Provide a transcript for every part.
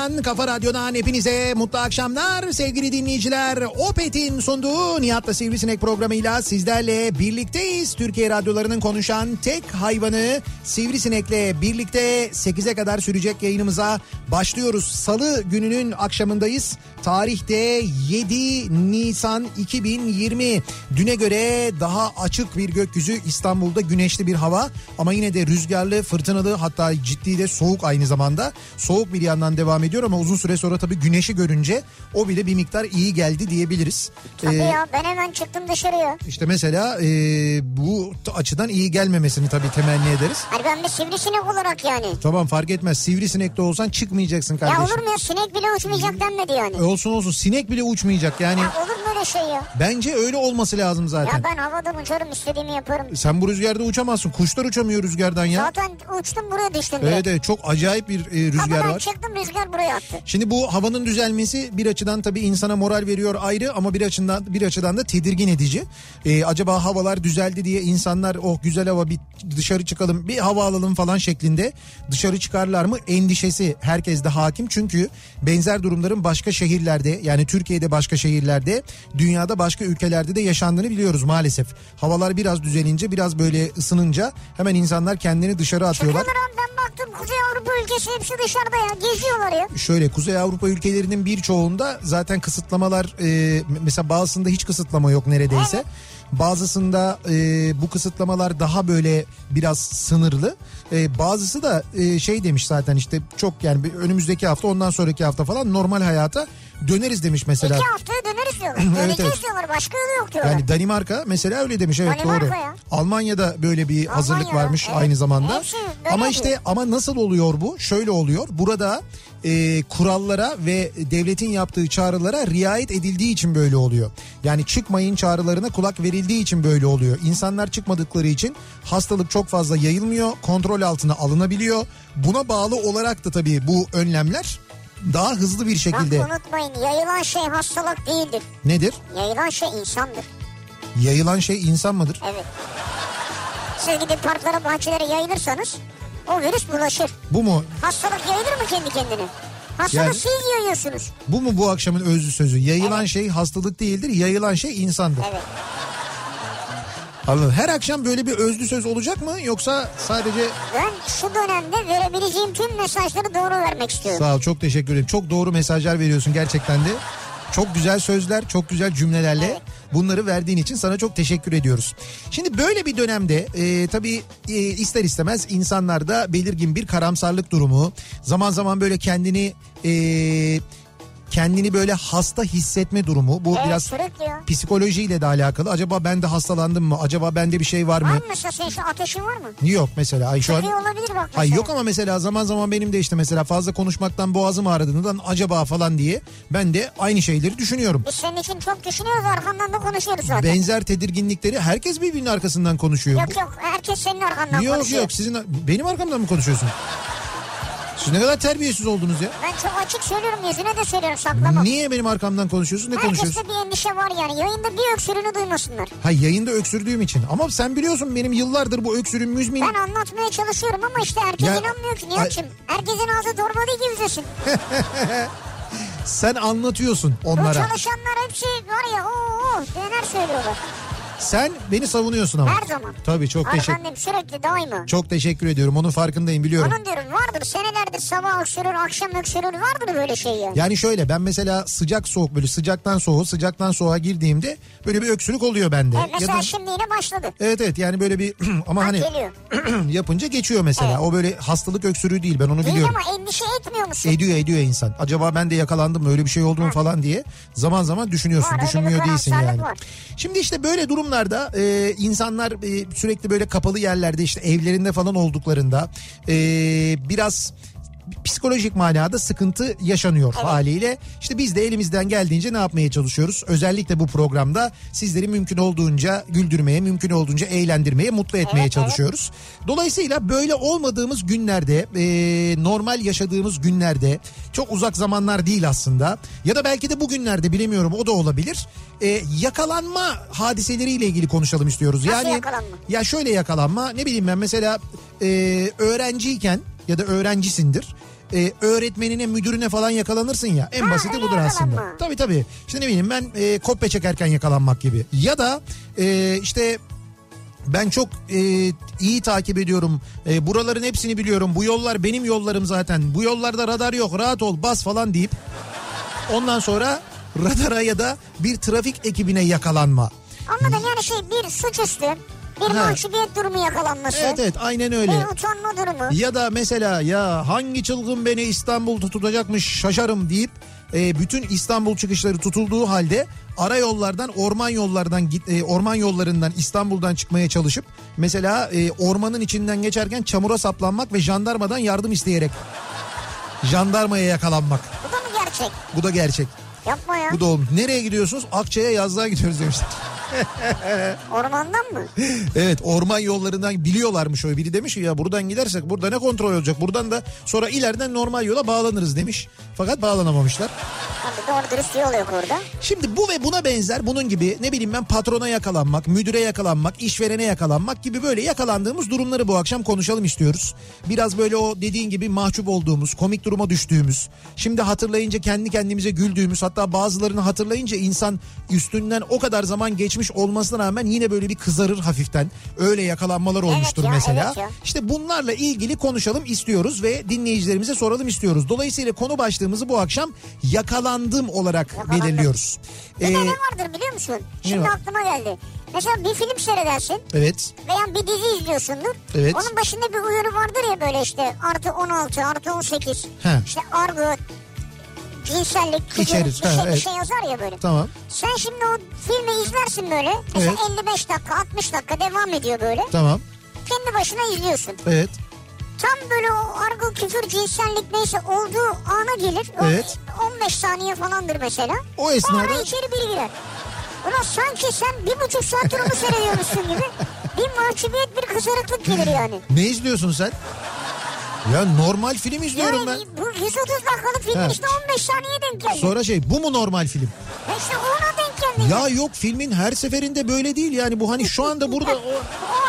radyosundan, kafa radyodan hepinize mutlu akşamlar sevgili dinleyiciler. Opet'in sunduğu Nihat'la Sivrisinek programıyla sizlerle birlikteyiz. Türkiye radyolarının konuşan tek hayvanı Sivrisinek'le birlikte 8'e kadar sürecek yayınımıza başlıyoruz. Salı gününün akşamındayız. Tarihte 7 Nisan 2020. Düne göre daha açık bir gökyüzü İstanbul'da güneşli bir hava ama yine de rüzgarlı, fırtınalı hatta ciddi de soğuk aynı zamanda. Soğuk bir yandan devam ediyor ama uzun süre sonra tabii güneşi görünce o bile bir miktar iyi geldi diyebiliriz. Tabii Ee, ya ben hemen çıktım dışarıya. işte mesela e, bu açıdan iyi gelmemesini tabii temenni ederiz. Hani ben bir sivrisinek olarak yani. Tamam fark etmez sivrisinek de olsan çıkmayacaksın Ya kardeşim. olur mu ya sinek bile uçmayacak denmedi yani. E, Olsun olsun sinek bile uçmayacak yani. Ya olur mu öyle şey ya? Bence öyle olması lazım zaten. Ya ben havada uçarım istediğimi yaparım. Sen bu rüzgarda uçamazsın. Kuşlar uçamıyor rüzgardan ya. Zaten uçtum buraya düştüm. Evet evet çok acayip bir e, rüzgar Kapıdan var. çıktım rüzgar buraya attı. Şimdi bu havanın düzelmesi bir açıdan tabii insana moral veriyor ayrı ama bir açıdan bir açıdan da tedirgin edici. Ee, acaba havalar düzeldi diye insanlar oh güzel hava bir dışarı çıkalım bir hava alalım falan şeklinde dışarı çıkarlar mı endişesi herkeste hakim. Çünkü benzer durumların başka şehirlerde yani Türkiye'de başka şehirlerde dünyada başka ülkelerde de yaşandığını biliyoruz maalesef. Havalar biraz düzelince biraz böyle ısınınca hemen insanlar kendini dışarı atıyorlar. Çıkıyorlar ben baktım Kuzey Avrupa ülkesi hepsi dışarıda ya geziyorlar ya. Şöyle Kuzey Avrupa ülkelerinin birçoğunda zaten kısıtlamalar e, mesela bazısında hiç kısıtlama yok neredeyse. Bazısında e, bu kısıtlamalar daha böyle biraz sınırlı. E, bazısı da e, şey demiş zaten işte çok yani önümüzdeki hafta ondan sonraki hafta falan normal hayata döneriz demiş mesela. İki haftaya döneriz diyorlar. Evet, Döneceğiz evet. diyorlar başka yolu yok diyorlar. Yani Danimarka mesela öyle demiş evet Danimarka doğru. ya. Almanya'da böyle bir hazırlık Almanya'da, varmış evet. aynı zamanda. Hepsi Ama işte ama nasıl oluyor bu? Şöyle oluyor. Burada e, kurallara ve devletin yaptığı çağrılara riayet edildiği için böyle oluyor. Yani çıkmayın çağrılarına kulak verildiği için böyle oluyor. İnsanlar çıkmadıkları için hastalık çok fazla yayılmıyor, kontrol altına alınabiliyor. Buna bağlı olarak da tabii bu önlemler daha hızlı bir şekilde Bak unutmayın yayılan şey hastalık değildir. nedir? Yayılan şey insandır. Yayılan şey insan mıdır? Evet. Siz gidip parklara bahçelere yayılırsanız o virüs bulaşır. Bu mu? Hastalık yayılır mı kendi kendine? Hastalık Yani- siz yayıyorsunuz. Bu mu bu akşamın özlü sözü? Yayılan şey hastalık değildir, yayılan şey insandır. Evet. Anladım. Her akşam böyle bir özlü söz olacak mı yoksa sadece Ben şu dönemde verebileceğim tüm mesajları doğru vermek istiyorum. sağ ol çok teşekkür ederim. Çok doğru mesajlar veriyorsun gerçekten de. Çok güzel sözler, çok güzel cümlelerle Evet. bunları verdiğin için sana çok teşekkür ediyoruz. Şimdi böyle bir dönemde e, tabii e, ister istemez insanlarda belirgin bir karamsarlık durumu, zaman zaman böyle kendini e, kendini böyle hasta hissetme durumu. Bu Evet, biraz psikolojiyle de alakalı. Acaba ben de hastalandım mı? Acaba bende bir şey var Var mı? mı mesela senin şu ateşin var mı? Yok mesela. Ay şu an olabilir bak mesela. yok ama mesela zaman zaman benim de işte mesela fazla konuşmaktan boğazım ağrıdığından acaba falan diye ben de aynı şeyleri düşünüyorum. Biz senin için çok düşünüyoruz arkandan da konuşuyoruz zaten. Benzer tedirginlikleri herkes birbirinin arkasından konuşuyor. Yok yok herkes senin arkandan yok konuşuyor. yok sizin benim arkamdan mı konuşuyorsun? Siz ne kadar terbiyesiz oldunuz ya. Ben çok açık söylüyorum yüzüne de söylüyorum saklamam. Niye benim arkamdan konuşuyorsun? Ne konuşuyorsun? Herkeste bir endişe var yani. Yayında bir öksürüğünü duymasınlar. Ha yayında öksürdüğüm için. Ama sen biliyorsun benim yıllardır bu öksürüğüm müzmin. Ben anlatmaya çalışıyorum ama işte herkes Ya- inanmıyor ki Nihat'cığım. Herkesin ağzı torba değil ki üzesin. Sen anlatıyorsun Bu onlara. çalışanlar hepsi var ya ooo neler söylüyorlar. Sen beni savunuyorsun ama. Her zaman. Tabii çok teşekkür Arkandayım sürekli daima. çok teşekkür ediyorum. Onun farkındayım biliyorum. Onun diyorum vardır senelerdir sabah öksürür akşam öksürür vardır böyle şey ya. Yani şöyle ben mesela sıcak soğuk böyle sıcaktan soğuğa sıcaktan soğuğa girdiğimde böyle bir öksürük oluyor bende. Evet, mesela Ya da- şimdi yine başladı. Evet evet yani böyle bir ama hani yapınca geçiyor mesela. Evet. O böyle hastalık öksürüğü değil ben onu Değil biliyorum. ama endişe etmiyor musun? Ediyor ediyor insan. Acaba ben de yakalandım mı öyle bir şey oldu mu falan diye zaman zaman düşünüyorsun. Var, Düşünmüyor değilsin yani. var. Şimdi işte böyle durumlarda e, insanlar e, sürekli böyle kapalı yerlerde işte evlerinde falan olduklarında e, biraz psikolojik manada sıkıntı yaşanıyor haliyle. İşte biz de elimizden geldiğince ne yapmaya çalışıyoruz? Özellikle bu programda sizleri mümkün olduğunca güldürmeye, mümkün olduğunca eğlendirmeye, mutlu etmeye Evet, evet. çalışıyoruz. Dolayısıyla böyle olmadığımız günlerde, e, normal yaşadığımız günlerde, çok uzak zamanlar değil aslında ya da belki de bugünlerde bilemiyorum o da olabilir. E, yakalanma hadiseleriyle ilgili konuşalım istiyoruz. Nasıl yani yakalanma? ya şöyle yakalanma ne bileyim ben mesela e, öğrenciyken ya da öğrencisindir. E, öğretmenine müdürüne falan yakalanırsın ya en Ha, basiti budur aslında. yakalanma. Tabii tabii işte ne bileyim ben e, kopya çekerken yakalanmak gibi ya da e, işte ben çok e, iyi takip ediyorum. E, buraların hepsini biliyorum. Bu yollar benim yollarım zaten. Bu yollarda radar yok. Rahat ol, bas falan deyip ondan sonra radara ya da bir trafik ekibine yakalanma. Anladın yani şey bir suçüstü, bir Ha. mahcubiyet durumu yakalanması, Evet evet aynen öyle. bir utanma durumu. Ya da mesela ya hangi çılgın beni İstanbul tutacakmış şaşarım deyip e, bütün İstanbul çıkışları tutulduğu halde ara yollardan orman yollardan e, orman yollarından İstanbul'dan çıkmaya çalışıp mesela e, ormanın içinden geçerken çamura saplanmak ve jandarmadan yardım isteyerek jandarmaya yakalanmak. Bu da mı gerçek? Bu da gerçek. Yapma ya. Bu da olmuş. Nereye gidiyorsunuz? Akçay'a yazlığa gidiyoruz demişler. Ormandan mı? Evet orman yollarından biliyorlarmış o biri demiş ya buradan gidersek burada ne kontrol olacak buradan da sonra ileriden normal yola bağlanırız demiş. Fakat bağlanamamışlar. Abi doğru dürüst yol yok orada. Şimdi bu ve buna benzer bunun gibi ne bileyim ben patrona yakalanmak, müdüre yakalanmak, işverene yakalanmak gibi böyle yakalandığımız durumları bu akşam konuşalım istiyoruz. Biraz böyle o dediğin gibi mahcup olduğumuz, komik duruma düştüğümüz, şimdi hatırlayınca kendi kendimize güldüğümüz hatta bazılarını hatırlayınca insan üstünden o kadar zaman geçmiş olmasına rağmen yine böyle bir kızarır hafiften. Öyle yakalanmalar olmuştur ya, mesela. evet ya. İşte bunlarla ilgili konuşalım istiyoruz ve dinleyicilerimize soralım istiyoruz. Dolayısıyla konu başlığımızı bu akşam yakalandım olarak Yakalandım. belirliyoruz. Bir Ee, de ne vardır biliyor musun? Şimdi var? aklıma geldi. Mesela bir film seyredersin evet. veya bir dizi izliyorsundur. Evet. Onun başında bir uyarı vardır ya böyle işte artı 16 artı 18. He. İşte argo, cinsellik, küfür İçerir, bir, ha, şey, bir evet. şey yazar ya böyle. Tamam. Sen şimdi o filmi izlersin böyle. Mesela Evet. 55 dakika 60 dakika devam ediyor böyle. Tamam. Kendi başına izliyorsun. Evet. Tam böyle o argo küfür cinsellik neyse olduğu ana gelir. O Evet. 15 saniye falandır mesela. O esnada- Sonra içeri biri girer. Ulan sanki sen bir buçuk saattir onu seyrediyormuşsun gibi. Bir mahcubiyet bir kızarıklık gelir yani. Ne izliyorsun sen? Ya normal film izliyorum Yani ben. bu 130 dakikalık film Ha. işte 15 saniye denk geldi. Sonra şey bu mu normal film? İşte ona denk geldi. Ya yok filmin her seferinde böyle değil yani bu hani şu anda burada o...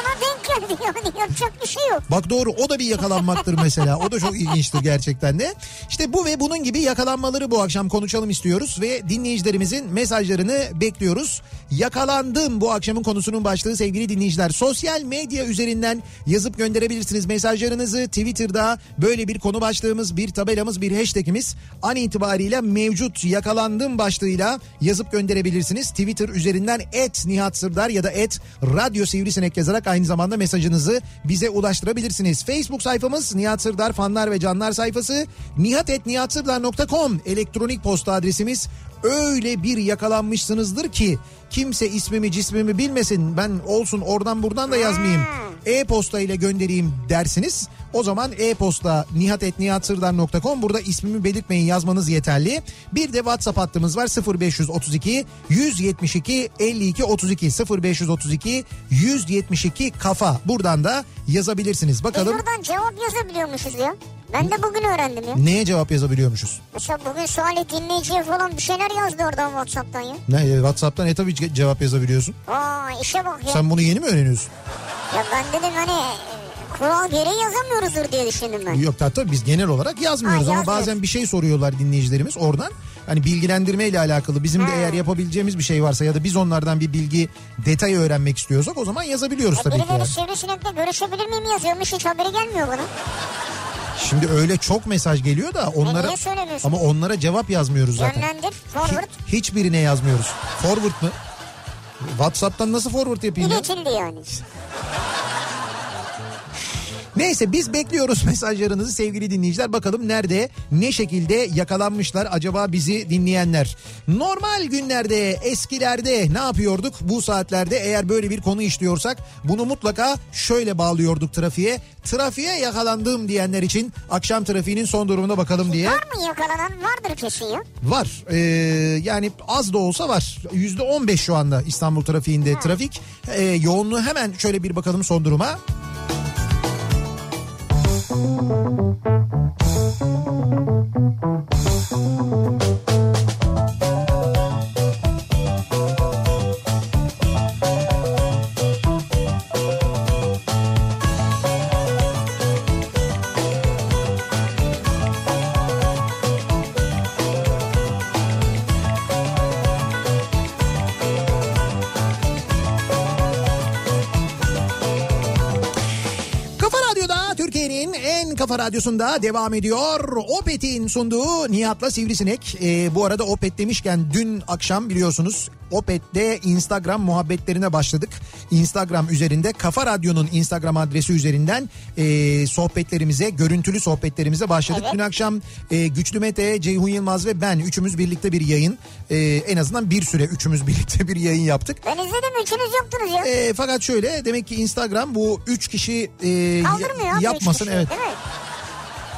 Ona denk geldi yani yapacak bir şey yok. Bak doğru o da bir yakalanmaktır mesela. O da çok ilginçtir gerçekten de. İşte bu ve bunun gibi yakalanmaları bu akşam konuşalım istiyoruz ve dinleyicilerimizin mesajlarını bekliyoruz. Yakalandım bu akşamın konusunun başlığı sevgili dinleyiciler. Sosyal medya üzerinden yazıp gönderebilirsiniz mesajlarınızı. Twitter'da böyle bir konu başlığımız, bir tabelamız, bir hashtagimiz an itibariyle mevcut. Yakalandım başlığıyla yazıp gönderebilirsiniz. Twitter üzerinden et Nihat Sırdar ya da et Radyo Sivrisinek yazarak aynı zamanda mesajınızı bize ulaştırabilirsiniz. Facebook sayfamız Nihat Sırdar fanlar ve canlar sayfası. Nihatetnihatsırdar.com elektronik posta adresimiz. Öyle bir yakalanmışsınızdır ki kimse ismimi cismimi bilmesin. Ben olsun oradan buradan da yazmayayım. E-posta ile göndereyim dersiniz. O zaman e-posta nihatetnihatsırdar.com burada ismimi belirtmeyin yazmanız yeterli. Bir de WhatsApp hattımız var 0532 172 52 32 0532 172 kafa. Buradan da yazabilirsiniz. Biz Bakalım buradan cevap yazabiliyormuşuz ya. Ben de bugün öğrendim ya. neye cevap yazabiliyormuşuz? Mesela bugün Salih dinleyiciye falan bir şeyler yazdı oradan Whatsapp'tan ya. Ne e, WhatsApp'tan e tabii ce- cevap yazabiliyorsun. Aa işe bak ya. Sen bunu yeni mi öğreniyorsun? Ya ben dedim hani kural gereği yazamıyoruzdur diye düşündüm ben. Yok tabii biz genel olarak yazmıyoruz Ha, ama yazmıyoruz. bazen bir şey soruyorlar dinleyicilerimiz oradan. Hani bilgilendirme ile alakalı bizim de Ha. eğer yapabileceğimiz bir şey varsa ya da biz onlardan bir bilgi detayı öğrenmek istiyorsak o zaman yazabiliyoruz Ya tabii ki. birileri sivrisinekle görüşebilir miyim yazıyormuş hiç haberi gelmiyor bana. Şimdi öyle çok mesaj geliyor da onlara söylemiyorsun? ama onlara cevap yazmıyoruz zaten. Yönlendir, forward, Hi- hiçbirine yazmıyoruz. Forward mı? WhatsApp'tan nasıl forward yapayım ya? iletildi yani. Neyse biz bekliyoruz mesajlarınızı sevgili dinleyiciler. Bakalım nerede ne şekilde yakalanmışlar acaba bizi dinleyenler. Normal günlerde eskilerde ne yapıyorduk bu saatlerde eğer böyle bir konu işliyorsak bunu mutlaka şöyle bağlıyorduk trafiğe. Trafiğe yakalandım diyenler için akşam trafiğinin son durumuna bakalım diye. Var mı yakalanan? Vardır kesin ya. Var. Ee, yani az da olsa var. Yüzde on beş şu anda İstanbul trafiğinde trafik. Ee, yoğunluğu hemen şöyle bir bakalım son duruma. Thank you. Kafa Radyosu'nda devam ediyor. Opet'in sunduğu Nihat'la Sivrisinek. Ee, bu arada Opet demişken dün akşam biliyorsunuz Opet'te Instagram muhabbetlerine başladık. Instagram üzerinde Kafa Radyo'nun Instagram adresi üzerinden e, sohbetlerimize, görüntülü sohbetlerimize başladık. Evet. Dün akşam e, Güçlü Mete, Ceyhun Yılmaz ve ben üçümüz birlikte bir yayın. E, en azından bir süre üçümüz birlikte bir yayın yaptık. Ben izledim üçünüz yoktunuz ya. E, fakat şöyle demek ki Instagram bu üç kişi e, Kaldırmıyor yapmasın. Üç kişi, evet. evet.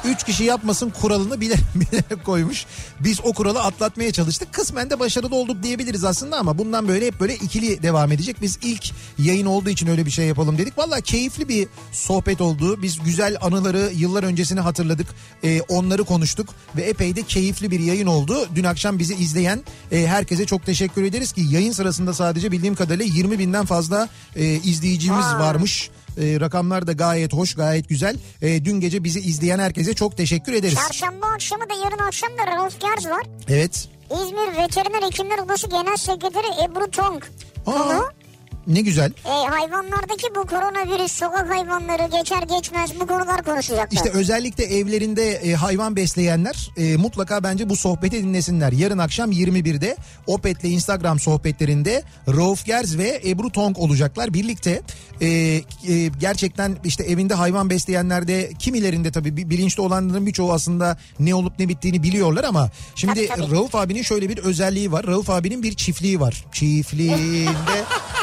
3 kişi yapmasın kuralını bile, bile koymuş. Biz o kuralı atlatmaya çalıştık. Kısmen de başarılı olduk diyebiliriz aslında ama bundan böyle hep böyle ikili devam edecek. Biz ilk yayın olduğu için öyle bir şey yapalım dedik. Valla keyifli bir sohbet oldu. Biz güzel anıları yıllar öncesini hatırladık. Ee, onları konuştuk ve epey de keyifli bir yayın oldu. Dün akşam bizi izleyen e, herkese çok teşekkür ederiz ki yayın sırasında sadece bildiğim kadarıyla 20 binden fazla e, izleyicimiz Aa. varmış. E, rakamlar da gayet hoş, gayet güzel. E, dün gece bizi izleyen herkese çok teşekkür ederiz. Çarşamba akşamı da yarın akşam da Rolf Gers var. Evet. İzmir Veteriner Hekimler Odası Genel Sekreteri Ebru Tong. Aa, Konu ne güzel. e, hayvanlardaki bu koronavirüs, sokak hayvanları geçer geçmez bu konular konuşacaklar. İşte özellikle evlerinde e, hayvan besleyenler e, mutlaka bence bu sohbeti dinlesinler. Yarın akşam 21'de Opet'le Instagram sohbetlerinde Rauf Gerz ve Ebru Tong olacaklar. Birlikte e, e, gerçekten işte evinde hayvan besleyenlerde kimilerinde tabii bi- bilinçli olanların birçoğu aslında ne olup ne bittiğini biliyorlar ama şimdi Tabii, tabii. Rauf abinin şöyle bir özelliği var. Rauf abinin bir çiftliği var. Çiftliğinde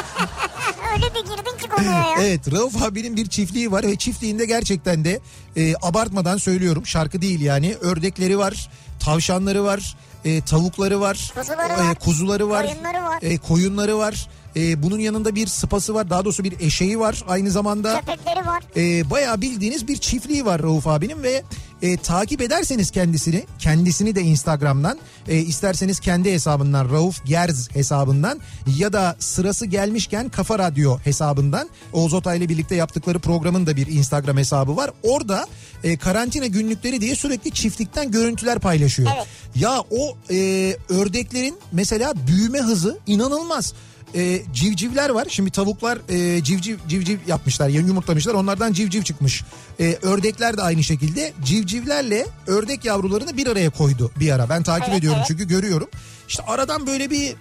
konuya ya. Evet Rauf abinin bir çiftliği var ve çiftliğinde gerçekten de e, abartmadan söylüyorum şarkı değil yani ördekleri var, tavşanları var, e, tavukları var, Kuzuları e, var, kuzuları var, koyunları var. e, koyunları var. E, bunun yanında bir sıpası var daha doğrusu bir eşeği var aynı zamanda. Köpekleri var. E, bayağı bildiğiniz bir çiftliği var Rauf abinin ve e, takip ederseniz kendisini kendisini de Instagram'dan e, isterseniz kendi hesabından Rauf Gerz hesabından ya da sırası gelmişken Kafa Radyo hesabından Oğuz Otay ile birlikte yaptıkları programın da bir Instagram hesabı var. Orada e, karantina günlükleri diye sürekli çiftlikten görüntüler paylaşıyor. Evet. Ya o e, ördeklerin mesela büyüme hızı inanılmaz e, civcivler var. Şimdi tavuklar e, civciv civciv yapmışlar, yani yumurtlamışlar. Onlardan civciv çıkmış. E, ördekler de aynı şekilde civcivlerle ördek yavrularını bir araya koydu bir ara. Ben takip Evet, ediyorum evet. çünkü görüyorum. İşte aradan böyle bir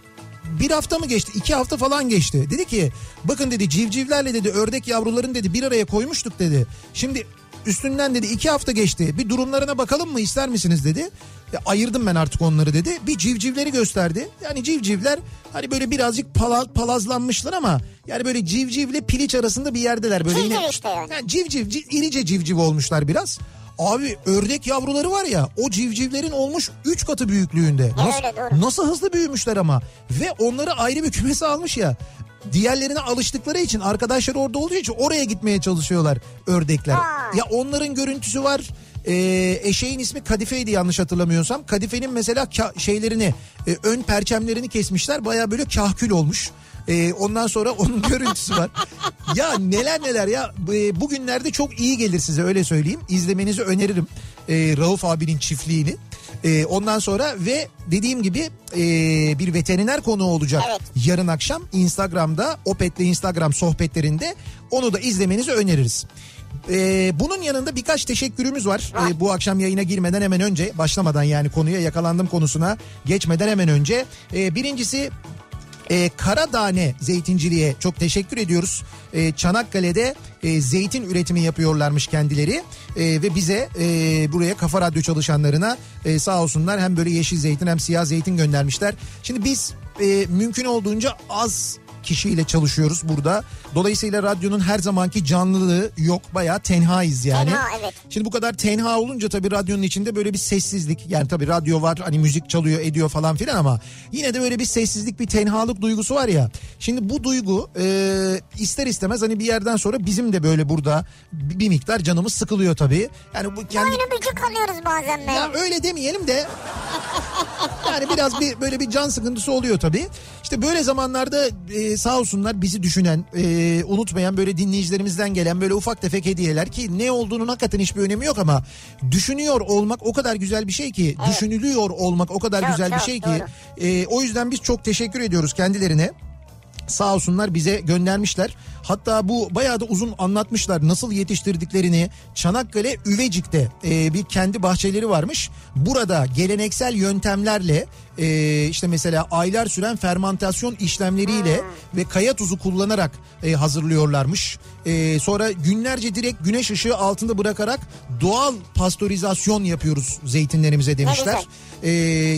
bir hafta mı geçti iki hafta falan geçti. Dedi ki bakın dedi civcivlerle dedi ördek yavruların dedi bir araya koymuştuk dedi. Şimdi üstünden dedi iki hafta geçti bir durumlarına bakalım mı ister misiniz dedi. Ya ayırdım ben artık onları dedi. Bir civcivleri gösterdi. Yani civcivler hani böyle birazcık pala, palazlanmışlar ama yani böyle civcivle piliç arasında bir yerdeler. Böyle Civciv yine, işte yani. yani civciv, civ, irice civciv olmuşlar biraz. Abi ördek yavruları var ya o civcivlerin olmuş 3 katı büyüklüğünde. Nasıl, öyle, doğru. nasıl hızlı büyümüşler ama. Ve onları ayrı bir kümese almış ya. Diğerlerine alıştıkları için arkadaşlar orada olduğu için oraya gitmeye çalışıyorlar ördekler. Vay. Ya onların görüntüsü var. Ee, eşeğin ismi Kadife'ydi yanlış hatırlamıyorsam. Kadife'nin mesela ka- şeylerini e, ön perçemlerini kesmişler. Baya böyle kahkül olmuş. Ee, ondan sonra onun görüntüsü var. Ya neler neler ya. E, Bugünlerde çok iyi gelir size öyle söyleyeyim. İzlemenizi öneririm. E, Rauf abinin çiftliğini. E, ondan sonra ve dediğim gibi e, bir veteriner konuğu olacak Evet. yarın akşam Instagram'da Opet'le Instagram sohbetlerinde onu da izlemenizi öneririz. Ee, bunun yanında birkaç teşekkürümüz var. Ee, bu akşam yayına girmeden hemen önce başlamadan yani konuya yakalandım konusuna geçmeden hemen önce. Ee, birincisi e, Karadane Zeytinciliğe çok teşekkür ediyoruz. E, Çanakkale'de e, zeytin üretimi yapıyorlarmış kendileri E, ve bize e, buraya Kafa Radyo çalışanlarına e, sağ olsunlar hem böyle yeşil zeytin hem siyah zeytin göndermişler. Şimdi biz e, mümkün olduğunca az kişiyle çalışıyoruz burada. Dolayısıyla radyonun her zamanki canlılığı yok. Bayağı tenhayız yani. Tenha, evet. Şimdi bu kadar tenha olunca tabii radyonun içinde böyle bir sessizlik. Yani tabii radyo var hani müzik çalıyor ediyor falan filan ama yine de böyle bir sessizlik bir tenhalık duygusu var ya. Şimdi bu duygu e, ister istemez hani bir yerden sonra bizim de böyle burada bir miktar canımız sıkılıyor tabii. Yani bu kendi... Aynı bıcık alıyoruz bazen be. Ya öyle demeyelim de yani biraz bir böyle bir can sıkıntısı oluyor tabii. İşte böyle zamanlarda e, sağ olsunlar bizi düşünen, e, unutmayan böyle dinleyicilerimizden gelen böyle ufak tefek hediyeler ki ne olduğunun hakikaten hiçbir önemi yok ama düşünüyor olmak o kadar güzel bir şey ki, düşünülüyor olmak o kadar Çok, güzel bir çok şey ki. doğru. E, o yüzden biz çok teşekkür ediyoruz kendilerine. Sağ olsunlar bize göndermişler. Hatta bu bayağı da uzun anlatmışlar nasıl yetiştirdiklerini. Çanakkale Üvecik'te e, bir kendi bahçeleri varmış. Burada geleneksel yöntemlerle e, işte mesela aylar süren fermantasyon işlemleriyle ve kaya tuzu kullanarak e, hazırlıyorlarmış. E, sonra günlerce direkt güneş ışığı altında bırakarak doğal pastörizasyon yapıyoruz zeytinlerimize demişler. E,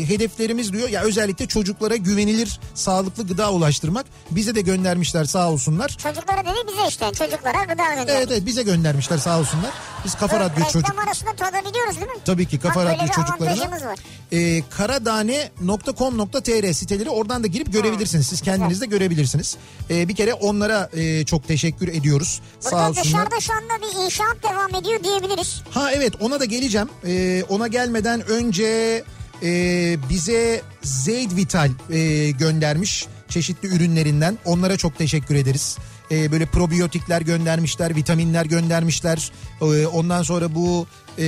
hedeflerimiz diyor ya özellikle çocuklara güvenilir sağlıklı gıda ulaştırmak. Bize de göndermişler sağ olsunlar. Çocuklara dedi bize işte çocuklara gıda gönderdik. Evet evet bize göndermişler sağ olsunlar. Biz Kafa Radyo Reklam çocuk arasında tadabiliyoruz değil mi? tabii ki Kafa Bak, Radyo çocuklarına var. e, karadane.com.tr siteleri oradan da girip görebilirsiniz. Siz kendiniz de görebilirsiniz. E, bir kere onlara e, çok teşekkür ediyoruz. Sağ Burada olsunlar. dışarıda şu anda bir inşaat devam ediyor diyebiliriz. Ha evet ona da geleceğim. Ee, ona gelmeden önce e, bize Zeyd Vital e, göndermiş çeşitli ürünlerinden. Onlara çok teşekkür ederiz. Ee, böyle probiyotikler göndermişler, vitaminler göndermişler. Ee, ondan sonra bu e,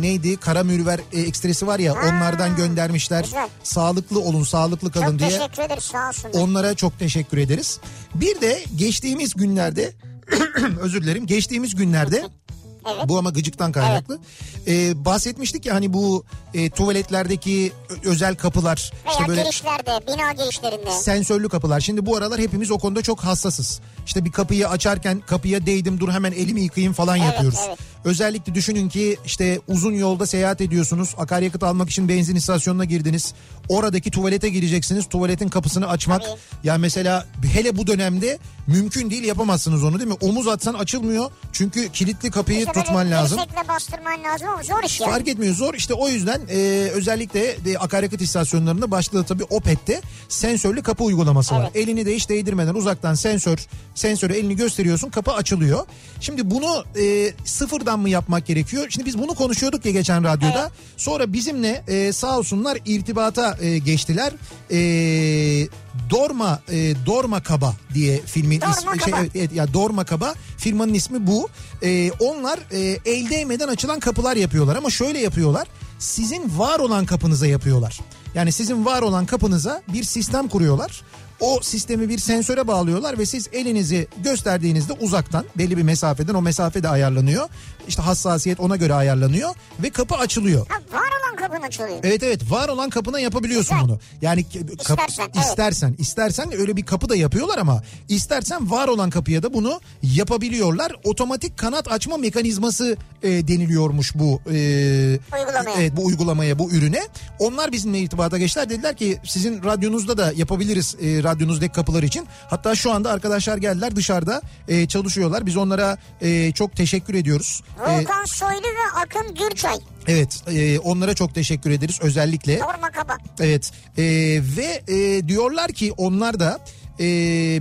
neydi kara mürver e, ekstresi var ya onlardan göndermişler. güzel. Sağlıklı olun, sağlıklı kalın Çok diye. teşekkür ederiz sağ olsun. Onlara çok teşekkür ederiz. Bir de geçtiğimiz günlerde özür dilerim geçtiğimiz günlerde Evet. bu ama gıcıktan kaynaklı. Ee, bahsetmiştik ya hani bu e, tuvaletlerdeki özel kapılar Veya işte böyle girişlerde, bina girişlerinde. sensörlü kapılar. Şimdi bu aralar hepimiz o konuda çok hassasız. İşte bir kapıyı açarken kapıya değdim dur hemen elimi yıkayayım falan Evet, yapıyoruz. evet. Özellikle düşünün ki işte uzun yolda seyahat ediyorsunuz. Akaryakıt almak için benzin istasyonuna girdiniz. Oradaki tuvalete gireceksiniz. Tuvaletin kapısını açmak. Tabii. Ya mesela hele bu dönemde mümkün değil yapamazsınız onu değil mi? Omuz atsan açılmıyor. Çünkü kilitli kapıyı İşte tutman lazım. Bastırman lazım ama zor iş yani. Fark etmiyor zor işte o yüzden e, özellikle de akaryakıt istasyonlarında başlığı tabii Opet'te sensörlü kapı uygulaması var. Evet. Elini de hiç değdirmeden uzaktan sensör sensöre elini gösteriyorsun kapı açılıyor. Şimdi bunu e, sıfırdan mı yapmak gerekiyor? Şimdi biz bunu konuşuyorduk ya geçen radyoda. Evet. Sonra bizimle e, sağ olsunlar irtibata e, geçtiler. E, Dorma e, Dorma Kaba diye filmin Dorma ismi şey Kaba. evet, ya Dorma Kaba firmanın ismi bu. E, onlar e, el değmeden açılan kapılar yapıyorlar ama şöyle yapıyorlar. Sizin var olan kapınıza yapıyorlar. Yani sizin var olan kapınıza bir sistem kuruyorlar. O sistemi bir sensöre bağlıyorlar ve siz elinizi gösterdiğinizde uzaktan belli bir mesafeden o mesafe de ayarlanıyor. İşte hassasiyet ona göre ayarlanıyor ve kapı açılıyor. Ha, var olan kapın açılıyor. Evet evet var olan kapına yapabiliyorsun Güzel. bunu. Yani kap- İstersen, evet. istersen istersen öyle bir kapı da yapıyorlar ama istersen var olan kapıya da bunu yapabiliyorlar. Otomatik kanat açma mekanizması e, deniliyormuş bu e, Uygulamaya. Evet bu uygulamaya bu ürüne. Onlar bizimle irtibata geçtiler dediler ki sizin radyonuzda da yapabiliriz e, radyonuzdaki kapılar için. Hatta şu anda arkadaşlar geldiler dışarıda e, çalışıyorlar. Biz onlara e, çok teşekkür ediyoruz. E, Volkan Soylu ve Akın Gürçay. Evet e, onlara çok teşekkür ederiz özellikle. Sorma kaba. Evet e, ve e, diyorlar ki onlar da e,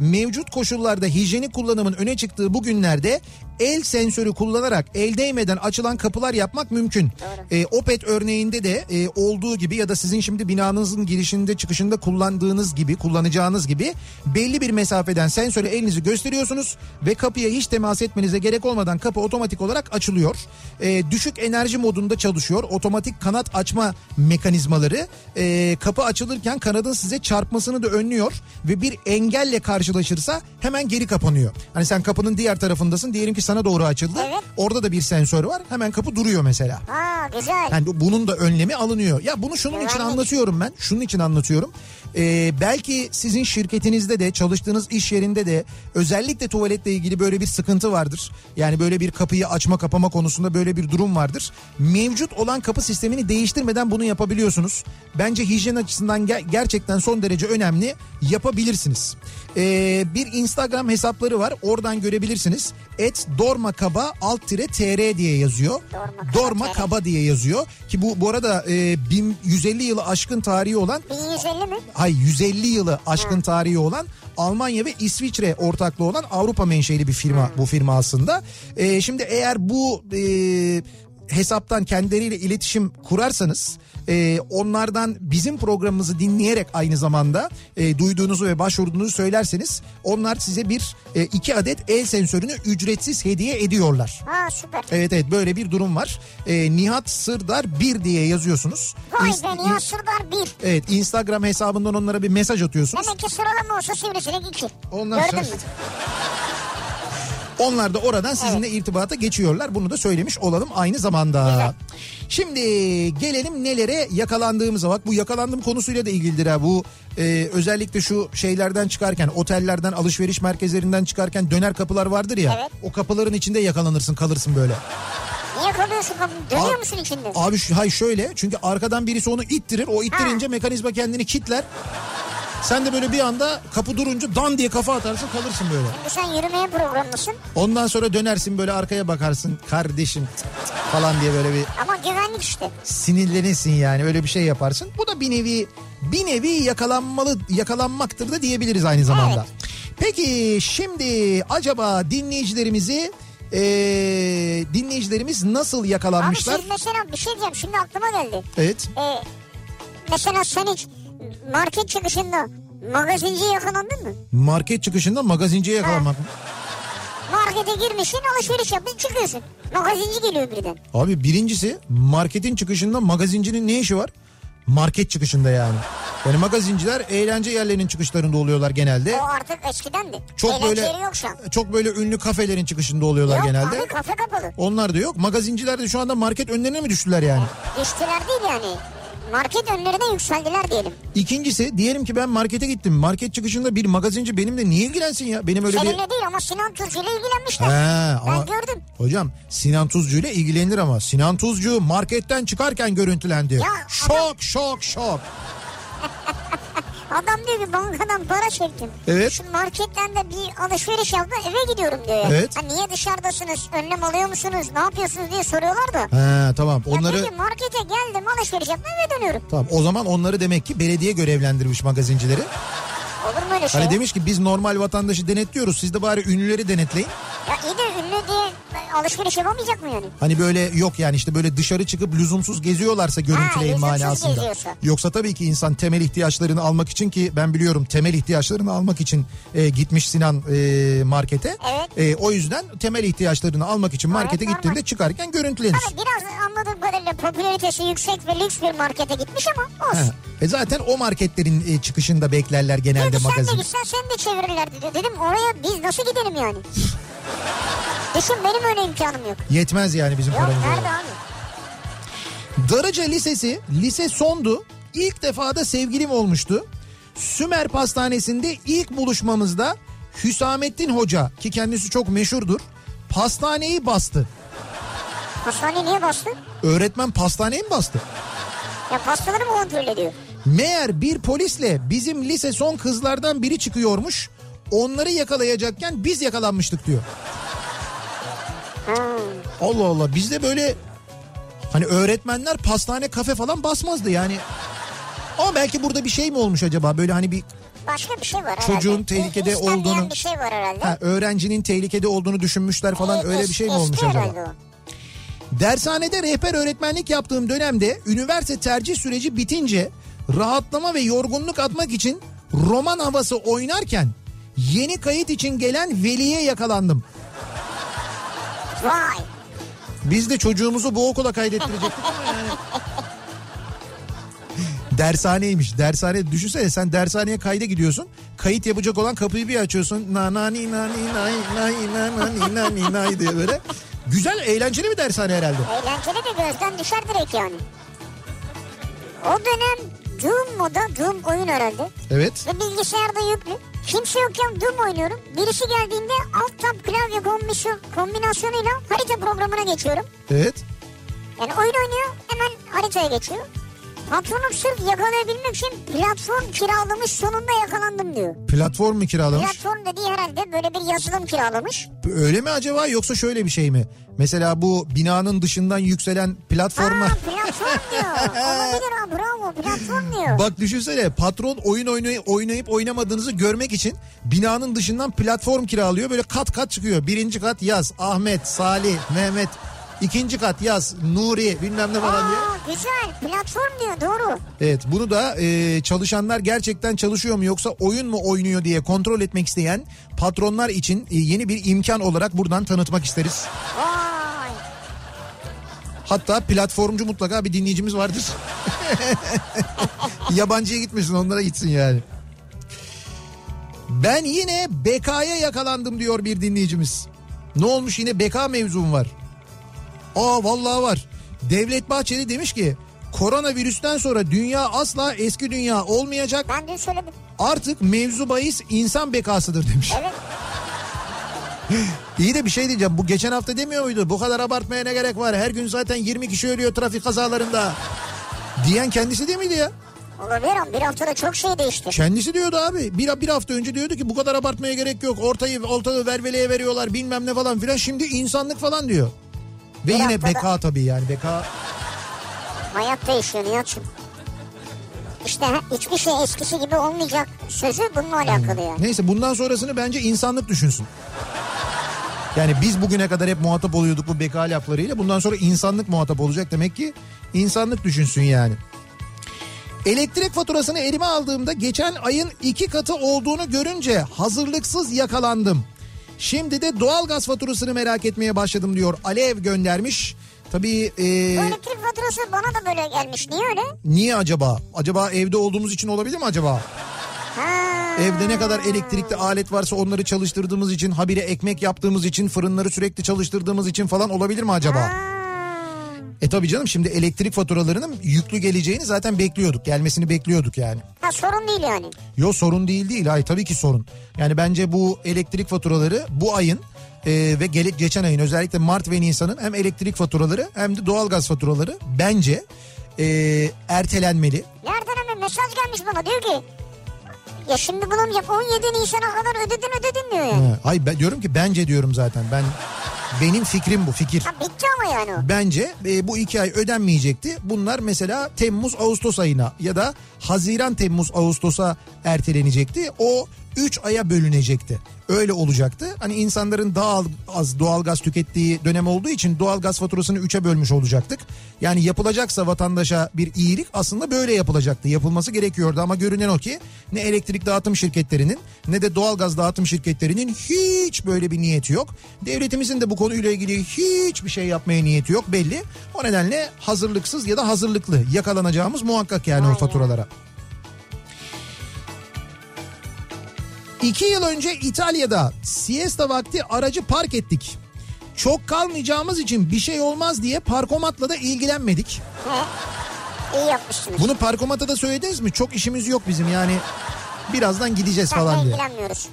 mevcut koşullarda hijyenik kullanımın öne çıktığı bu günlerde el sensörü kullanarak el değmeden açılan kapılar yapmak mümkün. E, Opet örneğinde de e, olduğu gibi ya da sizin şimdi binanızın girişinde çıkışında kullandığınız gibi kullanacağınız gibi belli bir mesafeden sensöre elinizi gösteriyorsunuz ve kapıya hiç temas etmenize gerek olmadan kapı otomatik olarak açılıyor. E, düşük enerji modunda çalışıyor. Otomatik kanat açma mekanizmaları e, kapı açılırken kanadın size çarpmasını da önlüyor ve bir engelle karşılaşırsa hemen geri kapanıyor. Hani sen kapının diğer tarafındasın diyelim ki sana doğru açıldı. Evet. Orada da bir sensör var. Hemen kapı duruyor mesela. Ha güzel. Yani bu- bunun da önlemi alınıyor. Ya bunu şunun için Güvenlik. anlatıyorum ben. Şunun için anlatıyorum. Ee, belki sizin şirketinizde de çalıştığınız iş yerinde de özellikle tuvaletle ilgili böyle bir sıkıntı vardır. Yani böyle bir kapıyı açma kapama konusunda böyle bir durum vardır. Mevcut olan kapı sistemini değiştirmeden bunu yapabiliyorsunuz. Bence hijyen açısından ger- gerçekten son derece önemli. Yapabilirsiniz. Ee, bir Instagram hesapları var. Oradan görebilirsiniz. Et dormakaba alt tire tr diye yazıyor. Dorma. Kaba diye yazıyor. Ki bu bu arada e, 1150 yılı aşkın tarihi olan 1150 mi? hay 150 yılı aşkın tarihi olan Almanya ve İsviçre ortaklığı olan Avrupa menşeli bir firma bu firma aslında. E, şimdi eğer bu e, hesaptan kendileriyle iletişim kurarsanız e, onlardan bizim programımızı dinleyerek aynı zamanda e, duyduğunuzu ve başvurduğunuzu söylerseniz onlar size bir e, iki adet el sensörünü ücretsiz hediye ediyorlar. Ha süper. Evet evet böyle bir durum var. E, Nihat Sırdar 1 diye yazıyorsunuz. Vay be Nihat Sırdar 1. Evet Instagram hesabından onlara bir mesaj atıyorsunuz. Demek ki sıralama olsa sivrisinek 2. Ondan Gördün sonra- mü? Onlar da oradan sizinle irtibata geçiyorlar. Bunu da söylemiş olalım aynı zamanda. Güzel. Şimdi gelelim nelere yakalandığımıza bak. Bu yakalandığım konusuyla da ilgilidir ha. Bu e, özellikle şu şeylerden çıkarken otellerden alışveriş merkezlerinden çıkarken döner kapılar vardır ya. Evet. O kapıların içinde yakalanırsın kalırsın böyle. Niye kalıyorsun kapının? Dönüyor Abi- musun içinde? Abi şu- hay şöyle çünkü arkadan birisi onu ittirir. O ittirince mekanizma kendini kitler. Sen de böyle bir anda kapı durunca dan diye kafa atarsın kalırsın böyle. Şimdi sen yürümeye programlısın Ondan sonra dönersin böyle arkaya bakarsın kardeşim falan diye böyle bir ama güvenlik işte. sinirlenirsin yani öyle bir şey yaparsın. Bu da bir nevi bir nevi yakalanmalı yakalanmaktır da diyebiliriz aynı zamanda. Peki şimdi acaba dinleyicilerimizi eee, dinleyicilerimiz nasıl Abi yakalanmışlar? siz mesela bir şey diyeceğim şimdi aklıma geldi. Evet. Ee, mesela sen hiç market çıkışında magazinciye yakalandın mı? Market çıkışında magazinciye yakalanmak. Markete girmişsin alışveriş yapmışsın çıkıyorsun. Magazinci geliyor birden. Abi birincisi marketin çıkışında magazincinin ne işi var? Market çıkışında yani. Yani magazinciler eğlence yerlerinin çıkışlarında oluyorlar genelde. O artık eskidendi. Çok Eğlence böyle yeri yok şu an. çok böyle ünlü kafelerin çıkışında oluyorlar Yok genelde. abi kafe kapalı. Onlar da yok. Magazinciler de şu anda market önlerine mi düştüler yani? Düştüler değil yani. Market önlerine yükseldiler diyelim. İkincisi diyelim ki ben markete gittim. Market çıkışında bir magazinci benimle niye ilgilensin ya? Benim öyle bir... Seninle değil ama Sinan Tuzcu ile ilgilenmişler. He, ben ama gördüm. hocam Sinan Tuzcu ile ilgilenir ama Sinan Tuzcu marketten çıkarken görüntülendi. Ya, şok şok şok. Adam diyor ki bankadan para çektim. Evet. Şu marketten de bir alışveriş yaptım eve gidiyorum diyor. ya. Evet. Ha, niye dışarıdasınız? Önlem alıyor musunuz? Ne yapıyorsunuz diye soruyorlar da. He tamam Ya onları... peki markete geldim alışveriş yaptım eve dönüyorum. Tamam o zaman onları demek ki belediye görevlendirmiş magazincileri. Olur mu öyle şey? Hani demiş ki biz normal vatandaşı denetliyoruz siz de bari ünlüleri denetleyin. Ya iyi de ünlü diye alışveriş yapamayacak mı yani? Hani böyle yok yani işte böyle dışarı çıkıp lüzumsuz geziyorlarsa görüntüleyin Ha, manasında. geziyorsa. Yoksa tabii ki insan temel ihtiyaçlarını almak için ki ben biliyorum temel ihtiyaçlarını almak için e, gitmiş Sinan e, markete. Evet. E, o yüzden temel ihtiyaçlarını almak için markete normal. gittiğinde çıkarken görüntülenir. Tabii biraz anladığım kadarıyla popülaritesi yüksek ve lüks bir markete gitmiş ama olsun. Ha. E zaten o marketlerin e, çıkışında beklerler genelde Dedi sen de magazin. gitsen sen de çevirirler dedi. Dedim oraya biz nasıl gidelim yani? Düşün benim öyle imkanım yok. Yetmez yani bizim Yok paramız. nerede öyle. abi? Darıca Lisesi lise sondu. İlk defa da sevgilim olmuştu. Sümer Pastanesi'nde ilk buluşmamızda Hüsamettin Hoca ki kendisi çok meşhurdur. Pastaneyi bastı. Hastane niye bastı? Öğretmen pastaneyi mi bastı? Ya pastaları mı kontrol ediyor? Meğer bir polisle bizim lise son kızlardan biri çıkıyormuş. Onları yakalayacakken biz yakalanmıştık diyor. Allah Allah bizde böyle hani öğretmenler pastane kafe falan basmazdı yani. Ama belki burada bir şey mi olmuş acaba böyle hani bir Başka bir şey var herhalde. Çocuğun tehlikede İstenmeyen olduğunu- bir şey var herhalde. ha, öğrencinin tehlikede olduğunu düşünmüşler falan E, öyle bir şey mi olmuş acaba? o. Dershanede rehber öğretmenlik yaptığım dönemde üniversite tercih süreci bitince rahatlama ve yorgunluk atmak için roman havası oynarken yeni kayıt için gelen veliye yakalandım. Vay. Biz de çocuğumuzu bu okula kaydettirecektik ama yani. Dershaneymiş. Dershane düşünsene sen dershaneye kayda gidiyorsun. Kayıt yapacak olan kapıyı bir açıyorsun. Na na ni na ni nay nay na na ni na ni nay diye böyle. Güzel eğlenceli bir dershane herhalde. Eğlenceli de gözden düşer direkt yani. O dönem Doom moda Doom oyun herhalde. Evet. Ve bilgisayarda yüklü. Kimse yokken Doom oynuyorum. Birisi geldiğinde alt tab klavye kombinasyon, kombinasyonuyla harita programına geçiyorum. Evet. Yani oyun oynuyor hemen haritaya geçiyor. Patronum sırf yakalayabilmek için platform kiralamış sonunda yakalandım diyor. Platform mu kiralamış? Platform dediği herhalde böyle bir yazılım kiralamış. Öyle mi acaba yoksa şöyle bir şey mi? Mesela bu binanın dışından yükselen platforma... Aa platform diyor. Olabilir ha bravo platform diyor. Bak düşünsene patron oyun oynayıp, oynayıp oynamadığınızı görmek için binanın dışından platform kiralıyor. Böyle kat kat çıkıyor. Birinci kat yaz Ahmet, Salih, Mehmet. İkinci kat yaz Nuri bilmem ne falan diye. Aa güzel platform diyor doğru. Evet bunu da e, çalışanlar gerçekten çalışıyor mu yoksa oyun mu oynuyor diye kontrol etmek isteyen patronlar için e, yeni bir imkan olarak buradan tanıtmak isteriz. Vay. Hatta platformcu mutlaka bir dinleyicimiz vardır. Yabancıya gitmesin onlara gitsin yani. Ben yine BK'ya yakalandım diyor bir dinleyicimiz. Ne olmuş yine BK mevzum var. Aa vallahi var. Devlet Bahçeli demiş ki koronavirüsten sonra dünya asla eski dünya olmayacak. Ben dün söyledim. Artık mevzu bahis insan bekasıdır demiş. Evet. İyi de bir şey diyeceğim. Bu geçen hafta demiyor muydu? Bu kadar abartmaya ne gerek var? Her gün zaten 20 kişi ölüyor trafik kazalarında. Diyen kendisi değil miydi ya? Olabilir ama bir haftada çok şey değişti. Kendisi diyordu abi. Bir, bir hafta önce diyordu ki bu kadar abartmaya gerek yok. Ortayı ortalığı verveleye veriyorlar bilmem ne falan filan. Şimdi insanlık falan diyor. Ve Bir yine beka tabii yani beka. Hayat değişiyor Nihat'cığım. İşte hiçbir şey eskisi gibi olmayacak sözü bununla alakalı yani. Neyse bundan sonrasını bence insanlık düşünsün. Yani biz bugüne kadar hep muhatap oluyorduk bu beka laflarıyla. Bundan sonra insanlık muhatap olacak demek ki insanlık düşünsün yani. Elektrik faturasını elime aldığımda geçen ayın iki katı olduğunu görünce hazırlıksız yakalandım. Şimdi de doğalgaz faturasını merak etmeye başladım diyor. Alev göndermiş. Tabii e, elektrik faturası bana da böyle gelmiş. Niye öyle? niye acaba? Acaba evde olduğumuz için olabilir mi acaba? Ha. Evde ne kadar elektrikli alet varsa onları çalıştırdığımız için, habire ekmek yaptığımız için, fırınları sürekli çalıştırdığımız için falan olabilir mi acaba? Ha. E tabii canım şimdi elektrik faturalarının yüklü geleceğini zaten bekliyorduk. Gelmesini bekliyorduk yani. Ha sorun değil yani. Yo sorun değil değil. Hayır tabii ki sorun. Yani bence bu elektrik faturaları bu ayın e, ve gele, geçen ayın özellikle Mart ve Nisan'ın hem elektrik faturaları hem de doğalgaz faturaları bence e, ertelenmeli. Nereden hemen mesaj gelmiş bana diyor ki ya şimdi bulamayacağım 17 Nisan'a kadar ödedin ödedin diyor yani. Ha, Hayır ben diyorum ki bence diyorum zaten. Ben benim fikrim bu fikir. Ha bitti ama yani o. Bence e, bu iki ay ödenmeyecekti. Bunlar mesela Temmuz Ağustos ayına ya da Haziran Temmuz Ağustos'a ertelenecekti. O 3 aya bölünecekti. Öyle olacaktı. Hani insanların daha az doğalgaz tükettiği dönem olduğu için doğalgaz faturasını 3'e bölmüş olacaktık. Yani yapılacaksa vatandaşa bir iyilik aslında böyle yapılacaktı. Yapılması gerekiyordu ama görünen o ki ne elektrik dağıtım şirketlerinin ne de doğalgaz dağıtım şirketlerinin hiç böyle bir niyeti yok. Devletimizin de bu konuyla ilgili hiçbir şey yapmaya niyeti yok belli. O nedenle hazırlıksız ya da hazırlıklı yakalanacağımız muhakkak yani o faturalara. İki yıl önce İtalya'da siesta vakti aracı park ettik. Çok kalmayacağımız için bir şey olmaz diye parkomatla da ilgilenmedik. He. İyi yapmışsınız. Bunu parkomata da söylediniz mi? Çok işimiz yok bizim yani. Birazdan gideceğiz Sen falan diye. ilgilenmiyoruz.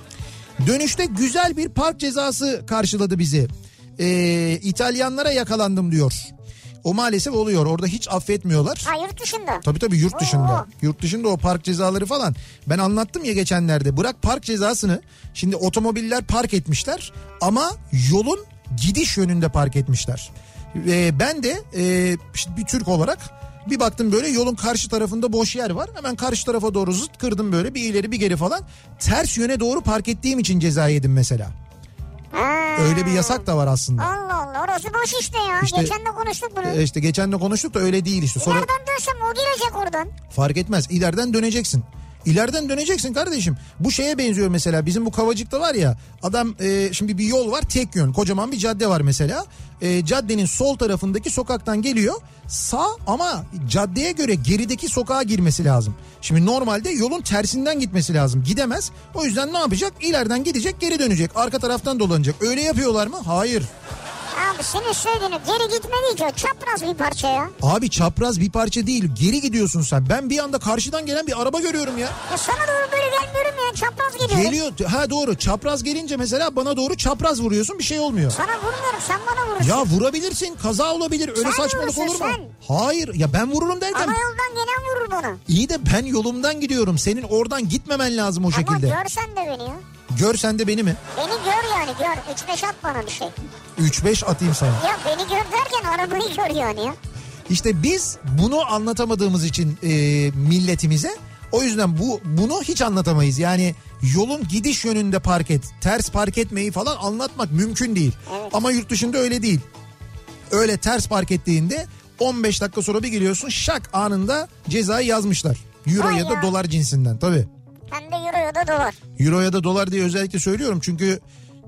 Dönüşte güzel bir park cezası karşıladı bizi. Ee, İtalyanlara yakalandım diyor. O maalesef oluyor. Orada hiç affetmiyorlar. Ha yurt dışında. Tabii tabii yurt dışında. Oo. Yurt dışında o park cezaları falan. Ben anlattım ya geçenlerde. Bırak park cezasını. Şimdi otomobiller park etmişler ama yolun gidiş yönünde park etmişler. Ve ben de e, bir Türk olarak bir baktım böyle yolun karşı tarafında boş yer var. Hemen karşı tarafa doğru zıt kırdım böyle bir ileri bir geri falan. Ters yöne doğru park ettiğim için ceza yedim mesela. Ha. Öyle bir yasak da var aslında. Allah Allah orası boş işte ya. İşte- Geçen de konuştuk bunu. E, işte geçen de konuştuk da öyle değil işte. Sonra... İleriden dönsem o girecek oradan. Fark etmez. İleriden döneceksin. İleriden döneceksin kardeşim. Bu şeye benziyor mesela bizim bu Kavacık'ta var ya adam e, şimdi bir yol var tek yön kocaman bir cadde var mesela. E, caddenin sol tarafındaki sokaktan geliyor sağ ama caddeye göre gerideki sokağa girmesi lazım. Şimdi normalde yolun tersinden gitmesi lazım gidemez. O yüzden ne yapacak? İleriden gidecek geri dönecek arka taraftan dolanacak. Öyle yapıyorlar mı? Hayır. Abi senin söylediğini geri gitme değil ki o çapraz bir parça ya. Abi çapraz bir parça değil geri gidiyorsun sen. Ben bir anda karşıdan gelen bir araba görüyorum ya. ya sana doğru böyle gelmiyorum ya çapraz gidiyorum. Geliyor ha doğru çapraz gelince mesela bana doğru çapraz vuruyorsun bir şey olmuyor. Sana vurmuyorum sen bana vurursun. Ya vurabilirsin kaza olabilir öyle Sen saçmalık olur mu? Hayır ya ben vururum derken Ana yoldan gelen vurur bana. iyi de ben yolumdan gidiyorum senin oradan gitmemen lazım o şekilde. Ama görsen de beni ya. Görsen de beni mi? Beni gör yani gör. 3-5 at bana bir şey. 3-5 atayım sana. Ya beni gör derken arabayı gör yani ya. İşte biz bunu anlatamadığımız için e, milletimize o yüzden bu bunu hiç anlatamayız. Yani yolun gidiş yönünde park et, ters park etmeyi falan anlatmak mümkün değil. Evet. Ama yurt dışında öyle değil. Öyle ters park ettiğinde 15 dakika sonra bir geliyorsun şak anında cezayı yazmışlar. Euro Vay ya da ya. dolar cinsinden tabii. Hem de euro ya da dolar. Euro ya da dolar diye özellikle söylüyorum çünkü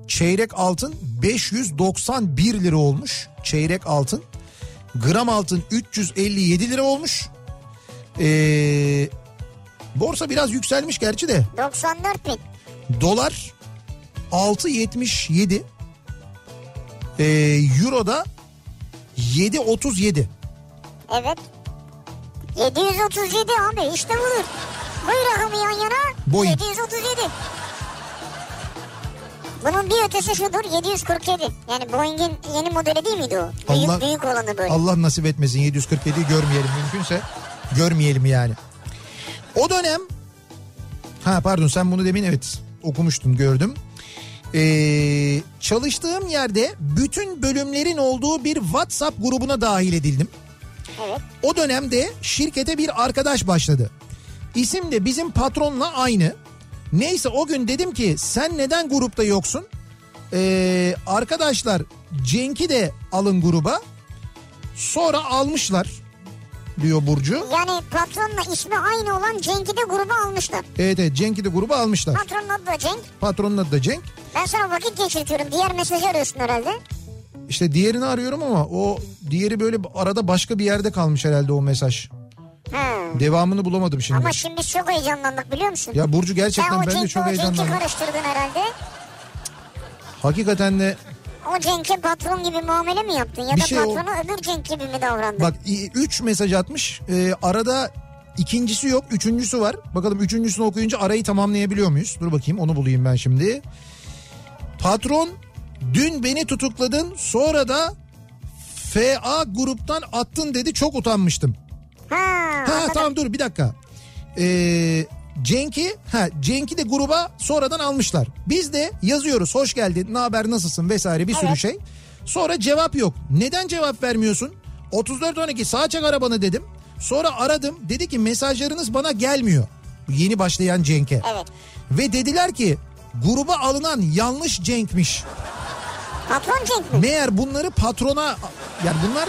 çeyrek altın 591 lira olmuş. Çeyrek altın. Gram altın 357 lira olmuş. Ee, borsa biraz yükselmiş gerçi de. 94 bin. Dolar 6.77. Ee, Euro da 7.37. Evet. 737 abi işte budur. Koy rakamı yan yana. Boyun. 737. Bunun bir ötesi şudur 747. Yani Boeing'in yeni modeli değil miydi o? Büyük, Allah- büyük olanı böyle. Allah nasip etmesin 747'yi görmeyelim mümkünse. Görmeyelim yani. O dönem ha pardon sen bunu demin evet okumuştun gördüm. Ee, çalıştığım yerde bütün bölümlerin olduğu bir WhatsApp grubuna dahil edildim. Evet. O dönemde şirkete bir arkadaş başladı. İsim de bizim patronla aynı. Neyse o gün dedim ki sen neden grupta yoksun? Ee, arkadaşlar Cenk'i de alın gruba. Sonra almışlar diyor Burcu. Yani patronla ismi aynı olan Cenk'i de gruba almışlar. Evet evet Cenk'i de gruba almışlar. Patronun adı da Cenk. Patronun adı da Cenk. Ben sana vakit geçirtiyorum. Diğer mesajı arıyorsun herhalde. İşte diğerini arıyorum ama o diğeri böyle arada başka bir yerde kalmış herhalde o mesaj. Ha. Devamını bulamadım şimdi. Ama şimdi çok heyecanlandık biliyor musun? Ya Burcu Sen gerçekten o ben de çok o Cenk'i heyecanlandım. karıştırdın herhalde. Hakikaten de O Cenk'e patron gibi muamele mi yaptın? Ya Bir da şey o- patronu öbür Cenk gibi mi davrandın? Bak 3 mesaj atmış. Ee, arada ikincisi yok. Üçüncüsü var. Bakalım üçüncüsünü okuyunca arayı tamamlayabiliyor muyuz? Dur bakayım onu bulayım ben şimdi. Patron dün beni tutukladın sonra da FA gruptan attın dedi çok utanmıştım. Ha, Ha tamam dur bir dakika. Ee, Cenk'i ha Cenk'i de gruba sonradan almışlar. Biz de yazıyoruz hoş geldin ne haber nasılsın vesaire bir sürü Evet. şey. Sonra cevap yok. Neden cevap vermiyorsun? 34 12 sağa çek arabanı dedim. Sonra aradım dedi ki mesajlarınız bana gelmiyor. Yeni başlayan Cenk'e. Evet. Ve dediler ki gruba alınan yanlış Cenk'miş. Patron Cenk mi? Meğer bunları patrona yani bunlar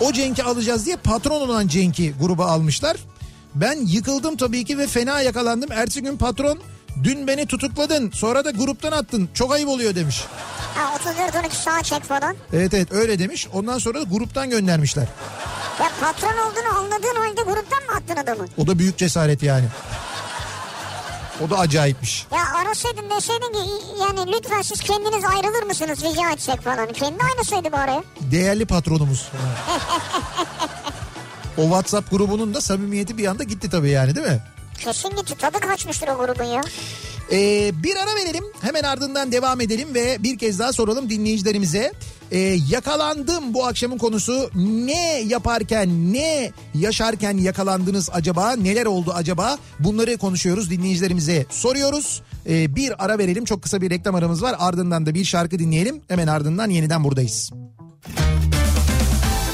o Cenk'i alacağız diye patron olan Cenk'i gruba almışlar. Ben yıkıldım tabii ki ve fena yakalandım. Ertesi gün patron dün beni tutukladın sonra da gruptan attın çok ayıp oluyor demiş. Ha 34 12 sağa çek falan. Evet evet öyle demiş ondan sonra da gruptan göndermişler. Ya patron olduğunu anladığın halde gruptan mı attın adamı? O da büyük cesaret yani. O da acayipmiş. Ya ara alsaydın deseydin ki yani lütfen siz kendiniz ayrılır mısınız rica etsek falan. Kendi oynasaydı bari. Değerli patronumuz. o WhatsApp grubunun da samimiyeti bir anda gitti tabii yani değil mi? Kesin gitti tadı kaçmıştır o grubun ya. Ee, bir ara verelim hemen ardından devam edelim ve bir kez daha soralım dinleyicilerimize. Ee, yakalandım bu akşamın konusu. Ne yaparken ne yaşarken yakalandınız acaba? Neler oldu acaba? Bunları konuşuyoruz dinleyicilerimize soruyoruz. Ee, bir ara verelim çok kısa bir reklam aramız var. Ardından da bir şarkı dinleyelim. Hemen ardından yeniden buradayız.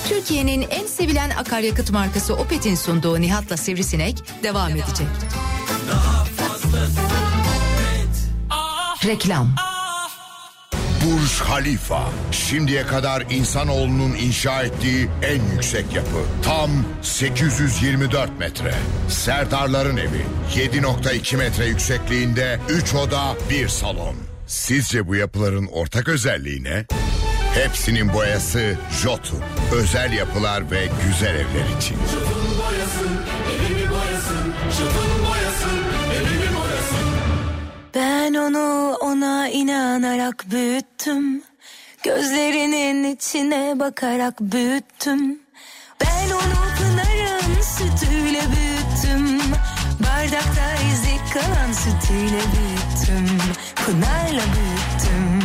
Türkiye'nin en sevilen akaryakıt markası Opet'in sunduğu Nihat'la Sivrisinek devam edecek. Reklam Burj Khalifa. Şimdiye kadar insanoğlunun inşa ettiği en yüksek yapı. Tam 824 metre. Serdarların evi. 7.2 metre yüksekliğinde 3 oda 1 salon. Sizce bu yapıların ortak özelliği ne? Hepsinin boyası Jotun. Özel yapılar ve güzel evler için. Ben onu ona inanarak büyüttüm. Gözlerinin içine bakarak büyüttüm. Ben onu Pınar'ın sütüyle büyüttüm. Bardakta izi kalan sütüyle büyüttüm. Pınar'la büyüttüm.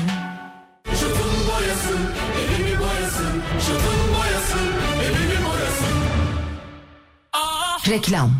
Reklam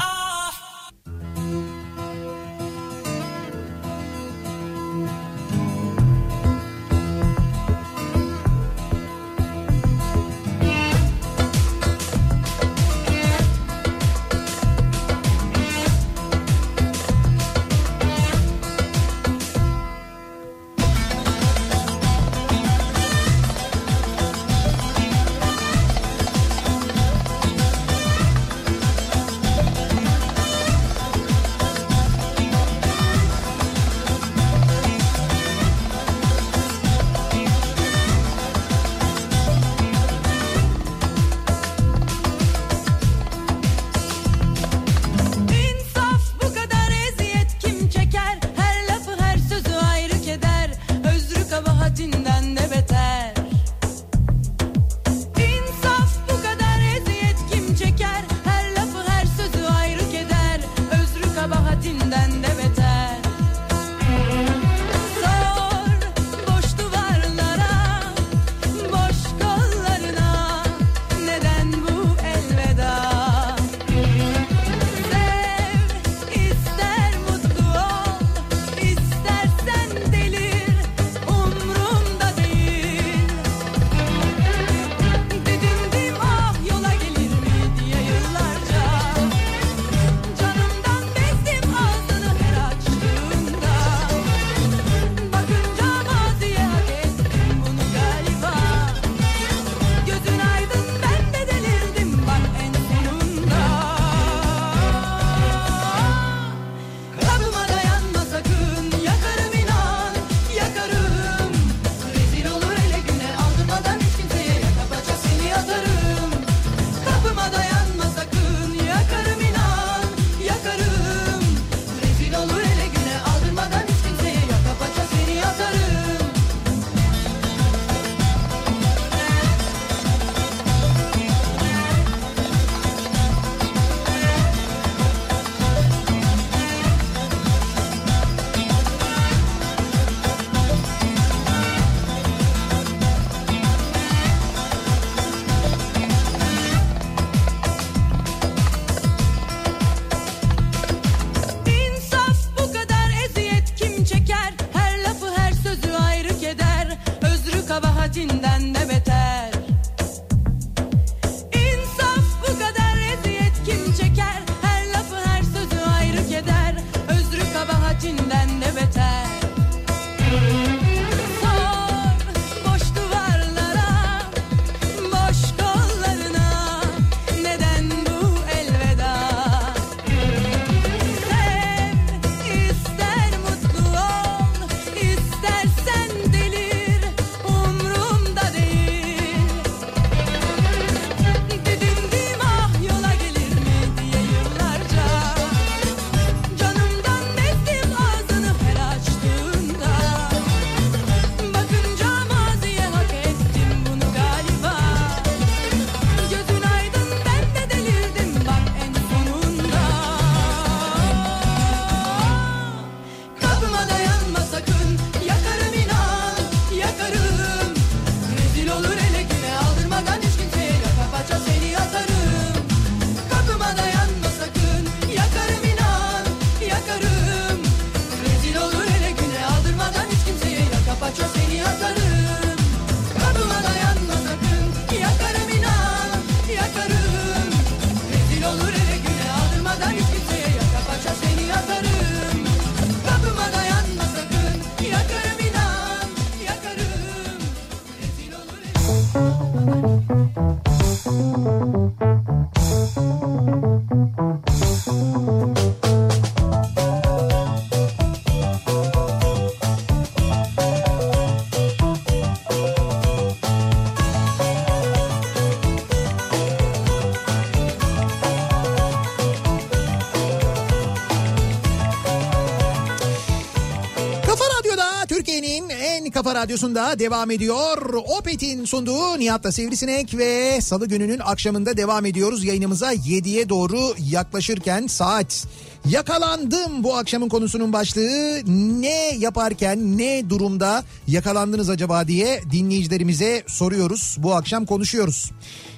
Kafa Radyosu'nda devam ediyor. Opet'in sunduğu Nihat'la Sivrisinek ve salı gününün akşamında devam ediyoruz. Yayınımıza 7'ye doğru yaklaşırken saat Yakalandım bu akşamın konusunun başlığı ne yaparken ne durumda yakalandınız acaba diye dinleyicilerimize soruyoruz. Bu akşam konuşuyoruz.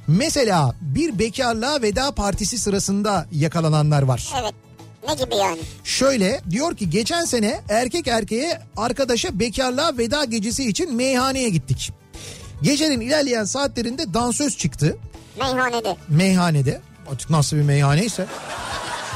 Mesela bir bekarlığa veda partisi sırasında yakalananlar var. Evet. Ne gibi yani? Şöyle diyor ki geçen sene erkek erkeğe arkadaşa bekarlığa veda gecesi için meyhaneye gittik. Gecenin ilerleyen saatlerinde dansöz çıktı Meyhanede. meyhanede. Artık nasıl bir meyhaneyse.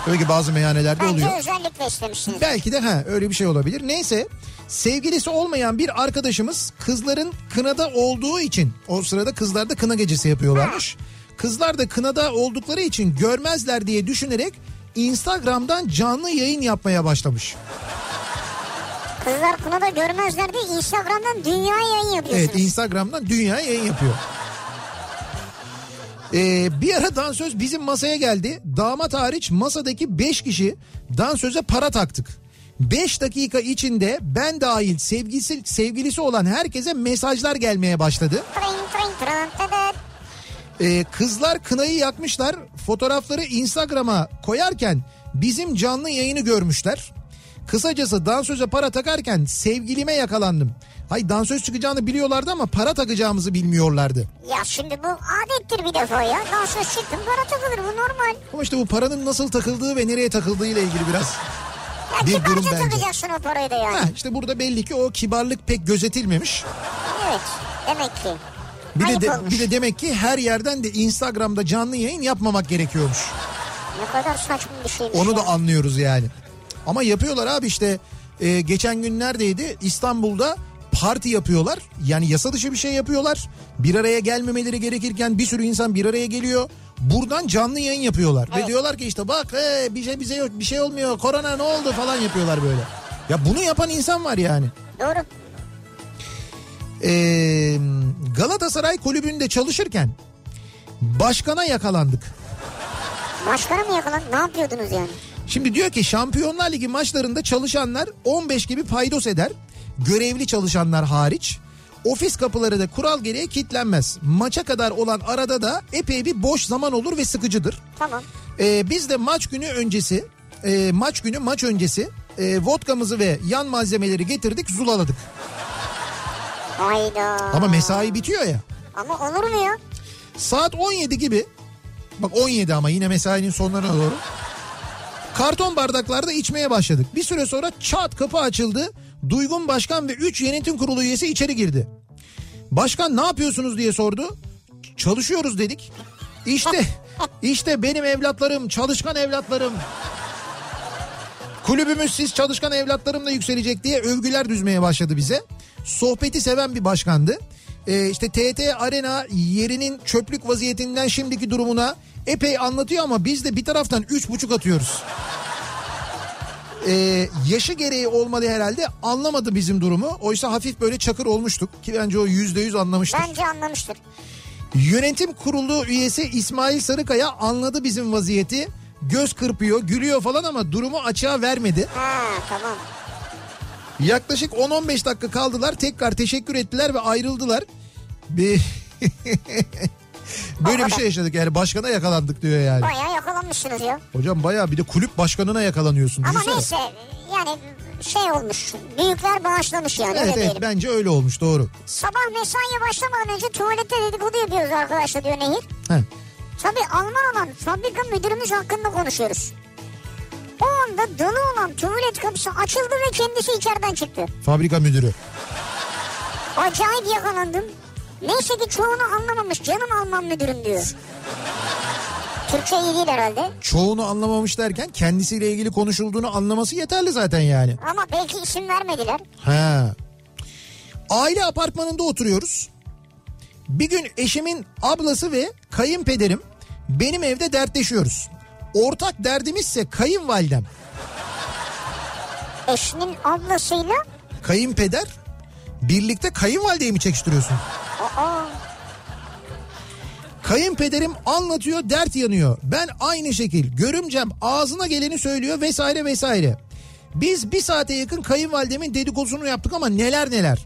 Öyle ki bazı meyhanelerde Bence oluyor. özellikle istemişsiniz. Belki de ha öyle bir şey olabilir. Neyse sevgilisi olmayan bir arkadaşımız kızların kınada olduğu için o sırada kızlar da kına gecesi yapıyorlarmış. Kızlar da kınada oldukları için görmezler diye düşünerek Instagram'dan canlı yayın yapmaya başlamış. Kızlar kınada görmezler diye Instagram'dan dünya yayın yapıyorsunuz. Evet Instagram'dan dünya yayın yapıyor. Ee, bir ara dansöz bizim masaya geldi. Damat hariç masadaki 5 kişi dansöze para taktık. 5 dakika içinde ben dahil sevgilisi, sevgilisi olan herkese mesajlar gelmeye başladı. Tring tring tring. Ee, kızlar kınayı yakmışlar. Fotoğrafları Instagram'a koyarken bizim canlı yayını görmüşler. Kısacası dansöze para takarken sevgilime yakalandım. Hay dansöz çıkacağını biliyorlardı ama para takacağımızı bilmiyorlardı. Ya şimdi bu adettir bir defa ya. Dansöz çıktın para takılır bu normal. Ama işte bu paranın nasıl takıldığı ve nereye takıldığı ile ilgili biraz Ya bir durum bence. takacaksın o parayı da yani. Heh, işte burada belli ki o kibarlık pek gözetilmemiş. Evet demek ki. Bir de, de- bir de demek ki her yerden de Instagram'da canlı yayın yapmamak gerekiyormuş. Ne kadar saçma bir şeymiş Onu da anlıyoruz yani. Ama yapıyorlar abi işte e, geçen gün neredeydi İstanbul'da parti yapıyorlar. Yani yasa dışı bir şey yapıyorlar. Bir araya gelmemeleri gerekirken bir sürü insan bir araya geliyor. Buradan canlı yayın yapıyorlar. Ve Evet. diyorlar ki işte bak he, bir şey bize yok bir şey olmuyor korona ne oldu falan yapıyorlar böyle. Ya bunu yapan insan var yani. Doğru. Ee, Galatasaray kulübünde çalışırken başkana yakalandık. Başkanı mı yakalan? Ne yapıyordunuz yani? Şimdi diyor ki Şampiyonlar Ligi maçlarında çalışanlar 15 gibi paydos eder. Görevli çalışanlar hariç. Ofis kapıları da kural gereği kilitlenmez. Maça kadar olan arada da epey bir boş zaman olur ve sıkıcıdır. Tamam. Ee, biz de maç günü öncesi, e, maç günü maç öncesi e, vodkamızı ve yan malzemeleri getirdik zulaladık. Hayda. Ama mesai bitiyor ya. Ama olur mu ya? Saat 17 gibi bak 17 ama yine mesainin sonlarına doğru. Karton bardaklarda içmeye başladık. Bir süre sonra çat kapı açıldı. Duygun Başkan ve 3 yönetim kurulu üyesi içeri girdi. Başkan ne yapıyorsunuz diye sordu. Çalışıyoruz dedik. İşte işte benim evlatlarım çalışkan evlatlarım. Kulübümüz siz çalışkan evlatlarımla yükselecek diye övgüler düzmeye başladı bize. Sohbeti seven bir başkandı. Ee, işte TT Arena yerinin çöplük vaziyetinden şimdiki durumuna epey anlatıyor ama biz de bir taraftan üç buçuk atıyoruz. Ee, yaşı gereği olmadı herhalde anlamadı bizim durumu. Oysa hafif böyle çakır olmuştuk ki bence o yüzde yüz anlamıştır. Bence anlamıştır. Yönetim kurulu üyesi İsmail Sarıkaya anladı bizim vaziyeti. Göz kırpıyor, gülüyor falan ama durumu açığa vermedi. Ha tamam. Yaklaşık 10-15 dakika kaldılar. Tekrar teşekkür ettiler ve ayrıldılar. Bir... Böyle bir şey yaşadık yani başkana yakalandık diyor yani. Bayağı yakalanmışsınız ya. Hocam bayağı bir de kulüp başkanına yakalanıyorsun. Ama düşünsene. neyse yani şey olmuş. Büyükler bağışlamış yani Evet öyle evet diyelim. bence öyle olmuş doğru. Sabah mesaiye başlamadan önce tuvalette dedikodu yapıyoruz arkadaşlar diyor Nehir. Heh. Tabii Alman olan fabrika müdürümüz hakkında konuşuyoruz. O anda dolu olan tuvalet kapısı açıldı ve kendisi içeriden çıktı. Fabrika müdürü. Acayip yakalandım. Neyse ki çoğunu anlamamış canım Alman müdürüm diyor. Türkçe iyi değil herhalde. Çoğunu anlamamış derken kendisiyle ilgili konuşulduğunu anlaması yeterli zaten yani. Ama belki isim vermediler. Ha. Aile apartmanında oturuyoruz. Bir gün eşimin ablası ve kayınpederim benim evde dertleşiyoruz. Ortak derdimizse kayınvalidem. Eşinin ablasıyla Kayınpeder birlikte kayınvalideyi mi çekiştiriyorsun? Aa, Kayınpederim anlatıyor dert yanıyor. Ben aynı şekil görümcem ağzına geleni söylüyor vesaire vesaire. Biz bir saate yakın kayınvalidemin dedikodusunu yaptık ama neler neler.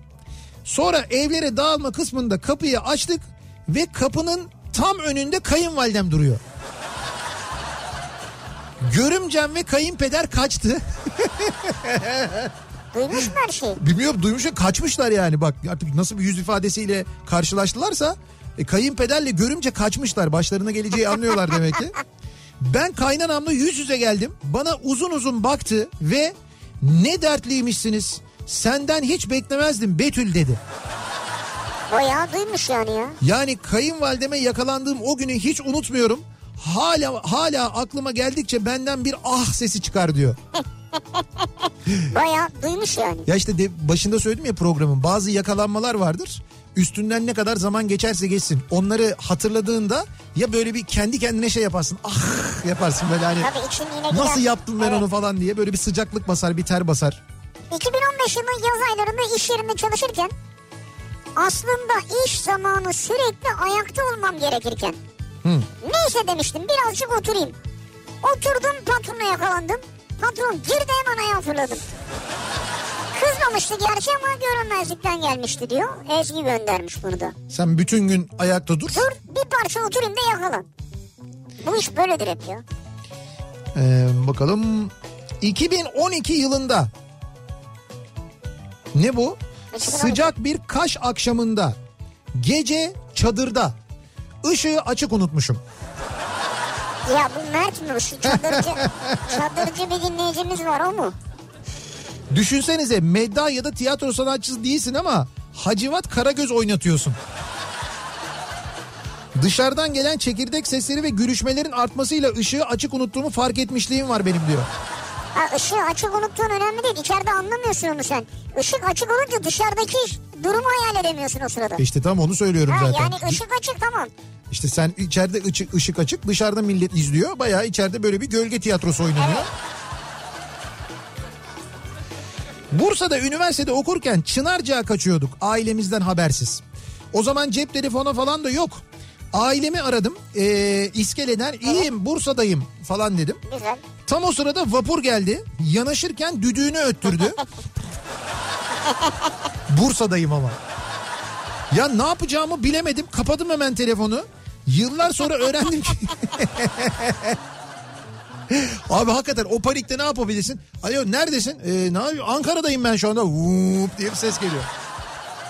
Sonra evlere dağılma kısmında kapıyı açtık ve kapının tam önünde kayınvalidem duruyor. Görümcem ve kayınpeder kaçtı. Duymuş mu her şeyi? Bilmiyorum duymuş kaçmışlar yani bak artık nasıl bir yüz ifadesiyle karşılaştılarsa e, kayınpederle görümce kaçmışlar başlarına geleceği anlıyorlar demek ki. Ben kaynanamla yüz yüze geldim bana uzun uzun baktı ve ne dertliymişsiniz senden hiç beklemezdim Betül dedi. Bayağı duymuş yani ya. Yani kayınvalideme yakalandığım o günü hiç unutmuyorum. Hala hala aklıma geldikçe benden bir ah sesi çıkar diyor. Bayağı duymuş yani. Ya işte de başında söyledim ya programın bazı yakalanmalar vardır. Üstünden ne kadar zaman geçerse geçsin. Onları hatırladığında ya böyle bir kendi kendine şey yaparsın. Ah yaparsın böyle hani. Tabii yine gider. Nasıl yaptım ben Evet. onu falan diye böyle bir sıcaklık basar bir ter basar. 2015 yılının yaz aylarında iş yerinde çalışırken aslında iş zamanı sürekli ayakta olmam gerekirken neyse demiştim birazcık oturayım. Oturdum patronla yakalandım. Patron girdi hemen ayağa fırladım. Kızmamıştı gerçi ama görünmezlikten gelmişti diyor. Ezgi göndermiş bunu da. Sen bütün gün ayakta dur. Dur bir parça oturayım da yakala. Bu iş böyledir hep ya. Ee, bakalım 2012 yılında ne bu? 2012. Sıcak bir kaş akşamında gece çadırda ışığı açık unutmuşum. Ya bu Mert mi? Şu çadırcı, çadırcı bir dinleyicimiz var o mu? Düşünsenize medda ya da tiyatro sanatçısı değilsin ama Hacivat Karagöz oynatıyorsun. Dışarıdan gelen çekirdek sesleri ve gülüşmelerin artmasıyla ışığı açık unuttuğumu fark etmişliğim var benim diyor. Ha ışığı açık unuttuğun önemli değil. İçeride anlamıyorsun onu sen. Işık açık olunca dışarıdaki durumu hayal edemiyorsun o sırada. İşte tam onu söylüyorum Ha, zaten. yani ışık açık tamam. İşte sen içeride ışık, ışık açık dışarıda millet izliyor. Bayağı içeride böyle bir gölge tiyatrosu oynanıyor. Evet. Bursa'da üniversitede okurken Çınarca'ya kaçıyorduk ailemizden habersiz. O zaman cep telefonu falan da yok. Ailemi aradım. Ee, iskeleden iyiyim Bursa'dayım falan dedim. Güzel. Tam o sırada vapur geldi. Yanaşırken düdüğünü öttürdü. Bursa'dayım ama. Ya ne yapacağımı bilemedim. Kapadım hemen telefonu. Yıllar sonra öğrendim ki... Abi hakikaten o panikte ne yapabilirsin? Alo neredesin? Ee, ne yapıyor? Ankara'dayım ben şu anda. Vup diye bir ses geliyor.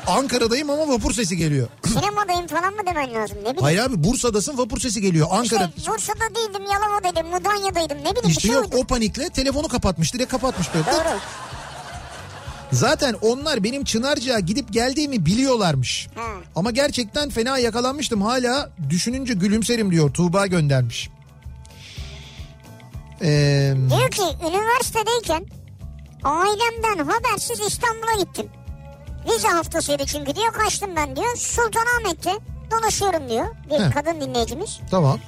Ankara'dayım ama vapur sesi geliyor. Sinemadayım falan mı demen lazım ne bileyim. Hayır abi Bursa'dasın vapur sesi geliyor. Ankara. İşte Bursa'da değildim Yalova'daydım Mudanya'daydım ne bileyim bir İşte şey yok uydu. o panikle telefonu kapatmış. Direkt kapatmış böyle. Doğru. Zaten onlar benim Çınarca'ya gidip geldiğimi biliyorlarmış. Ha. Ama gerçekten fena yakalanmıştım. Hala düşününce gülümserim diyor. Tuğba göndermiş. Ee, Diyor ki üniversitedeyken ailemden habersiz İstanbul'a gittim. Vize haftasıydı çünkü diyor kaçtım ben diyor. Sultanahmet'te dolaşıyorum diyor bir He. kadın dinleyicimiz. tamam.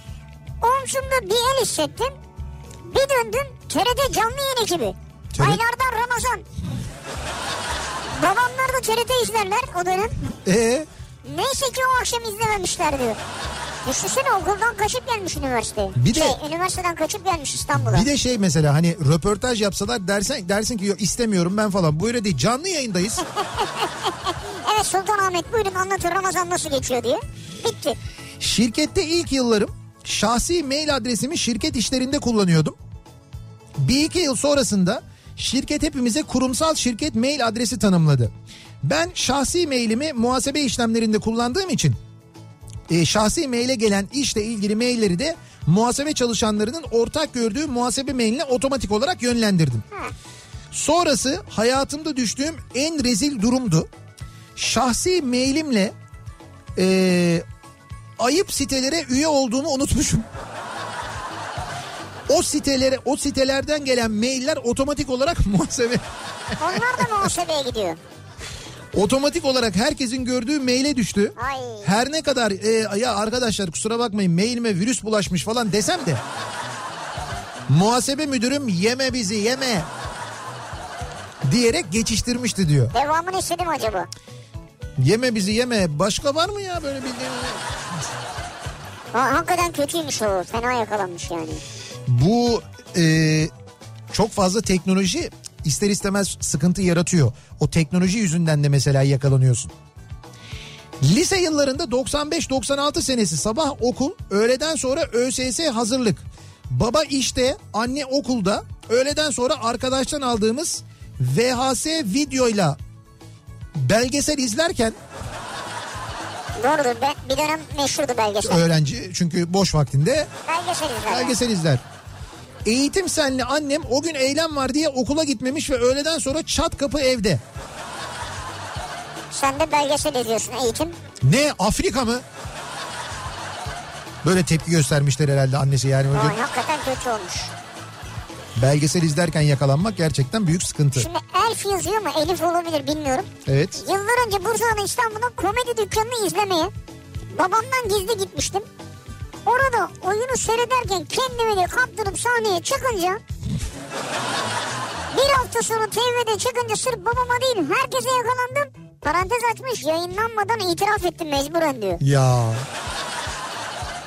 Omzumda bir el hissettim. Bir döndüm TRT canlı yayın ekibi. TRT Aylardan Ramazan. Babamlar da TRT izlerler o dönem. Ee, Neyse ki o akşam izlememişler diyor. Düşünsene okuldan kaçıp gelmiş üniversiteye. Bir de- Şey, üniversiteden kaçıp gelmiş İstanbul'a. bir de şey mesela hani röportaj yapsalar dersen dersin ki istemiyorum ben falan. Bu öyle değil. Canlı yayındayız. Evet Sultanahmet buyurun anlatın Ramazan nasıl geçiyor diye. Bitti. Şirkette ilk yıllarım şahsi mail adresimi şirket işlerinde kullanıyordum. Bir iki yıl sonrasında şirket hepimize kurumsal şirket mail adresi tanımladı. Ben şahsi mailimi muhasebe işlemlerinde kullandığım için e, şahsi maile gelen işle ilgili mailleri de muhasebe çalışanlarının ortak gördüğü muhasebe mailine otomatik olarak yönlendirdim. Sonrası hayatımda düştüğüm en rezil durumdu. Şahsi mailimle e, ayıp sitelere üye olduğumu unutmuşum. O sitelere, o sitelerden gelen mailler otomatik olarak muhasebe, Onlar da muhasebeye gidiyor. Otomatik olarak herkesin gördüğü maile düştü. Ay. Her ne kadar e, ya arkadaşlar kusura bakmayın mailime virüs bulaşmış falan desem de muhasebe müdürüm yeme bizi yeme diyerek geçiştirmişti diyor. Devamını istedim acaba. Yeme bizi yeme başka var mı ya böyle bildiğin? Ha, hakikaten kötüymüş o. Fena yakalanmış yani. Bu e, çok fazla teknoloji ister istemez sıkıntı yaratıyor. O teknoloji yüzünden de mesela yakalanıyorsun. Lise yıllarında 95-96 senesi sabah okul, öğleden sonra ÖSS hazırlık. Baba işte, anne okulda. Öğleden sonra arkadaştan aldığımız VHS videoyla belgesel izlerken Doğrudur. Be, bir dönem meşhurdu belgesel. öğrenci çünkü boş vaktinde Belgesel izler. belgesel izler. Eğitim senli annem o gün eylem var diye okula gitmemiş ve öğleden sonra çat kapı evde. Sen de belgesel izliyorsun eğitim. Ne Afrika mı? Böyle tepki göstermişler herhalde annesi yani. Öyle Vay, hakikaten kötü olmuş. belgesel izlerken yakalanmak gerçekten büyük sıkıntı. Şimdi Elf yazıyor mu? Elif olabilir bilmiyorum. Evet. Yıllar önce Bursa'nın İstanbul'da komedi dükkanını izlemeye babamdan gizli gitmiştim. Orada oyunu seyrederken kendimi de kaptırıp sahneye çıkınca bir hafta sonra TV'de çıkınca sırf babama değil herkese yakalandım. Parantez açmış yayınlanmadan itiraf ettim mecburen diyor. Ya.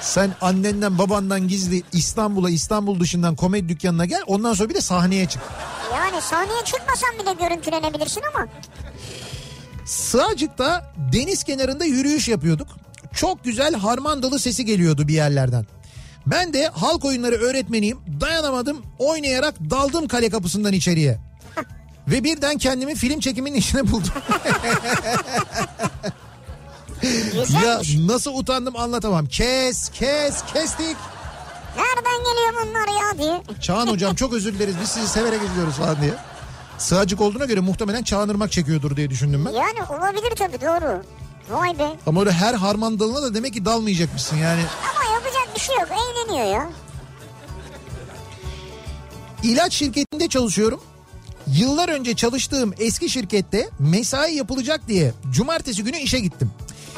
Sen annenden babandan gizli İstanbul'a İstanbul dışından komedi dükkanına gel ondan sonra bir de sahneye çık. Yani sahneye çıkmasan bile görüntülenebilirsin ama Sığacık'ta deniz kenarında yürüyüş yapıyorduk. Çok güzel harmandalı sesi geliyordu bir yerlerden. Ben de halk oyunları öğretmeniyim. Dayanamadım oynayarak daldım kale kapısından içeriye. Ve birden kendimi film çekiminin içine buldum. ya nasıl utandım anlatamam. Kes kes kestik. Nereden geliyor bunlar ya diye. Çağan hocam çok özür dileriz biz sizi severek izliyoruz falan diye. Sığacık olduğuna göre muhtemelen Çağan Irmak çekiyordur diye düşündüm ben. Yani olabilir tabii doğru. Vay be. Ama öyle her harman dalına da demek ki dalmayacakmışsın yani. Ama yapacak bir şey yok. Eğleniyor ya. İlaç şirketinde çalışıyorum. Yıllar önce çalıştığım eski şirkette mesai yapılacak diye cumartesi günü işe gittim.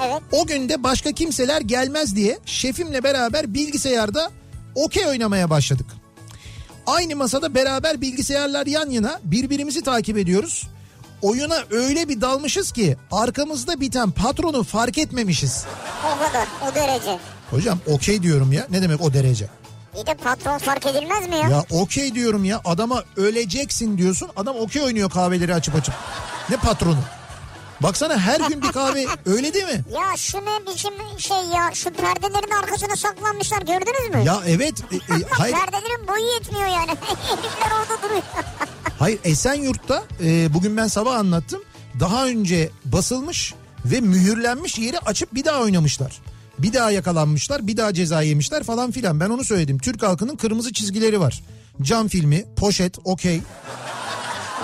Evet. O gün de başka kimseler gelmez diye şefimle beraber bilgisayarda okey oynamaya başladık. Aynı masada beraber bilgisayarlar yan yana birbirimizi takip ediyoruz. Oyuna öyle bir dalmışız ki arkamızda biten patronu fark etmemişiz. O kadar. O derece. Hocam okey diyorum ya ne demek o derece? İyi de patron fark edilmez mi ya? Ya okey diyorum ya adama öleceksin diyorsun adam okey oynuyor kahveleri açıp açıp. Ne patronu? Baksana her gün bir kahve öyle değil mi? Ya şu ne biçim şey ya şu perdelerin arkasına saklanmışlar gördünüz mü? Ya evet e, e, hayır Perdelerin boyu yetmiyor yani. Herifler orada duruyor. Hayır Esenyurt'ta e, bugün ben sabah anlattım. Daha önce basılmış ve mühürlenmiş yeri açıp bir daha oynamışlar. Bir daha yakalanmışlar, bir daha ceza yemişler falan filan. Ben onu söyledim. Türk halkının kırmızı çizgileri var. Cam filmi, poşet, okey.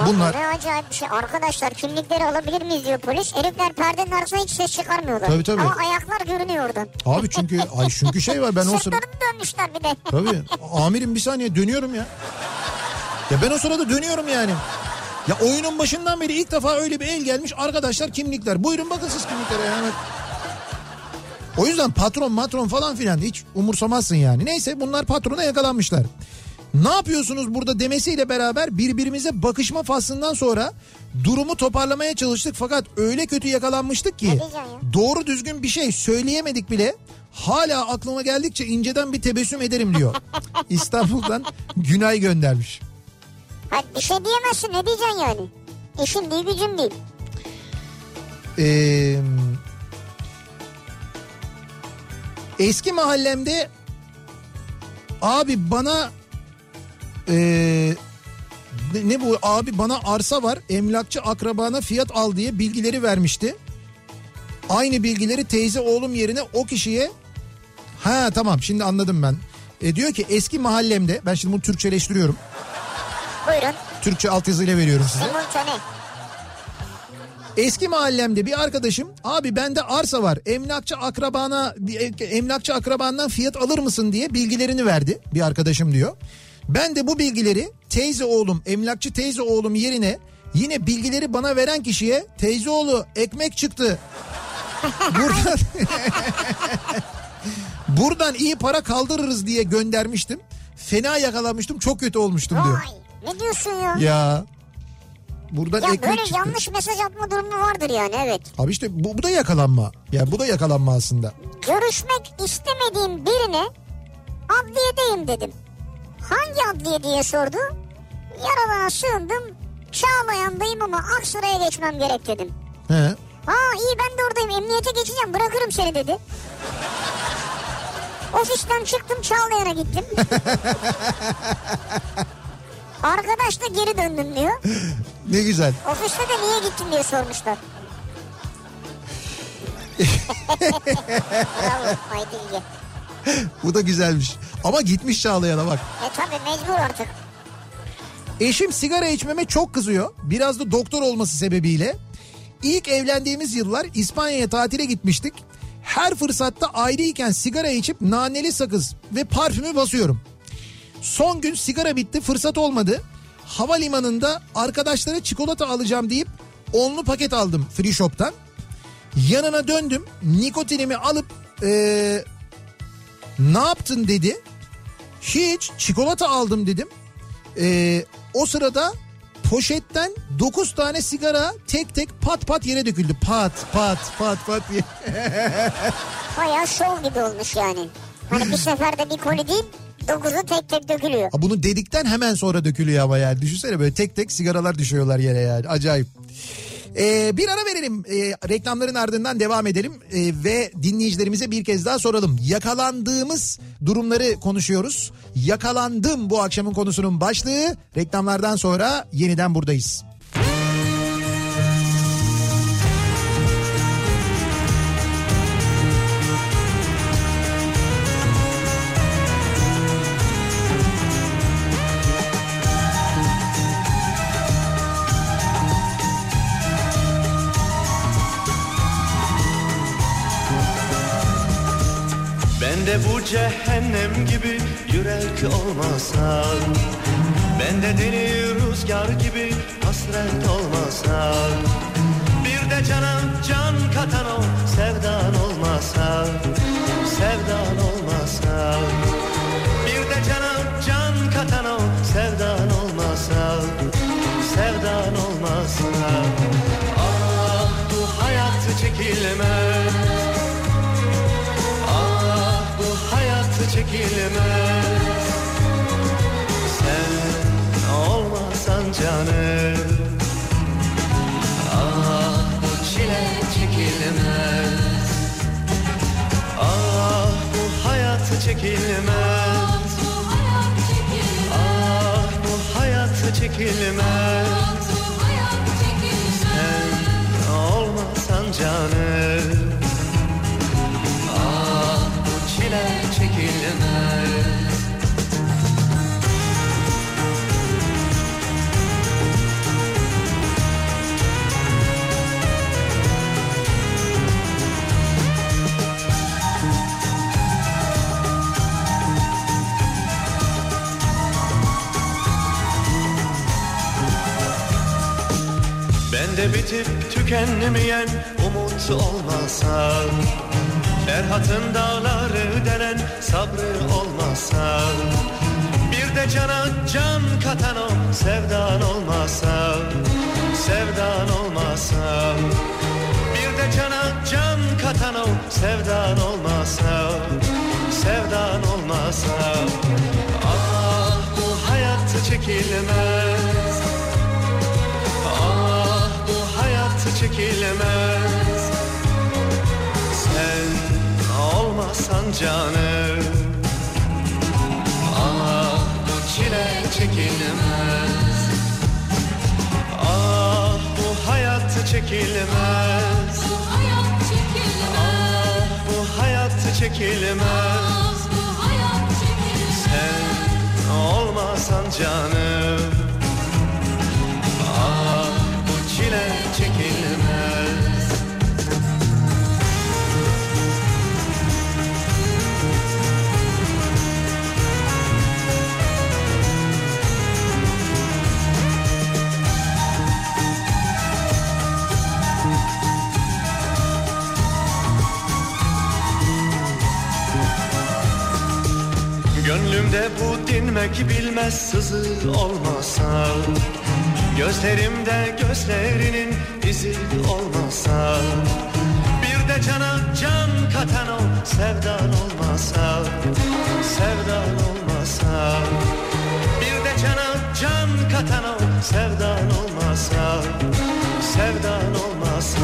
Bunlar Ne acayip bir şey. Arkadaşlar kimlikleri alabilir miyiz diyor polis. Herifler perdenin arkasına hiç ses çıkarmıyorlar. Tabii, tabii. Ama ayaklar görünüyor oradan. abi çünkü ay çünkü şey var ben o sırada dönmüşler bir de. Tabii. Amirim bir saniye dönüyorum ya. Ya ben o sırada dönüyorum yani. Ya oyunun başından beri ilk defa öyle bir el gelmiş arkadaşlar kimlikler. Buyurun bakın siz kimliklere yani. O yüzden patron matron falan filan hiç umursamazsın yani. Neyse bunlar patrona yakalanmışlar. Ne yapıyorsunuz burada demesiyle beraber birbirimize bakışma faslından sonra durumu toparlamaya çalıştık fakat öyle kötü yakalanmıştık ki doğru düzgün bir şey söyleyemedik bile. Hala aklıma geldikçe inceden bir tebessüm ederim diyor. İstanbul'dan Günay göndermiş. Bir şey diyemezsin ne diyeceksin yani? İşim değil gücüm değil. Ee, eski mahallemde abi bana ne, ne bu abi bana arsa var emlakçı akrabana fiyat al diye bilgileri vermişti. Aynı bilgileri teyze oğlum yerine o kişiye ha tamam şimdi anladım ben. E, diyor ki eski mahallemde ben şimdi bunu Türkçeleştiriyorum. Buyurun. Türkçe altyazıyla veriyorum size. Simultane. Eski mahallemde bir arkadaşım abi bende arsa var emlakçı akrabana emlakçı akrabandan fiyat alır mısın diye bilgilerini verdi bir arkadaşım diyor. Ben de bu bilgileri teyze oğlum emlakçı teyze oğlum yerine yine bilgileri bana veren kişiye teyze oğlu ekmek çıktı. Buradan Buradan iyi para kaldırırız diye göndermiştim. Fena yakalanmıştım çok kötü olmuştum diyor. Vay ne diyorsun ya? Ya, Ya buradan ekmek böyle çıktı. yanlış mesaj atma durumu vardır yani evet. Abi işte bu, bu da yakalanma. Ya bu da yakalanma aslında. Görüşmek istemediğim birine adliyedeyim dedim. Hangi adliye diye sordu. Yaradana sığındım Çağlayan'dayım ama Aksaray'a geçmem gerek dedim. He. Ha iyi ben de oradayım emniyete geçeceğim bırakırım seni dedi. Ofisten çıktım Çağlayan'a gittim. Arkadaş da geri döndüm diyor. Ne güzel. Ofiste de niye gittin diye sormuşlar. Bravo Aydilge. Bu da güzelmiş. Ama gitmiş Çağlayan'a bak. E tabi mecbur artık. Eşim sigara içmeme çok kızıyor. Biraz da doktor olması sebebiyle. İlk evlendiğimiz yıllar İspanya'ya tatile gitmiştik. Her fırsatta ayrıyken sigara içip naneli sakız ve parfümü basıyorum. Son gün sigara bitti fırsat olmadı. Havalimanında arkadaşlara çikolata alacağım deyip onlu paket aldım free shop'tan. Yanına döndüm nikotinimi alıp eee, ne yaptın dedi. Hiç çikolata aldım dedim. Ee, o sırada poşetten 9 tane sigara tek tek pat pat yere döküldü. Pat pat pat pat diye. Baya şov gibi olmuş yani. Hani bir seferde bir koli değil dokuzu tek tek dökülüyor. Ha, Bunu dedikten hemen sonra dökülüyor ama yani. Düşünsene böyle tek tek sigaralar düşüyorlar yere yani. Acayip. Ee, bir ara verelim. Ee, reklamların ardından devam edelim. Ee, ve dinleyicilerimize bir kez daha soralım. Yakalandığımız durumları konuşuyoruz. Yakalandım bu akşamın konusunun başlığı. Reklamlardan sonra yeniden buradayız. De bu cehennem gibi yürek olmasa Ben de deli rüzgar gibi hasret olmasa Bir de cana can katan o sevdan olmasa Sevdan olmasa Bir de cana çekilmez. Ah bu hayat çekilmez. Sen olmasan canım de bitip tükenmeyen umut olmasa? Ferhat'ın dağları delen sabrı olmasa? Bir de cana can katan o sevdan olmasa? Sevdan olmasa? Bir de cana can katan o sevdan olmasa? Sevdan olmasa? Ah bu hayat çekilmez hayat çekilmez Sen olmasan canım Ah bu çile çekilmez Ah bu hayat çekilmez Ah bu hayat çekilmez Sen olmasan canım Ah bu çile Gönlümde bu dinmek bilmez sızı olmasa. Gözlerimde gözlerinin izi olmasa. Bir de cana can katan o sevdan olmasa. Sevdan olmasa. Bir de cana can katan o sevdan olmasa. Sevdan olmasa.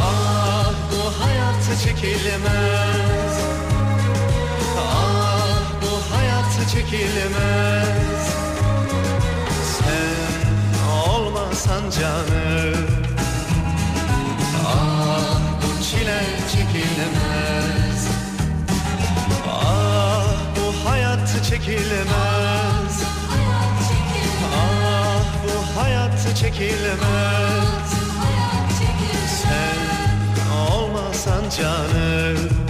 Ah bu hayatı çekilmez. Sen olmasan canım. Ah bu çile çekilmez. Ah bu hayat çekilmez. Ah bu hayat çekilmez. Sen olmasan canım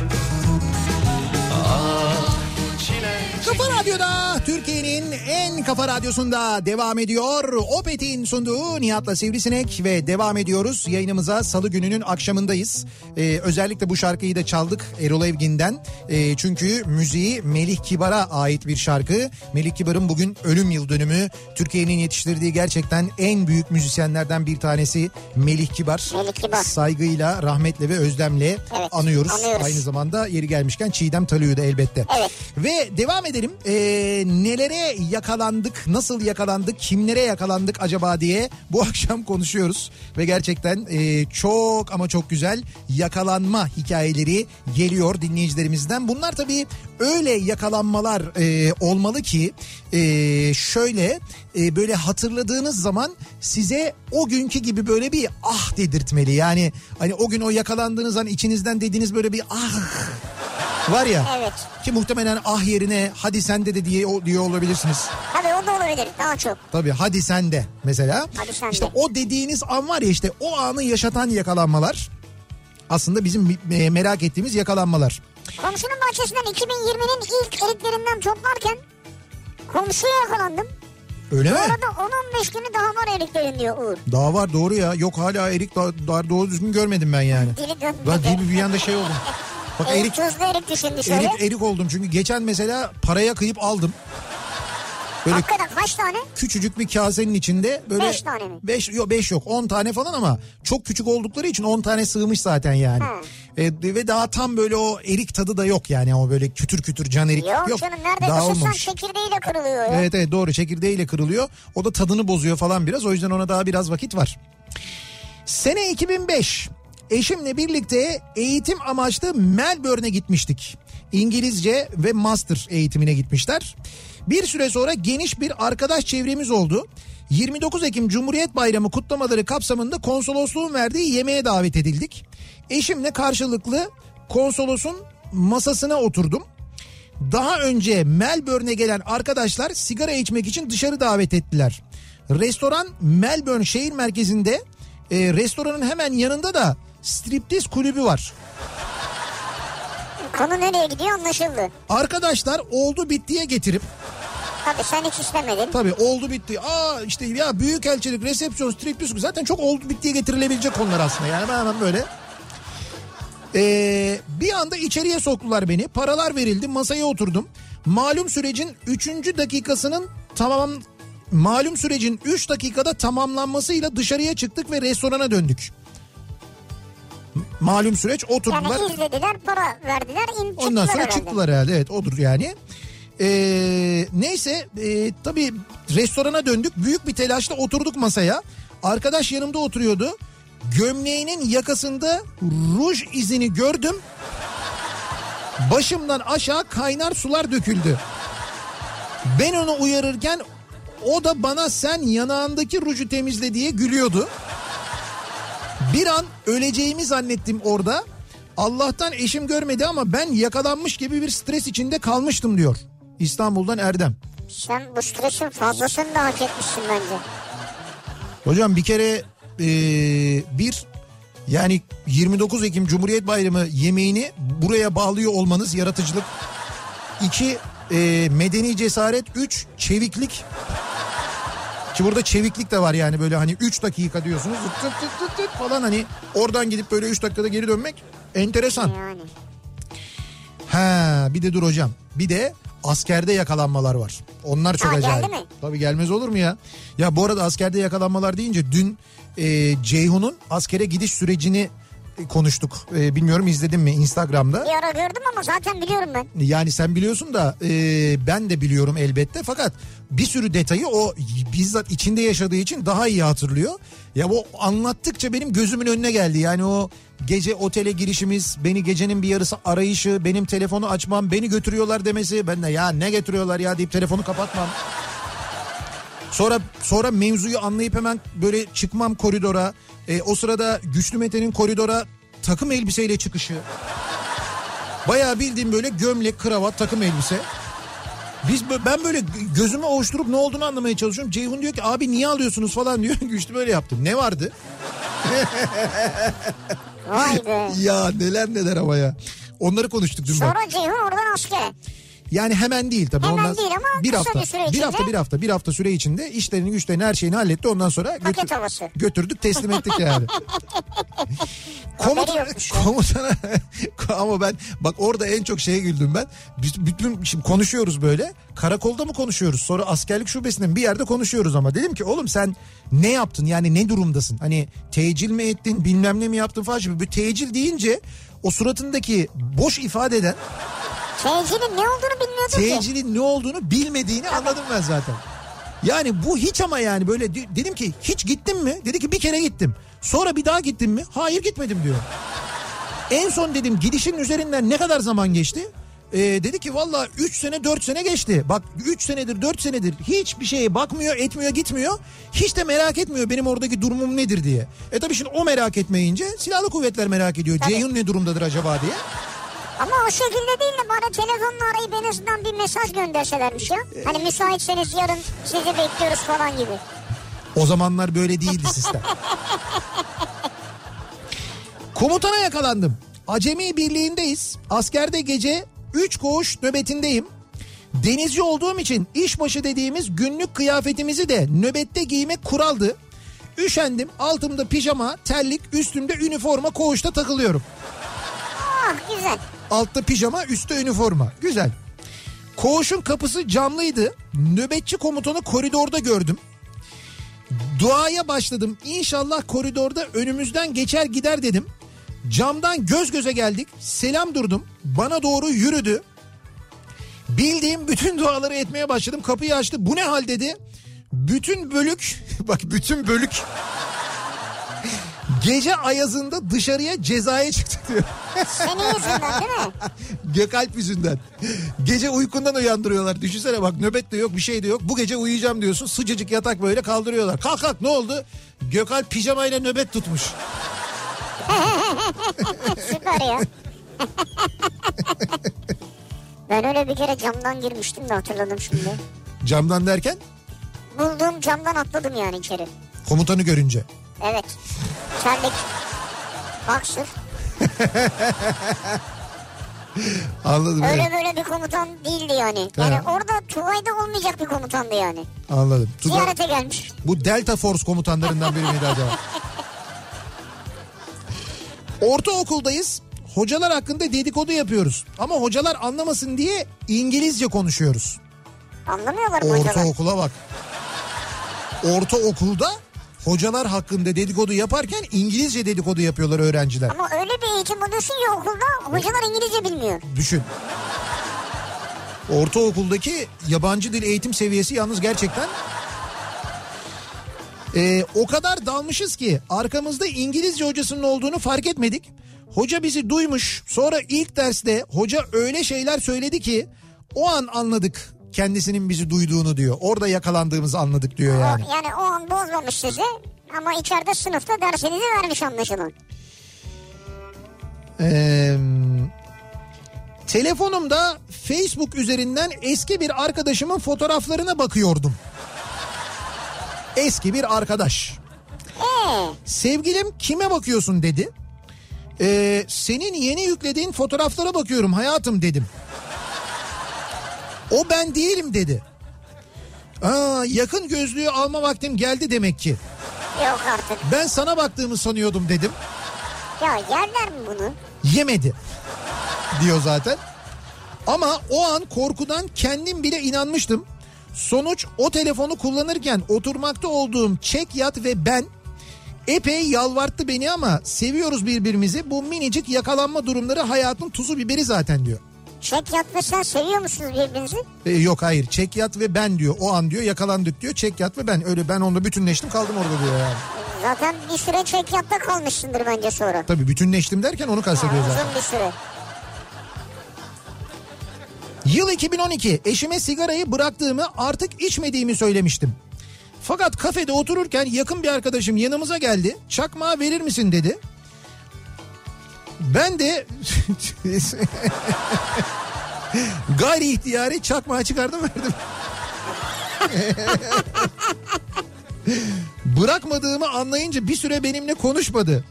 Kafa Radyo'da Türkiye'nin en kafa radyosunda devam ediyor. Opet'in sunduğu Nihat'la Sivrisinek ve devam ediyoruz. Yayınımıza salı gününün akşamındayız. Ee, özellikle bu şarkıyı da çaldık Erol Evgin'den. Ee, çünkü müziği Melih Kibar'a ait bir şarkı. Melih Kibar'ın bugün ölüm yıl dönümü. Türkiye'nin yetiştirdiği gerçekten en büyük müzisyenlerden bir tanesi Melih Kibar. Melih Kibar. Saygıyla, rahmetle ve özlemle Evet, anıyoruz. anıyoruz. Aynı zamanda yeri gelmişken Çiğdem Talıyor'u da elbette. Evet. Ve devam edelim. Ee, nelere yakalandık, nasıl yakalandık, kimlere yakalandık acaba diye bu akşam konuşuyoruz. Ve gerçekten e, çok ama çok güzel yakalanma hikayeleri geliyor dinleyicilerimizden. Bunlar tabii öyle yakalanmalar e, olmalı ki e, şöyle e, böyle hatırladığınız zaman size o günkü gibi böyle bir ah dedirtmeli. Yani hani o gün o yakalandığınız an içinizden dediğiniz böyle bir ah var ya. Evet. Ki muhtemelen ah yerine hadi sen de diye diyor olabilirsiniz. Tabii o da olabilir daha çok. Tabii hadi sen de mesela. Hadi sen işte o dediğiniz an var ya işte o anı yaşatan yakalanmalar aslında bizim e, merak ettiğimiz yakalanmalar. Komşunun bahçesinden 2020'nin ilk eriklerinden toplarken komşuya yakalandım. Öyle Bu mi? arada 10-15 günü daha var eriklerin diyor Uğur. Daha var doğru ya. Yok hala erik daha, daha doğru düzgün görmedim ben yani. Dili dönmedi. Ben dili bir anda şey oldum. Bak Erik, erik erik düşündü şöyle. erik erik oldum çünkü geçen mesela paraya kıyıp aldım. Böyle Hakikaten kaç tane? küçücük bir kasenin içinde böyle Beş tane mi? 5 yok 5 yok 10 tane falan ama çok küçük oldukları için 10 tane sığmış zaten yani. E, ve daha tam böyle o erik tadı da yok yani o böyle kütür kütür can erik Yok, yok. canım nerede daha olmamış. çekirdeğiyle kırılıyor ya. Evet evet doğru çekirdeğiyle kırılıyor. O da tadını bozuyor falan biraz o yüzden ona daha biraz vakit var. Sene 2005 eşimle birlikte eğitim amaçlı Melbourne'e gitmiştik. İngilizce ve master eğitimine gitmişler. Bir süre sonra geniş bir arkadaş çevremiz oldu. 29 Ekim Cumhuriyet Bayramı kutlamaları kapsamında konsolosluğun verdiği yemeğe davet edildik. Eşimle karşılıklı konsolosun masasına oturdum. Daha önce Melbourne'e gelen arkadaşlar sigara içmek için dışarı davet ettiler. Restoran Melbourne şehir merkezinde e, restoranın hemen yanında da striptiz kulübü var. Konu nereye gidiyor anlaşıldı. Arkadaşlar oldu bittiye getirip Tabii sen hiç istemedin. tabii oldu bitti. Aa işte ya büyük elçilik, resepsiyon, striptiz zaten çok oldu bittiye getirilebilecek konular aslında. Yani ben hemen böyle Ee, bir anda içeriye soktular beni. Paralar verildi. Masaya oturdum. Malum sürecin 3. dakikasının tamam malum sürecin 3 dakikada tamamlanmasıyla dışarıya çıktık ve restorana döndük. Malum süreç oturdular. Yani izlediler para verdiler in Ondan sonra herhalde. çıktılar herhalde. Evet odur yani. Ee, neyse e, tabii restorana döndük. Büyük bir telaşla oturduk masaya. Arkadaş yanımda oturuyordu. Gömleğinin yakasında ruj izini gördüm. Başımdan aşağı kaynar sular döküldü. Ben onu uyarırken o da bana sen yanağındaki ruju temizle diye gülüyordu. Bir an öleceğimi zannettim orada. Allah'tan eşim görmedi ama ben yakalanmış gibi bir stres içinde kalmıştım diyor. İstanbul'dan Erdem. Sen bu stresin fazlasını da hak etmişsin bence. Hocam bir kere eee, bir yani 29 Ekim Cumhuriyet Bayramı yemeğini buraya bağlıyor olmanız yaratıcılık. İki eee, medeni cesaret. Üç çeviklik. Ki burada çeviklik de var yani böyle hani 3 dakika diyorsunuz tık tık tık tık falan hani oradan gidip böyle 3 dakikada geri dönmek enteresan. Yani. Ha bir de dur hocam. Bir de askerde yakalanmalar var. Onlar çok Ha, acayip. geldi mi? Tabii gelmez olur mu ya? Ya bu arada askerde yakalanmalar deyince dün e, Ceyhun'un askere gidiş sürecini e, konuştuk. E, bilmiyorum izledin mi Instagram'da? Bir ara gördüm ama zaten biliyorum ben. Yani sen biliyorsun da e, ben de biliyorum elbette. Fakat bir sürü detayı o bizzat içinde yaşadığı için daha iyi hatırlıyor. Ya bu anlattıkça benim gözümün önüne geldi. Yani o gece otele girişimiz, beni gecenin bir yarısı arayışı, benim telefonu açmam, beni götürüyorlar demesi. Ben de ya ne getiriyorlar ya deyip telefonu kapatmam. Sonra sonra mevzuyu anlayıp hemen böyle çıkmam koridora. E, o sırada Güçlü Mete'nin koridora takım elbiseyle çıkışı. Bayağı bildiğim böyle gömlek, kravat, takım elbise. Biz ben böyle gözümü ovuşturup ne olduğunu anlamaya çalışıyorum. Ceyhun diyor ki abi niye alıyorsunuz falan diyor. Güçlü böyle yaptım. Ne vardı? Vay be. Ya neler neler ama ya. Onları konuştuk dün. Sonra Ceyhun oradan askere. Yani hemen değil tabii. Hemen Ondan değil ama bir hafta, bir süre bir içinde- hafta, bir hafta, bir hafta süre içinde işlerini güçlerini her şeyini halletti. Ondan sonra havası. götürdük teslim ettik yani. Komutan, komutana ama ben bak orada en çok şeye güldüm ben. Bütün şimdi konuşuyoruz böyle. Karakolda mı konuşuyoruz? Sonra askerlik şubesinde mi? bir yerde konuşuyoruz ama dedim ki oğlum sen ne yaptın? Yani ne durumdasın? Hani tecil mi ettin? Bilmem ne mi yaptın falan gibi. Bir tecil deyince o suratındaki boş ifadeden Tecilin ne olduğunu bilmiyordum ki. Tecilin ne olduğunu bilmediğini anladım ben zaten. Yani bu hiç ama yani böyle de- dedim ki hiç gittin mi? Dedi ki bir kere gittim. Sonra bir daha gittin mi? Hayır gitmedim diyor. En son dedim gidişin üzerinden ne kadar zaman geçti? Ee, dedi ki valla 3 sene 4 sene geçti. Bak 3 senedir 4 senedir hiçbir şeye bakmıyor etmiyor gitmiyor. Hiç de merak etmiyor benim oradaki durumum nedir diye. E tabii şimdi o merak etmeyince silahlı kuvvetler merak ediyor. Ceyhun ne durumdadır acaba diye. Ama o şekilde değil de bana telefonla arayıp en azından bir mesaj gönderselermiş ya. Hani müsaitseniz yarın sizi bekliyoruz falan gibi. O zamanlar böyle değildi sistem. Komutana yakalandım. Acemi birliğindeyiz. Askerde gece 3 koğuş nöbetindeyim. Denizci olduğum için işbaşı dediğimiz günlük kıyafetimizi de nöbette giymek kuraldı. Üşendim altımda pijama, terlik, üstümde üniforma koğuşta takılıyorum. Ah güzel. Altta pijama, üstte üniforma. Güzel. Koğuşun kapısı camlıydı. Nöbetçi komutanı koridorda gördüm. Duaya başladım. İnşallah koridorda önümüzden geçer gider dedim. Camdan göz göze geldik. Selam durdum. Bana doğru yürüdü. Bildiğim bütün duaları etmeye başladım. Kapıyı açtı. Bu ne hal dedi. Bütün bölük bak bütün bölük gece ayazında dışarıya cezaya çıktı diyor. Senin yüzünden değil mi? Gökalp yüzünden. Gece uykundan uyandırıyorlar. Düşünsene bak nöbet de yok bir şey de yok. Bu gece uyuyacağım diyorsun. Sıcacık yatak böyle kaldırıyorlar. Kalk kalk ne oldu? Gökalp pijamayla nöbet tutmuş. Süper ya. ben öyle bir kere camdan girmiştim de hatırladım şimdi. Camdan derken Bulduğum camdan atladım yani içeri. komutanı görünce. Evet. Terlik. Boxer. Anladım. Öyle böyle bir komutan değildi yani. Yani Evet. orada Tugay'da olmayacak bir komutandı yani. Anladım. Tugay- Ziyarete gelmiş. Bu Delta Force komutanlarından biri miydi acaba? Ortaokuldayız. Hocalar hakkında dedikodu yapıyoruz. Ama hocalar anlamasın diye İngilizce konuşuyoruz. Anlamıyorlar mı hocalar? Ortaokula bak. Ortaokulda hocalar hakkında dedikodu yaparken İngilizce dedikodu yapıyorlar öğrenciler. Ama öyle bir eğitim alıyorsun ki okulda hocalar İngilizce bilmiyor. Düşün. Ortaokuldaki yabancı dil eğitim seviyesi yalnız gerçekten Ee, o kadar dalmışız ki arkamızda İngilizce hocasının olduğunu fark etmedik. Hoca bizi duymuş. Sonra ilk derste hoca öyle şeyler söyledi ki o an anladık kendisinin bizi duyduğunu diyor. Orada yakalandığımızı anladık diyor yani. Yani o an bozmamış sizi ama içeride sınıfta dersinizi vermiş anlaşılan. Ee, telefonumda Facebook üzerinden eski bir arkadaşımın fotoğraflarına bakıyordum. Eski bir arkadaş. Ee, Sevgilim kime bakıyorsun dedi. Ee, senin yeni yüklediğin fotoğraflara bakıyorum hayatım dedim. O ben değilim dedi. Aa, yakın gözlüğü alma vaktim geldi demek ki. yok artık. Ben sana baktığımı sanıyordum dedim. Ya yerler mi bunu? yemedi diyor zaten. Ama o an korkudan kendim bile inanmıştım. Sonuç o telefonu kullanırken oturmakta olduğum çek yat ve ben epey yalvarttı beni ama seviyoruz birbirimizi. Bu minicik yakalanma durumları hayatın tuzu biberi zaten diyor. Çek yat ve sen seviyor musunuz birbirinizi? E, yok hayır çek yat ve ben diyor. O an diyor yakalandık diyor. Çek yat ve ben. Öyle ben onunla bütünleştim kaldım orada diyor yani. Zaten bir süre çek yatta kalmışsındır bence sonra. Tabii bütünleştim derken onu kastediyor zaten. Uzun bir süre. Yıl 2012 eşime sigarayı bıraktığımı artık içmediğimi söylemiştim. Fakat kafede otururken yakın bir arkadaşım yanımıza geldi. Çakmağı verir misin dedi. Ben de gayri ihtiyari çakmağı çıkardım verdim. Bırakmadığımı anlayınca bir süre benimle konuşmadı.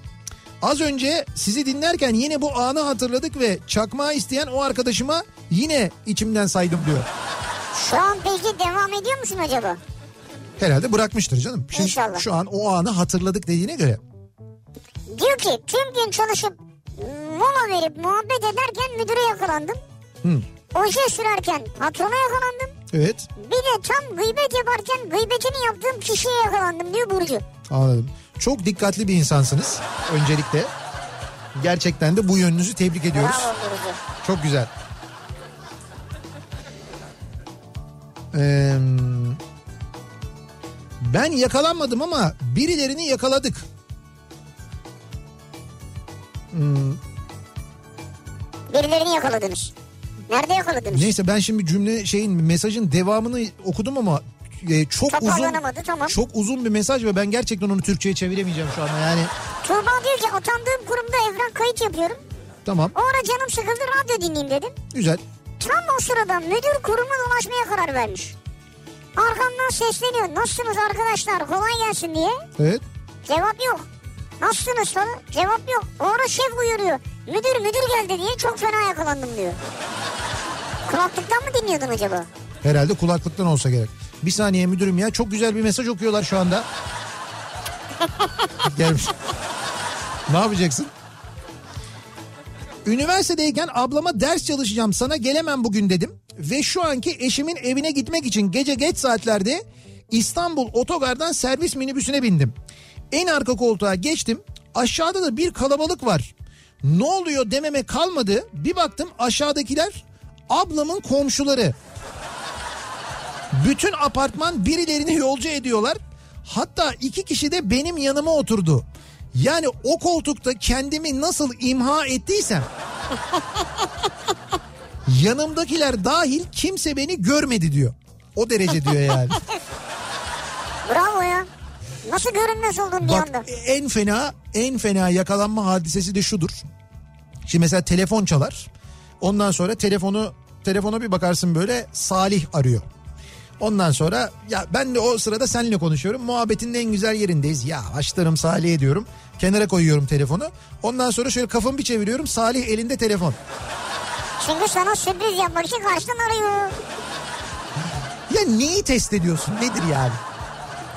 Az önce sizi dinlerken yine bu anı hatırladık ve çakmağı isteyen o arkadaşıma yine içimden saydım diyor. Şu an peki devam ediyor musun acaba? Herhalde bırakmıştır canım. Şimdi İnşallah. Şu an o anı hatırladık dediğine göre. Diyor ki tüm gün çalışıp mola verip muhabbet ederken müdüre yakalandım. Hı. Oje sürerken patrona yakalandım. Evet Bir de tam gıybet yaparken gıybetini yaptığım kişiye yakalandım diyor Burcu. anladım. Çok dikkatli bir insansınız öncelikle. Gerçekten de bu yönünüzü tebrik ediyoruz. Bravo Burcu. Çok güzel. Ee, ben yakalanmadım ama birilerini yakaladık. Birilerini yakaladınız. Nerede yakaladınız? Neyse ben şimdi cümle şeyin mesajın devamını okudum ama e, çok uzun Toparlanamadı tamam. çok uzun bir mesaj ve ben gerçekten onu Türkçe'ye çeviremeyeceğim şu anda yani. Tuğba diyor ki atandığım kurumda evrak kayıt yapıyorum. Tamam O ara canım sıkıldı radyo dinleyeyim dedim. güzel. Tam o sırada müdür kuruma dolaşmaya karar vermiş. Arkamdan sesleniyor. Nasılsınız arkadaşlar kolay gelsin diye. Evet. Cevap yok. Nasılsınız falan. Cevap yok. O ara şef uyarıyor. Müdür müdür geldi diye çok fena yakalandım diyor. Kulaklıktan mı dinliyordun acaba? Herhalde kulaklıktan olsa gerek. Bir saniye müdürüm ya çok güzel bir mesaj okuyorlar şu anda. Gelmiş. ne yapacaksın? Üniversitedeyken ablama ders çalışacağım sana gelemem bugün dedim. Ve şu anki eşimin evine gitmek için gece geç saatlerde İstanbul otogardan servis minibüsüne bindim. En arka koltuğa geçtim. Aşağıda da bir kalabalık var. Ne oluyor dememe kalmadı. Bir baktım aşağıdakiler ablamın komşuları. Bütün apartman birilerini yolcu ediyorlar. Hatta iki kişi de benim yanıma oturdu. Yani o koltukta kendimi nasıl imha ettiysem yanımdakiler dahil kimse beni görmedi diyor. O derece diyor yani. Bravo ya. Nasıl görünmez oldun bir Bak anda? en fena en fena yakalanma hadisesi de şudur. Şimdi mesela telefon çalar. Ondan sonra telefonu telefona bir bakarsın böyle Salih arıyor. Ondan sonra ya ben de o sırada seninle konuşuyorum. Muhabbetin en güzel yerindeyiz. Ya açlarım Salih'e diyorum. Kenara koyuyorum telefonu. Ondan sonra şöyle kafamı bir çeviriyorum. Salih elinde telefon. Çünkü sana sürpriz yapmak için karşıdan arıyor. Ya neyi test ediyorsun? Nedir yani?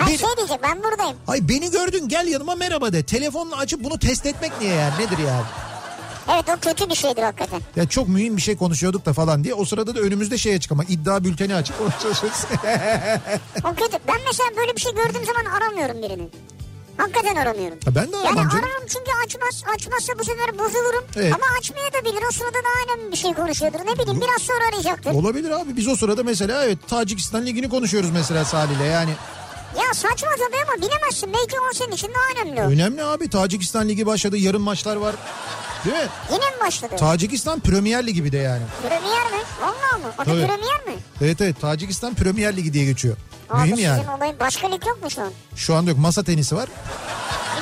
Ha Bir- şey diyecek ben buradayım. Ay beni gördün gel yanıma merhaba de. Telefonla açıp bunu test etmek niye yani? Nedir yani? Evet o kötü bir şeydir hakikaten. Ya çok mühim bir şey konuşuyorduk da falan diye. O sırada da önümüzde şey açık ama iddia bülteni çalışıyoruz. O kötü. Ben mesela böyle bir şey gördüğüm zaman aramıyorum birini. Hakikaten aramıyorum. Ha ben de Yani aramam canım. ararım çünkü açmaz. Açmazsa bu sefer bozulurum. Evet. Ama açmaya da bilir. O sırada daha önemli bir şey konuşuyordur. Ne bileyim biraz sonra arayacaktır. Olabilir abi. Biz o sırada mesela evet Tacikistan Ligi'ni konuşuyoruz mesela Salih'le yani. Ya saçma tabii ama bilemezsin. Belki o senin için daha önemli o. Önemli abi. Tacikistan Ligi başladı. Yarın maçlar var. Değil mi? Yine mi başladı? Tacikistan Premier Ligi bir de yani. Premier mi? Valla mı? Adı Tabii. Premier mi? Evet evet Tacikistan Premier Ligi diye geçiyor. Abi Mühim sizin yani. olayın başka lig yok mu şu an? Şu anda yok masa tenisi var.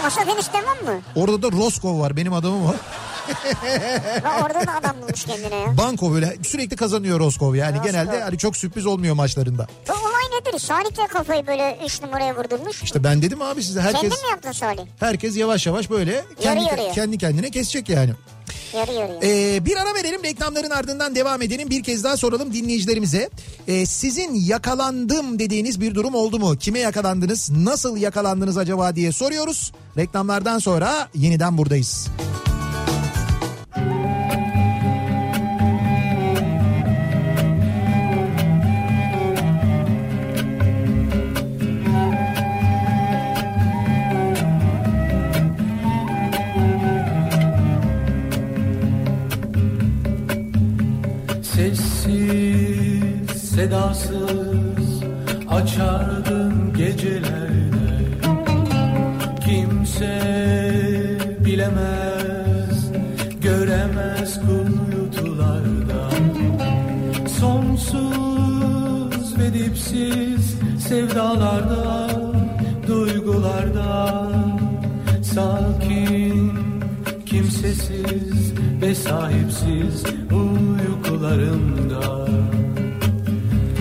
Masa tenis demem mi? Orada da Roscoe var benim adamım o. Ha, orada da adam bulmuş kendine ya. Banko böyle sürekli kazanıyor Roscoe yani Roscoe. genelde hani çok sürpriz olmuyor maçlarında. Bu olay nedir? Salih de kafayı böyle 3 numaraya vurdurmuş. İşte ben dedim abi size herkes Kendin mi yaptın Salih? herkes yavaş yavaş böyle kendi yarıya. kendi kendine kesecek yani. Yarı yarıya. Ee, bir ara verelim reklamların ardından devam edelim. Bir kez daha soralım dinleyicilerimize. Ee, sizin yakalandım dediğiniz bir durum oldu mu? Kime yakalandınız? Nasıl yakalandınız acaba diye soruyoruz. Reklamlardan sonra yeniden buradayız. Sedasız açardın gecelerde. Kimse bilemez göremez kuyutularda Sonsuz ve dipsiz sevdalarda duygularda Sakin kimsesiz ve sahipsiz uykularımda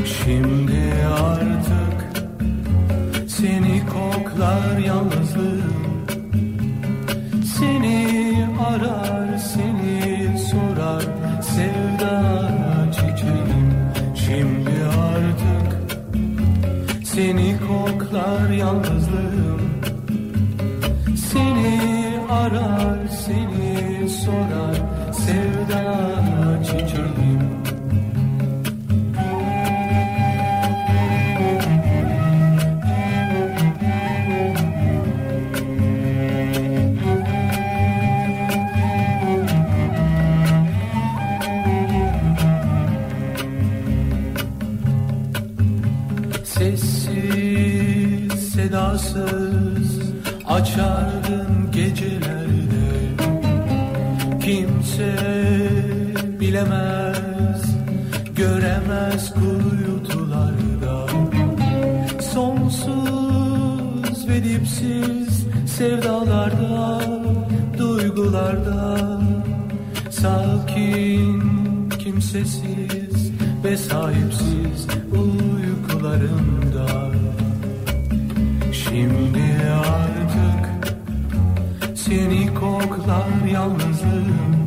Şimdi artık seni koklar yalnızlığım. Seni arar seni sorar sevda çiçeğim. Şimdi artık seni koklar yalnızlığım. Seni arar seni sorar. Sevda çiçeğim. Sessiz sedasız açardın Dipsiz sevdalarda duygularda Sakin kimsesiz ve sahipsiz uykularımda. Şimdi artık seni koklar yalnızlığım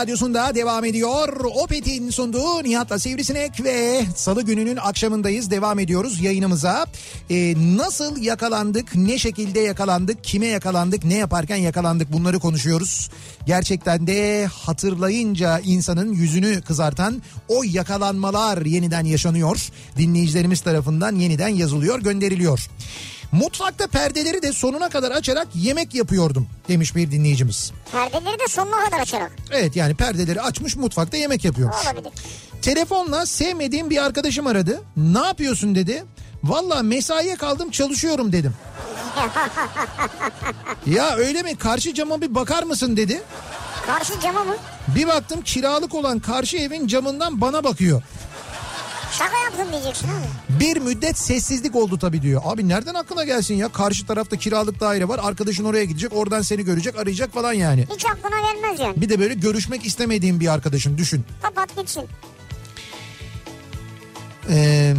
radyosunda devam ediyor. Opet'in sunduğu Nihat'la Sivrisinek ve salı gününün akşamındayız. Devam ediyoruz yayınımıza. Ee, nasıl yakalandık, ne şekilde yakalandık, kime yakalandık, ne yaparken yakalandık bunları konuşuyoruz. Gerçekten de hatırlayınca insanın yüzünü kızartan o yakalanmalar yeniden yaşanıyor. Dinleyicilerimiz tarafından yeniden yazılıyor, gönderiliyor. Mutfakta perdeleri de sonuna kadar açarak yemek yapıyordum demiş bir dinleyicimiz. Perdeleri de sonuna kadar açarak. Evet yani perdeleri açmış mutfakta yemek yapıyormuş. Olabilir. Telefonla sevmediğim bir arkadaşım aradı. Ne yapıyorsun dedi. Valla mesaiye kaldım çalışıyorum dedim. ya öyle mi karşı cama bir bakar mısın dedi. Karşı cama mı? Bir baktım kiralık olan karşı evin camından bana bakıyor. Şaka yaptım diyeceksin abi. Bir müddet sessizlik oldu tabii diyor. Abi nereden aklına gelsin ya? Karşı tarafta kiralık daire var. Arkadaşın oraya gidecek. Oradan seni görecek, arayacak falan yani. Hiç aklına gelmez yani. Bir de böyle görüşmek istemediğin bir arkadaşın düşün. Kapat gitsin. Ee,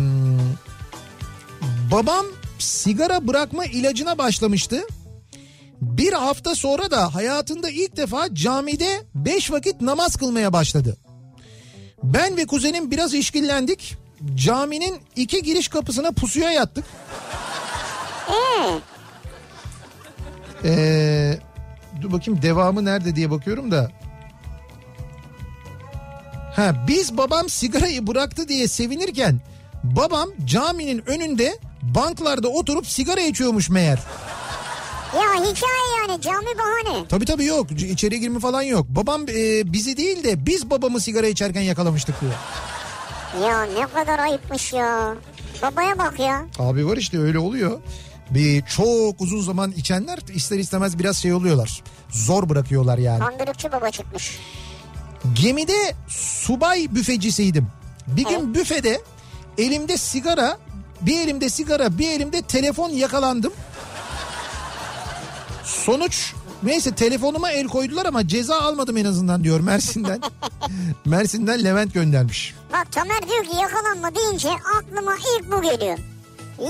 babam sigara bırakma ilacına başlamıştı. Bir hafta sonra da hayatında ilk defa camide beş vakit namaz kılmaya başladı. Ben ve kuzenim biraz işkillendik. Caminin iki giriş kapısına pusuya yattık. Ee, Ee, dur bakayım devamı nerede diye bakıyorum da. Ha, biz babam sigarayı bıraktı diye sevinirken babam caminin önünde banklarda oturup sigara içiyormuş meğer. ya hikaye yani cami bahane. Tabii tabii yok içeri girme falan yok. Babam e, bizi değil de biz babamı sigara içerken yakalamıştık diyor. Ya ne kadar ayıpmış ya. Babaya bak ya. Abi var işte öyle oluyor. Bir çok uzun zaman içenler ister istemez biraz şey oluyorlar. Zor bırakıyorlar yani. Kandırıkçı baba çıkmış. Gemide subay büfecisiydim. Bir gün büfede elimde sigara, bir elimde sigara, bir elimde telefon yakalandım. Sonuç neyse telefonuma el koydular ama ceza almadım en azından diyor Mersin'den. Mersin'den Levent göndermiş. Bak Tamer diyor ki yakalanma deyince aklıma ilk bu geliyor.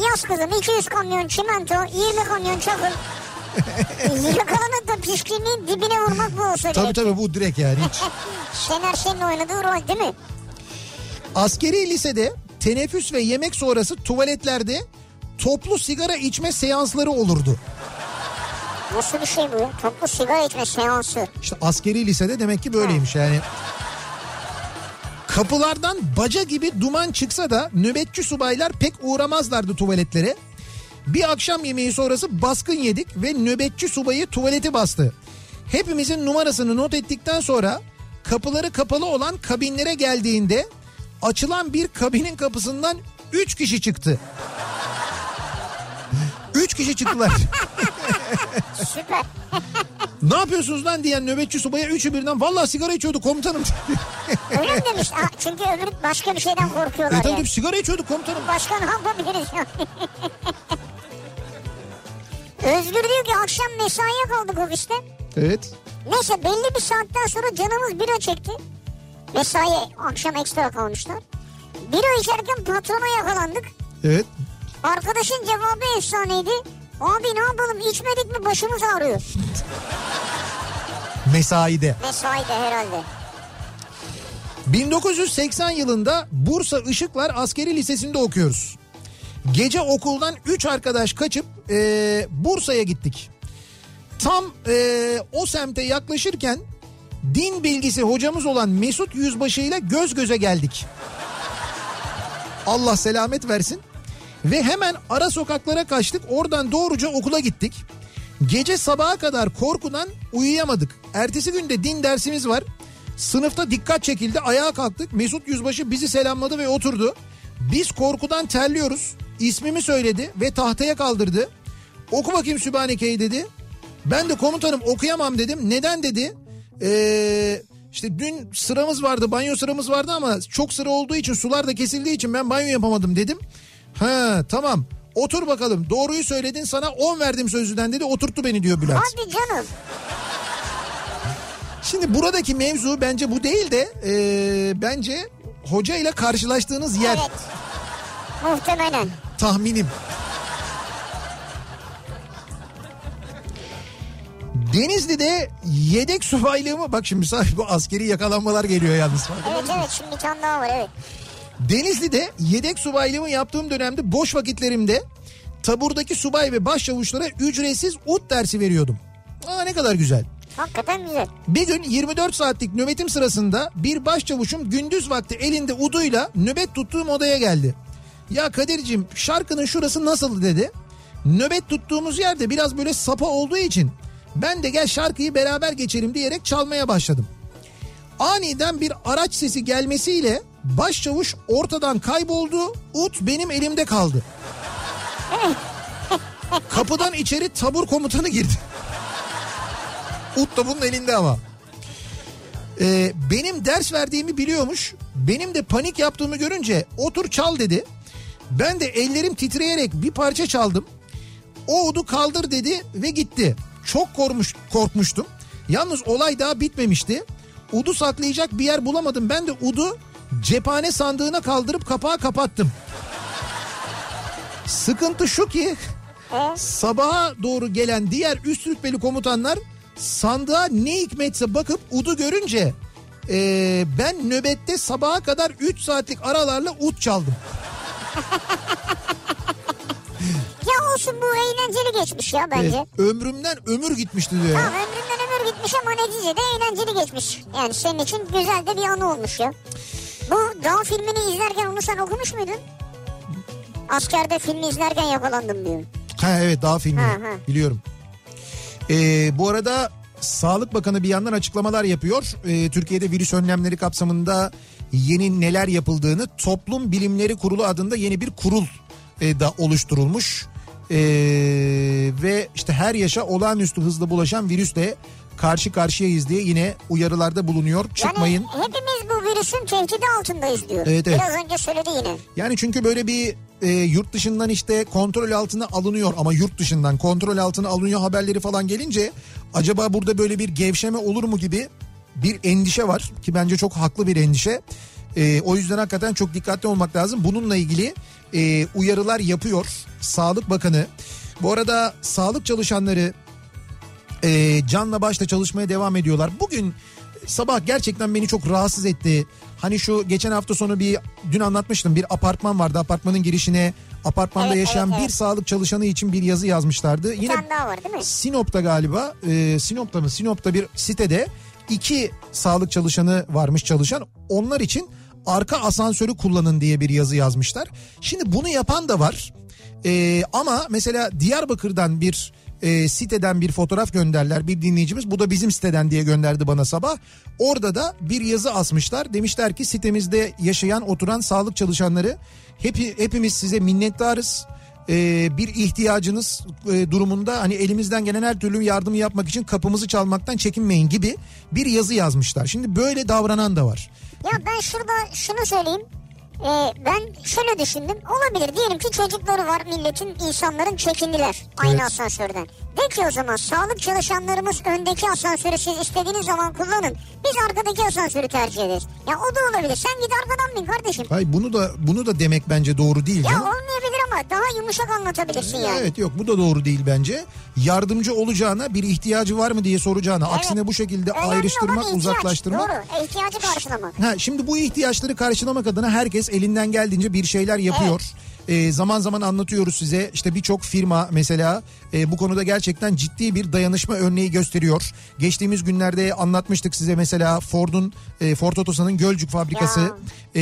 Yaz kızım 200 kamyon çimento, 20 kamyon çakıl. Yakalanıp da pişkinliğin dibine vurmak bu olsa Tabii gerek. tabii bu direkt yani hiç. Şener Şen'in oynadığı rol değil mi? Askeri lisede teneffüs ve yemek sonrası tuvaletlerde toplu sigara içme seansları olurdu. Nasıl bir şey bu ya? Toplu sigara içme seansı. İşte askeri lisede demek ki böyleymiş yani. Kapılardan baca gibi duman çıksa da nöbetçi subaylar pek uğramazlardı tuvaletlere. Bir akşam yemeği sonrası baskın yedik ve nöbetçi subayı tuvaleti bastı. Hepimizin numarasını not ettikten sonra kapıları kapalı olan kabinlere geldiğinde açılan bir kabinin kapısından 3 kişi çıktı. 3 kişi çıktılar. Süper. Ne yapıyorsunuz lan diyen nöbetçi subaya üçü birden vallahi sigara içiyorduk komutanım. Öyle mi demiş? Çünkü öbürü başka bir şeyden korkuyorlar e tabii ya. tabii sigara içiyorduk komutanım. Başka ne yapabiliriz yani? Özgür diyor ki akşam mesaiye kaldık ofiste. Evet. Neyse belli bir saatten sonra canımız bira çekti. Mesai akşam ekstra kalmışlar. Bira içerken patrona yakalandık. Evet. Arkadaşın cevabı efsaneydi. Abi ne yapalım içmedik mi başımız ağrıyor. Mesaide. Mesaide herhalde. 1980 yılında Bursa Işıklar Askeri Lisesi'nde okuyoruz. Gece okuldan 3 arkadaş kaçıp e, Bursa'ya gittik. Tam e, o semte yaklaşırken din bilgisi hocamız olan Mesut Yüzbaşı ile göz göze geldik. Allah selamet versin. Ve hemen ara sokaklara kaçtık. Oradan doğruca okula gittik. Gece sabaha kadar korkudan uyuyamadık. Ertesi günde din dersimiz var. Sınıfta dikkat çekildi. Ayağa kalktık. Mesut Yüzbaşı bizi selamladı ve oturdu. Biz korkudan terliyoruz. İsmimi söyledi ve tahtaya kaldırdı. Oku bakayım Sübhaneke'yi dedi. Ben de komutanım okuyamam dedim. Neden dedi. Ee, işte dün sıramız vardı banyo sıramız vardı ama çok sıra olduğu için sular da kesildiği için ben banyo yapamadım dedim. Ha tamam otur bakalım doğruyu söyledin sana 10 verdim sözlüden dedi oturttu beni diyor Bülent. Hadi canım. Şimdi buradaki mevzu bence bu değil de ee, bence hoca ile karşılaştığınız yer Evet. Muhtemelen. tahminim. Denizli'de yedek subaylığımı bak şimdi bu askeri yakalanmalar geliyor yalnız. Evet evet şimdi bir tane daha var evet. Denizli'de yedek subaylığımı yaptığım dönemde boş vakitlerimde taburdaki subay ve başçavuşlara ücretsiz ut dersi veriyordum. Aa ne kadar güzel. Hakikaten güzel. Bir gün 24 saatlik nöbetim sırasında bir başçavuşum gündüz vakti elinde uduyla nöbet tuttuğum odaya geldi. Ya Kadir'cim şarkının şurası nasıl dedi. Nöbet tuttuğumuz yerde biraz böyle sapa olduğu için ben de gel şarkıyı beraber geçelim diyerek çalmaya başladım. Aniden bir araç sesi gelmesiyle başçavuş ortadan kayboldu. Ut benim elimde kaldı. Kapıdan içeri tabur komutanı girdi. Ut da bunun elinde ama. Ee, benim ders verdiğimi biliyormuş. Benim de panik yaptığımı görünce otur çal dedi. Ben de ellerim titreyerek bir parça çaldım. O udu kaldır dedi ve gitti. Çok korkmuş, korkmuştum. Yalnız olay daha bitmemişti. Udu saklayacak bir yer bulamadım. Ben de udu cephane sandığına kaldırıp kapağı kapattım. Sıkıntı şu ki sabaha doğru gelen diğer üst rütbeli komutanlar sandığa ne hikmetse bakıp udu görünce eee, ben nöbette sabaha kadar 3 saatlik aralarla ud çaldım. Ya olsun bu eğlenceli geçmiş ya bence. Evet, ömrümden ömür gitmişti diyor. ya. Tamam ömründen ömür gitmiş ama neticede eğlenceli geçmiş. Yani senin için güzel de bir anı olmuş ya. Bu Dağ filmini izlerken onu sen okumuş muydun? Askerde filmi izlerken yakalandım diyor. Ha evet daha filmi Ha, ha. biliyorum. Ee, bu arada Sağlık Bakanı bir yandan açıklamalar yapıyor. Ee, Türkiye'de virüs önlemleri kapsamında yeni neler yapıldığını Toplum Bilimleri Kurulu adında yeni bir kurul e, da oluşturulmuş. Ee, ve işte her yaşa olağanüstü hızla bulaşan virüsle karşı karşıyayız diye yine uyarılarda bulunuyor. Çıkmayın. Yani hepimiz bu virüsün tehdidi altındayız diyor. Evet, evet. Biraz önce söyledi yine. Yani çünkü böyle bir e, yurt dışından işte kontrol altına alınıyor ama yurt dışından kontrol altına alınıyor haberleri falan gelince acaba burada böyle bir gevşeme olur mu gibi bir endişe var ki bence çok haklı bir endişe. E, o yüzden hakikaten çok dikkatli olmak lazım. Bununla ilgili e, uyarılar yapıyor Sağlık Bakanı. Bu arada sağlık çalışanları e, canla başla çalışmaya devam ediyorlar. Bugün sabah gerçekten beni çok rahatsız etti. Hani şu geçen hafta sonu bir dün anlatmıştım bir apartman vardı. Apartmanın girişine apartmanda Evet, yaşayan evet, evet. bir sağlık çalışanı için bir yazı yazmışlardı. Bir Yine daha var değil mi? Sinop'ta galiba e, Sinop'ta mı Sinop'ta bir sitede iki sağlık çalışanı varmış çalışan onlar için arka asansörü kullanın diye bir yazı yazmışlar. Şimdi bunu yapan da var E, ama mesela Diyarbakır'dan bir e, siteden bir fotoğraf gönderler bir dinleyicimiz bu da bizim siteden diye gönderdi bana sabah. Orada da bir yazı asmışlar demişler ki sitemizde yaşayan oturan sağlık çalışanları hepi, hepimiz size minnettarız e, bir ihtiyacınız e, durumunda hani elimizden gelen her türlü yardımı yapmak için kapımızı çalmaktan çekinmeyin gibi bir yazı yazmışlar. Şimdi böyle davranan da var. Ya ben şurada şunu söyleyeyim. Ee, ben şöyle düşündüm. Olabilir diyelim ki çocukları var milletin, insanların çekindiler aynı Evet. asansörden. De ki o zaman sağlık çalışanlarımız öndeki asansörü siz istediğiniz zaman kullanın. Biz arkadaki asansörü tercih ederiz. Ya o da olabilir. Sen git arkadan bin kardeşim. Hayır bunu da bunu da demek bence doğru değil. Ya canım. olmayabilir ama daha yumuşak anlatabilirsin yani. Evet yok bu da doğru değil bence. Yardımcı olacağına bir ihtiyacı var mı diye soracağına Evet. aksine bu şekilde Önemli ayrıştırmak, ihtiyaç. uzaklaştırmak. Doğru. İhtiyacı karşılamak. Ha, şimdi bu ihtiyaçları karşılamak adına herkes elinden geldiğince bir şeyler yapıyor. Ee, zaman zaman anlatıyoruz size işte birçok firma mesela e, bu konuda gerçekten ciddi bir dayanışma örneği gösteriyor. Geçtiğimiz günlerde anlatmıştık size mesela Ford'un e, Ford Otosan'ın Gölcük fabrikası e,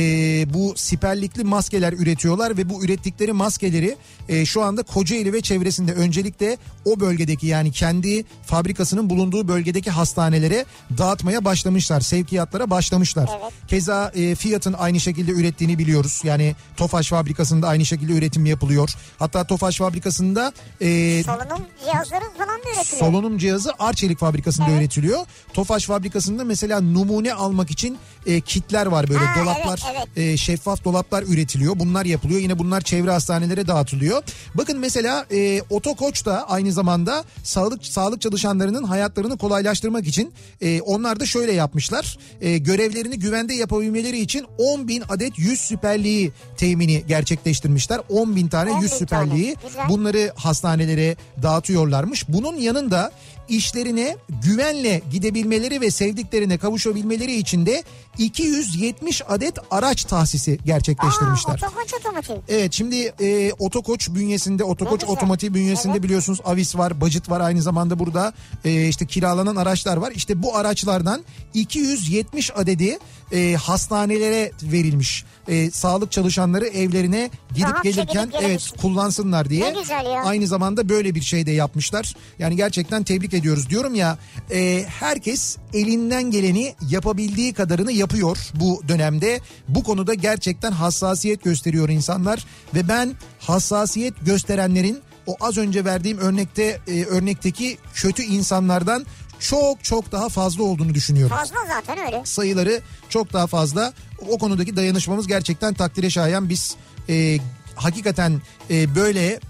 bu siperlikli maskeler üretiyorlar ve bu ürettikleri maskeleri e, şu anda Kocaeli ve çevresinde öncelikle o bölgedeki yani kendi fabrikasının bulunduğu bölgedeki hastanelere dağıtmaya başlamışlar. Sevkiyatlara başlamışlar. Evet. Keza e, Fiat'ın aynı şekilde ürettiğini biliyoruz. Yani Tofaş fabrikasında aynı şekilde üretim yapılıyor. Hatta Tofaş fabrikasında e, Solunum cihazları falan da üretiliyor. solunum cihazı Arçelik fabrikasında Evet. üretiliyor. Tofaş fabrikasında mesela numune almak için e, kitler var böyle Ha, dolaplar evet, e, şeffaf dolaplar üretiliyor. Bunlar yapılıyor. Yine bunlar çevre hastanelere dağıtılıyor. Bakın mesela e, Otokoç da aynı zamanda sağlık sağlık çalışanlarının hayatlarını kolaylaştırmak için e, onlar da şöyle yapmışlar. E, görevlerini güvende yapabilmeleri için 10 bin adet yüz süperliği temini gerçekleştirmişler. 10 bin tane 10 yüz süperliği. Güzel. Bunları hastanelere dağıtıyorlarmış. Bunun yanında işlerine güvenle gidebilmeleri ve sevdiklerine kavuşabilmeleri için de 270 adet araç tahsisi gerçekleştirmişler. Aa, otokoç otomotiv. Evet şimdi e, Otokoç bünyesinde Otokoç. Otomotiv bünyesinde Evet. biliyorsunuz Avis var, Bacıt var aynı zamanda burada e, işte kiralanan araçlar var. İşte bu araçlardan 270 adedi e, hastanelere verilmiş. E, sağlık çalışanları evlerine gidip Rahatça gelirken gidip evet kullansınlar diye. Ne güzel ya. Aynı zamanda böyle bir şey de yapmışlar. Yani gerçekten tebrik ediyoruz diyorum ya. e, herkes elinden geleni yapabildiği kadarını yapıyor bu dönemde. Bu konuda gerçekten hassasiyet gösteriyor insanlar ve ben hassasiyet gösterenlerin o az önce verdiğim örnekte e, örnekteki kötü insanlardan çok çok daha fazla olduğunu düşünüyorum. Fazla zaten öyle. Sayıları çok daha fazla. O konudaki dayanışmamız gerçekten takdire şayan. Biz e, hakikaten e, böyle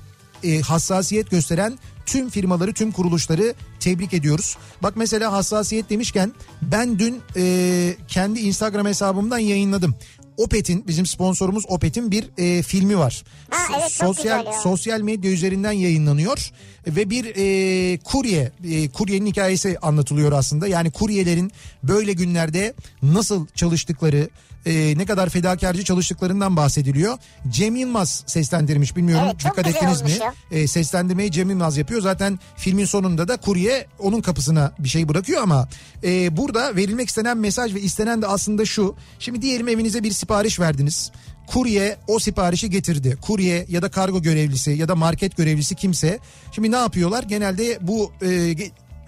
e, hassasiyet gösteren tüm firmaları, tüm kuruluşları tebrik ediyoruz. Bak mesela hassasiyet demişken ben dün e, kendi Instagram hesabımdan yayınladım. Opet'in bizim sponsorumuz Opet'in bir e, filmi var. Ha, evet, sosyal ya. sosyal medya üzerinden yayınlanıyor ve bir e, kurye e, kuryenin hikayesi anlatılıyor aslında. Yani kuryelerin böyle günlerde nasıl çalıştıkları e, ne kadar fedakarcı çalıştıklarından bahsediliyor. Cem Yılmaz seslendirmiş bilmiyorum Evet, dikkat ettiniz mi? ya. E, seslendirmeyi Cem Yılmaz yapıyor. Zaten filmin sonunda da kurye onun kapısına bir şey bırakıyor ama e, burada verilmek istenen mesaj ve istenen de aslında şu. Şimdi diyelim evinize bir sipariş verdiniz. Kurye o siparişi getirdi. Kurye ya da kargo görevlisi ya da market görevlisi kimse. Şimdi ne yapıyorlar? Genelde bu e,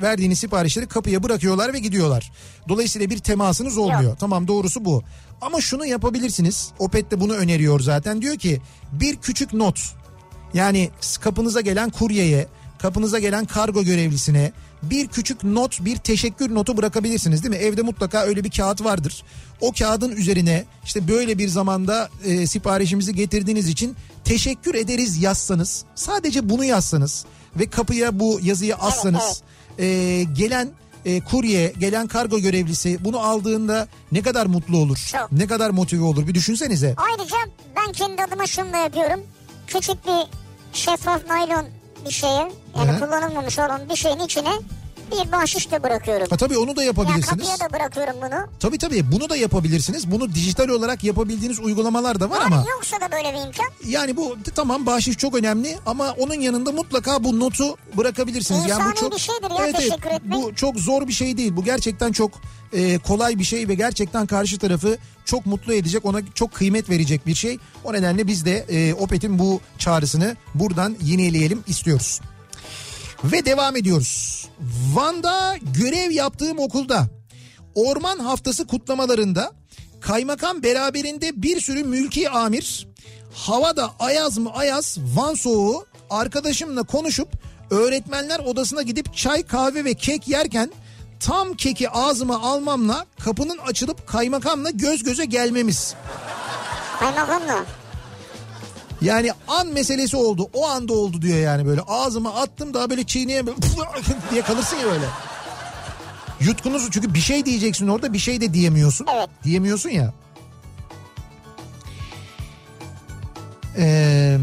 verdiğiniz siparişleri kapıya bırakıyorlar ve gidiyorlar. Dolayısıyla bir temasınız olmuyor. Tamam doğrusu bu. Ama şunu yapabilirsiniz. Opet de bunu öneriyor zaten. Diyor ki bir küçük not yani kapınıza gelen kuryeye, kapınıza gelen kargo görevlisine bir küçük not, bir teşekkür notu bırakabilirsiniz değil mi? Evde mutlaka öyle bir kağıt vardır. O kağıdın üzerine işte böyle bir zamanda e, siparişimizi getirdiğiniz için teşekkür ederiz yazsanız. Sadece bunu yazsanız ve kapıya bu yazıyı assanız e, gelen e, kurye, gelen kargo görevlisi bunu aldığında ne kadar mutlu olur? Çok. Ne kadar motive olur? Bir düşünsenize. Ayrıca ben kendi adıma şunu da yapıyorum. Küçük bir şeffaf naylon bir şeye yani Hı. kullanılmamış olan bir şeyin içine bir bahşiş de bırakıyorum. Ha, tabii onu da Ya yapabilirsiniz. kapıya da bırakıyorum bunu. Tabii tabii bunu da yapabilirsiniz. Bunu dijital olarak yapabildiğiniz uygulamalar da var Var ama yoksa da böyle bir imkan. yani bu tamam bahşiş çok önemli ama onun yanında mutlaka bu notu bırakabilirsiniz. yani bu İnsani çok bir şeydir ya teşekkür etmek. Bu çok zor bir şey değil. Bu gerçekten çok e, kolay bir şey ve gerçekten karşı tarafı çok mutlu edecek, ona çok kıymet verecek bir şey. O nedenle biz de e, Opet'in bu çağrısını buradan yineleyelim istiyoruz. Ve devam ediyoruz. Van'da görev yaptığım okulda orman haftası kutlamalarında kaymakam beraberinde bir sürü mülki amir havada ayaz mı ayaz Van soğuğu arkadaşımla konuşup öğretmenler odasına gidip çay kahve ve kek yerken tam keki ağzıma almamla kapının açılıp kaymakamla göz göze gelmemiz. Kaymakamla. Yani an meselesi oldu. O anda oldu diyor yani böyle. Ağzıma attım daha böyle çiğneye diye kalırsın ya böyle. Yutkunuzu çünkü bir şey diyeceksin orada bir şey de diyemiyorsun. Evet. Diyemiyorsun ya. Ee,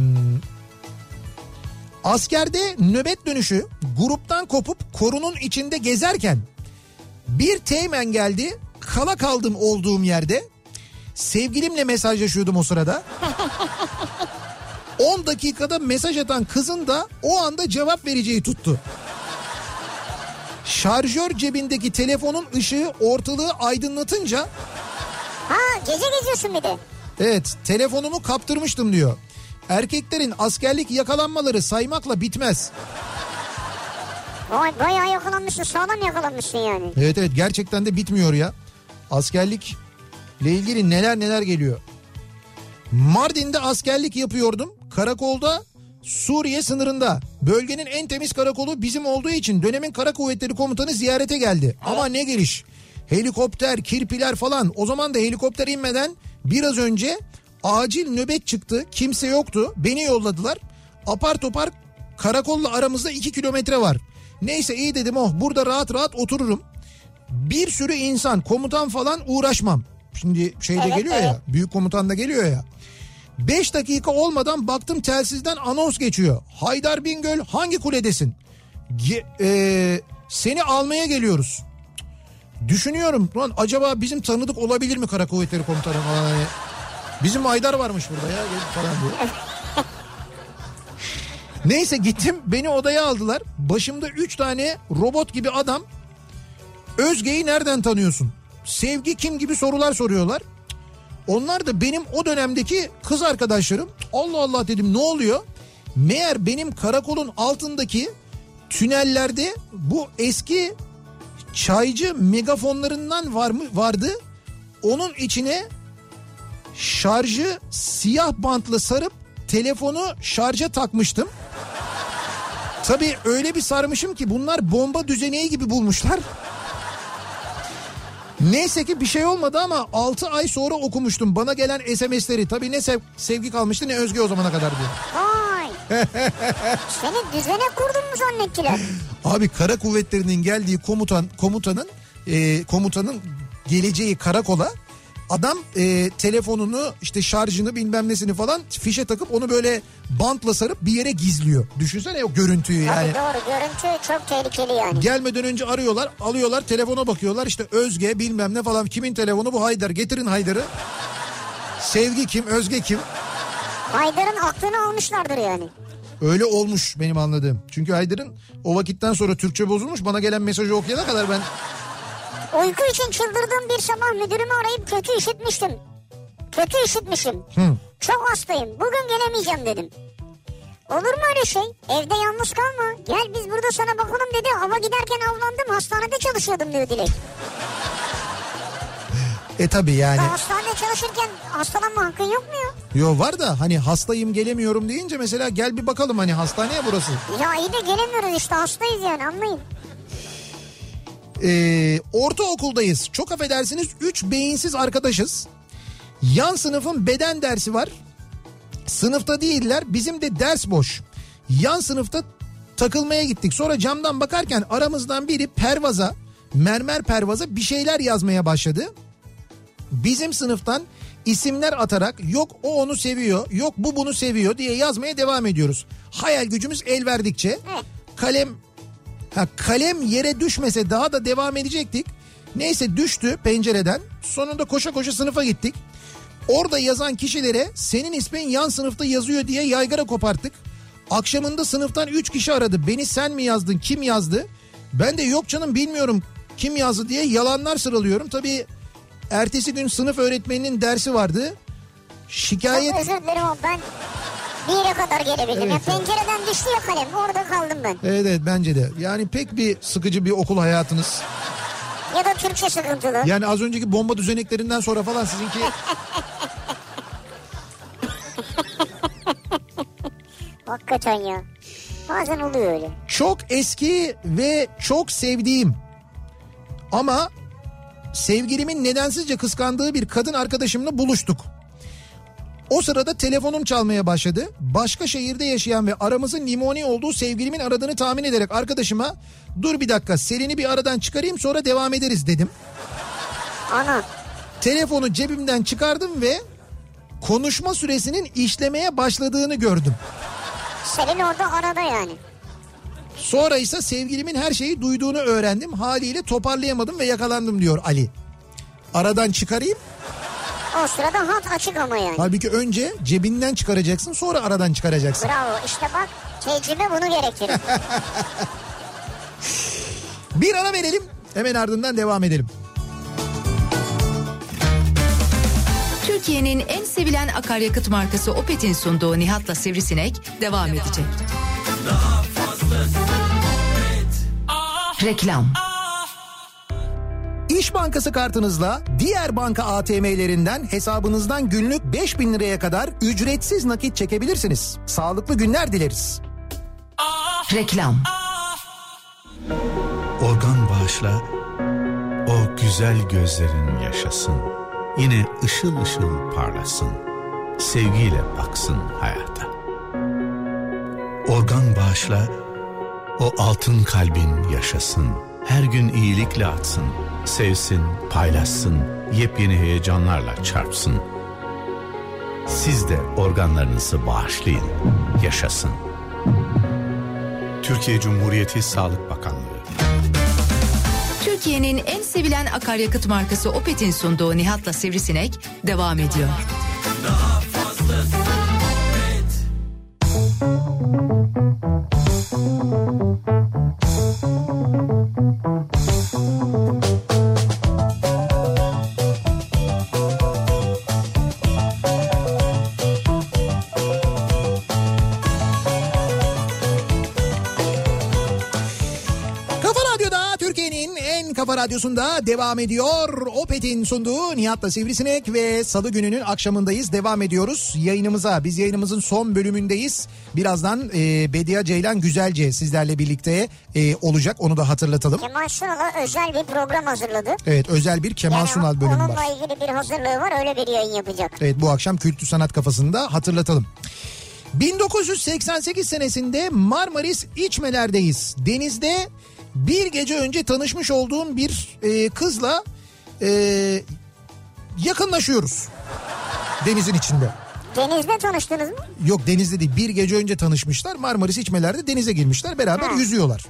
askerde nöbet dönüşü gruptan kopup korunun içinde gezerken bir teğmen geldi kala kaldım olduğum yerde sevgilimle mesajlaşıyordum o sırada. 10 dakikada mesaj atan kızın da o anda cevap vereceği tuttu. Şarjör cebindeki telefonun ışığı ortalığı aydınlatınca Ha gece geziyorsun bir de. evet telefonumu kaptırmıştım diyor. Erkeklerin askerlik yakalanmaları saymakla bitmez. Vay bayağı yakalanmışsın sağlam yakalanmışsın yani. Evet evet gerçekten de bitmiyor ya. Askerlikle ilgili neler neler geliyor. Mardin'de askerlik yapıyordum. Karakolda Suriye sınırında. Bölgenin en temiz karakolu bizim olduğu için dönemin kara kuvvetleri komutanı ziyarete geldi. Ama ne geliş. Helikopter, kirpiler falan. O zaman da helikopter inmeden biraz önce acil nöbet çıktı. Kimse yoktu. Beni yolladılar. Apar topar karakolla aramızda 2 kilometre var. Neyse iyi dedim oh burada rahat rahat otururum. Bir sürü insan komutan falan uğraşmam. Şimdi şeyde Evet, geliyor ya büyük komutan da geliyor ya. 5 dakika olmadan baktım telsizden anons geçiyor. Haydar Bingöl hangi kuledesin? Ge- e, seni almaya geliyoruz. Düşünüyorum lan acaba bizim tanıdık olabilir mi kara kuvvetleri komutanı falan hani. Bizim Haydar varmış burada ya falan diye. Neyse gittim beni odaya aldılar. Başımda 3 tane robot gibi adam. Özge'yi nereden tanıyorsun? Sevgi kim gibi sorular soruyorlar. Onlar da benim o dönemdeki kız arkadaşlarım. Allah Allah dedim ne oluyor? Meğer benim karakolun altındaki tünellerde bu eski çaycı megafonlarından var mı vardı. Onun içine şarjı siyah bantla sarıp telefonu şarja takmıştım. Tabii öyle bir sarmışım ki bunlar bomba düzeneği gibi bulmuşlar. Neyse ki bir şey olmadı ama 6 ay sonra okumuştum bana gelen SMS'leri. Tabii ne sev- sevgi kalmıştı ne özge o zamana kadar diyor. Vay. Seni düzene kurdun mu zannettiler? Abi kara kuvvetlerinin geldiği komutan komutanın e, komutanın geleceği karakola adam e, telefonunu işte şarjını bilmem nesini falan fişe takıp onu böyle bantla sarıp bir yere gizliyor. Düşünsene o görüntüyü yani. Tabii doğru görüntü çok tehlikeli yani. Gelmeden önce arıyorlar alıyorlar telefona bakıyorlar işte Özge bilmem ne falan kimin telefonu bu Haydar getirin Haydar'ı. Sevgi kim Özge kim Haydar'ın aklını almışlardır yani. öyle olmuş benim anladığım. Çünkü Haydar'ın o vakitten sonra Türkçe bozulmuş bana gelen mesajı okuyana kadar ben Uyku için çıldırdığım bir sabah müdürümü arayıp kötü işitmiştim. Kötü işitmişim. Hı. Çok hastayım. Bugün gelemeyeceğim dedim. Olur mu öyle şey? Evde yalnız kalma. Gel biz burada sana bakalım dedi. Hava giderken avlandım. Hastanede çalışıyordum diyor Dilek. e tabi yani. Ya hastanede çalışırken hastalanma hakkın yok mu ya? Yo var da hani hastayım gelemiyorum deyince mesela gel bir bakalım hani hastaneye burası. Ya iyi de gelemiyoruz işte hastayız yani anlayın. Ee, ortaokuldayız. Çok affedersiniz 3 beyinsiz arkadaşız. Yan sınıfın beden dersi var. Sınıfta değiller. Bizim de ders boş. Yan sınıfta takılmaya gittik. Sonra camdan bakarken aramızdan biri pervaza, mermer pervaza bir şeyler yazmaya başladı. Bizim sınıftan isimler atarak yok o onu seviyor, yok bu bunu seviyor diye yazmaya devam ediyoruz. Hayal gücümüz el verdikçe kalem ha, kalem yere düşmese daha da devam edecektik. Neyse düştü pencereden. Sonunda koşa koşa sınıfa gittik. Orada yazan kişilere senin ismin yan sınıfta yazıyor diye yaygara koparttık. Akşamında sınıftan 3 kişi aradı. Beni sen mi yazdın? Kim yazdı? Ben de yok canım bilmiyorum kim yazdı diye yalanlar sıralıyorum. Tabii ertesi gün sınıf öğretmeninin dersi vardı. Şikayet Çok özür dilerim ben bir yere kadar gelebildim. Evet, ya pencereden düştü ya kalem orada kaldım ben. Evet evet bence de. Yani pek bir sıkıcı bir okul hayatınız. Ya da Türkçe sıkıntılı. Yani az önceki bomba düzeneklerinden sonra falan sizinki Hakikaten ya. Bazen oluyor öyle. çok eski ve çok sevdiğim ama sevgilimin nedensizce kıskandığı bir kadın arkadaşımla buluştuk. O sırada telefonum çalmaya başladı. Başka şehirde yaşayan ve aramızın limoni olduğu sevgilimin aradığını tahmin ederek arkadaşıma dur bir dakika Selin'i bir aradan çıkarayım sonra devam ederiz dedim. Ana. Telefonu cebimden çıkardım ve konuşma süresinin işlemeye başladığını gördüm. Selin orada arada yani. Sonra ise sevgilimin her şeyi duyduğunu öğrendim. Haliyle toparlayamadım ve yakalandım diyor Ali. Aradan çıkarayım. O sırada hat açık ama yani. Halbuki önce cebinden çıkaracaksın sonra aradan çıkaracaksın. Bravo işte bak tecrübe bunu gerektirir. Bir ara verelim hemen ardından devam edelim. Türkiye'nin en sevilen akaryakıt markası Opet'in sunduğu Nihat'la Sivrisinek devam edecek. Reklam. İş Bankası kartınızla diğer banka ATM'lerinden hesabınızdan günlük 5000 liraya kadar ücretsiz nakit çekebilirsiniz. Sağlıklı günler dileriz. Reklam. Organ bağışla, o güzel gözlerin yaşasın. Yine ışıl ışıl parlasın. Sevgiyle baksın hayata. Organ bağışla, o altın kalbin yaşasın. Her gün iyilikle atsın. Sevsin, paylaşsın, yepyeni heyecanlarla çarpsın. Siz de organlarınızı bağışlayın, yaşasın. Türkiye Cumhuriyeti Sağlık Bakanlığı Türkiye'nin en sevilen akaryakıt markası Opet'in sunduğu Nihat'la Sivrisinek devam ediyor. Kafa Radyosu'nda devam ediyor. Opet'in sunduğu Nihat'la Sivrisinek ve Salı gününün akşamındayız. Devam ediyoruz yayınımıza. Biz yayınımızın son bölümündeyiz. Birazdan e, Bediye Ceylan Güzelce sizlerle birlikte e, olacak. Onu da hatırlatalım. Kemal Sunal'a özel bir program hazırladı. Evet özel bir Kemal yani Sunal bölümü onunla var. ilgili bir hazırlığı var öyle bir yayın yapacak. Evet bu akşam Kültür Sanat Kafası'nda hatırlatalım. 1988 senesinde Marmaris İçmeler'deyiz. Denizde bir gece önce tanışmış olduğum bir e, kızla e, yakınlaşıyoruz. Denizin içinde. Denizde tanıştınız mı? Yok denizde değil bir gece önce tanışmışlar. Marmaris İçmeler'de denize girmişler beraber Ha. yüzüyorlar.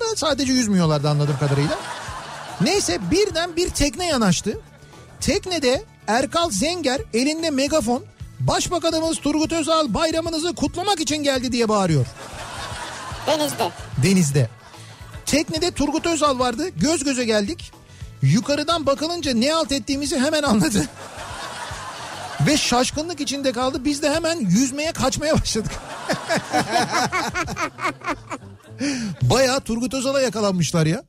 Da Sadece yüzmüyorlardı anladığım kadarıyla. Neyse birden bir tekne yanaştı. Teknede Erkal Zenger elinde megafon Başbakanımız Turgut Özal bayramınızı kutlamak için geldi diye bağırıyor Denizde. denizde. Teknede Turgut Özal vardı göz göze geldik. Yukarıdan bakılınca ne alt ettiğimizi hemen anladı. Ve şaşkınlık içinde kaldı. Biz de hemen yüzmeye kaçmaya başladık. Bayağı Turgut Özal'a yakalanmışlar ya.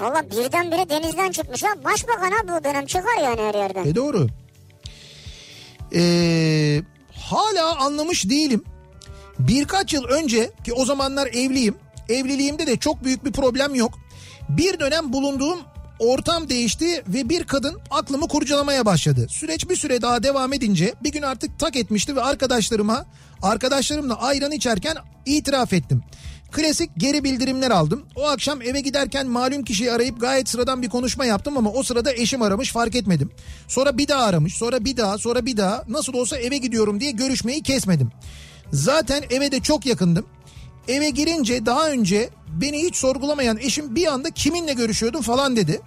Valla birdenbire denizden çıkmış ha. Başbakan bu dönem çıkar yani her yerden. E doğru. Ee, hala anlamış değilim. Birkaç yıl önce ki o zamanlar evliyim. Evliliğimde de çok büyük bir problem yok. Bir dönem bulunduğum ortam değişti ve bir kadın aklımı kurcalamaya başladı. Süreç bir süre daha devam edince bir gün artık tak etmişti ve arkadaşlarıma arkadaşlarımla ayran içerken itiraf ettim. Klasik geri bildirimler aldım. O akşam eve giderken malum kişiyi arayıp gayet sıradan bir konuşma yaptım ama o sırada eşim aramış fark etmedim. Sonra bir daha aramış sonra bir daha sonra bir daha nasıl olsa eve gidiyorum diye görüşmeyi kesmedim. Zaten eve de çok yakındım. Eve girince daha önce beni hiç sorgulamayan eşim bir anda kiminle görüşüyordun falan dedi.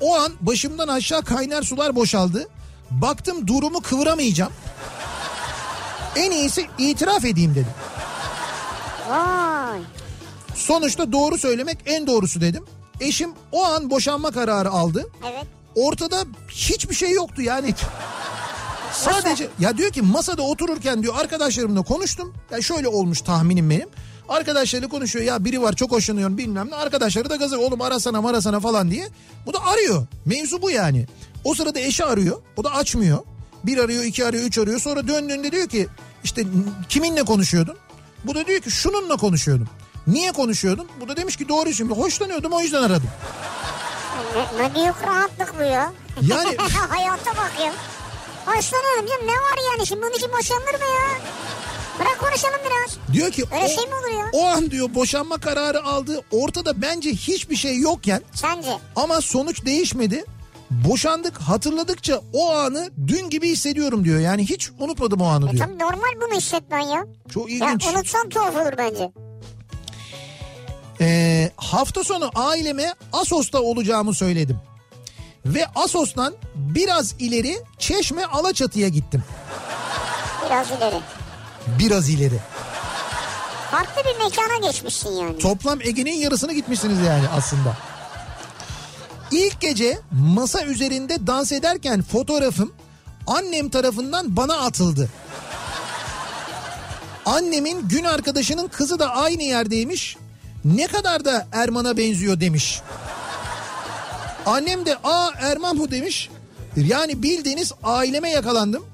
O an başımdan aşağı kaynar sular boşaldı. Baktım durumu kıvıramayacağım. En iyisi itiraf edeyim dedim. Vay. Sonuçta doğru söylemek en doğrusu dedim. Eşim o an boşanma kararı aldı. Evet. Ortada hiçbir şey yoktu yani. Sadece ya diyor ki masada otururken diyor arkadaşlarımla konuştum. Ya şöyle olmuş tahminim benim. Arkadaşlarıyla konuşuyor ya biri var çok hoşlanıyorum bilmem ne. Arkadaşları da gazı oğlum arasana marasana falan diye. Bu da arıyor. Mevzu bu yani. O sırada eşi arıyor. O da açmıyor. Bir arıyor, iki arıyor, üç arıyor. Sonra döndüğünde diyor ki işte kiminle konuşuyordun? Bu da diyor ki şununla konuşuyordum. Niye konuşuyordun? Bu da demiş ki doğru şimdi hoşlanıyordum o yüzden aradım. Ne, ne büyük rahatlık bu ya. Yani- Hayata bak ya. Hoşlanıyorum canım ne var yani şimdi bunun için boşanılır mı ya? Bırak konuşalım biraz. Diyor ki Öyle o, şey mi olur ya? o an diyor boşanma kararı aldı. Ortada bence hiçbir şey yokken Sence? ama sonuç değişmedi. Boşandık hatırladıkça o anı dün gibi hissediyorum diyor. Yani hiç unutmadım o anı E diyor. tabii normal bunu hissetmen ya. Çok Ya ilginç. unutsan tuhaf olur bence. Ee, hafta sonu aileme Asos'ta olacağımı söyledim. Ve Asos'tan biraz ileri Çeşme Alaçatı'ya gittim. Biraz ileri. Biraz ileri. Farklı bir mekana geçmişsin yani. Toplam Ege'nin yarısını gitmişsiniz yani aslında. İlk gece masa üzerinde dans ederken fotoğrafım annem tarafından bana atıldı. Annemin gün arkadaşının kızı da aynı yerdeymiş. Ne kadar da Erman'a benziyor demiş. Annem de aa Erman bu demiş. Yani bildiğiniz aileme yakalandım.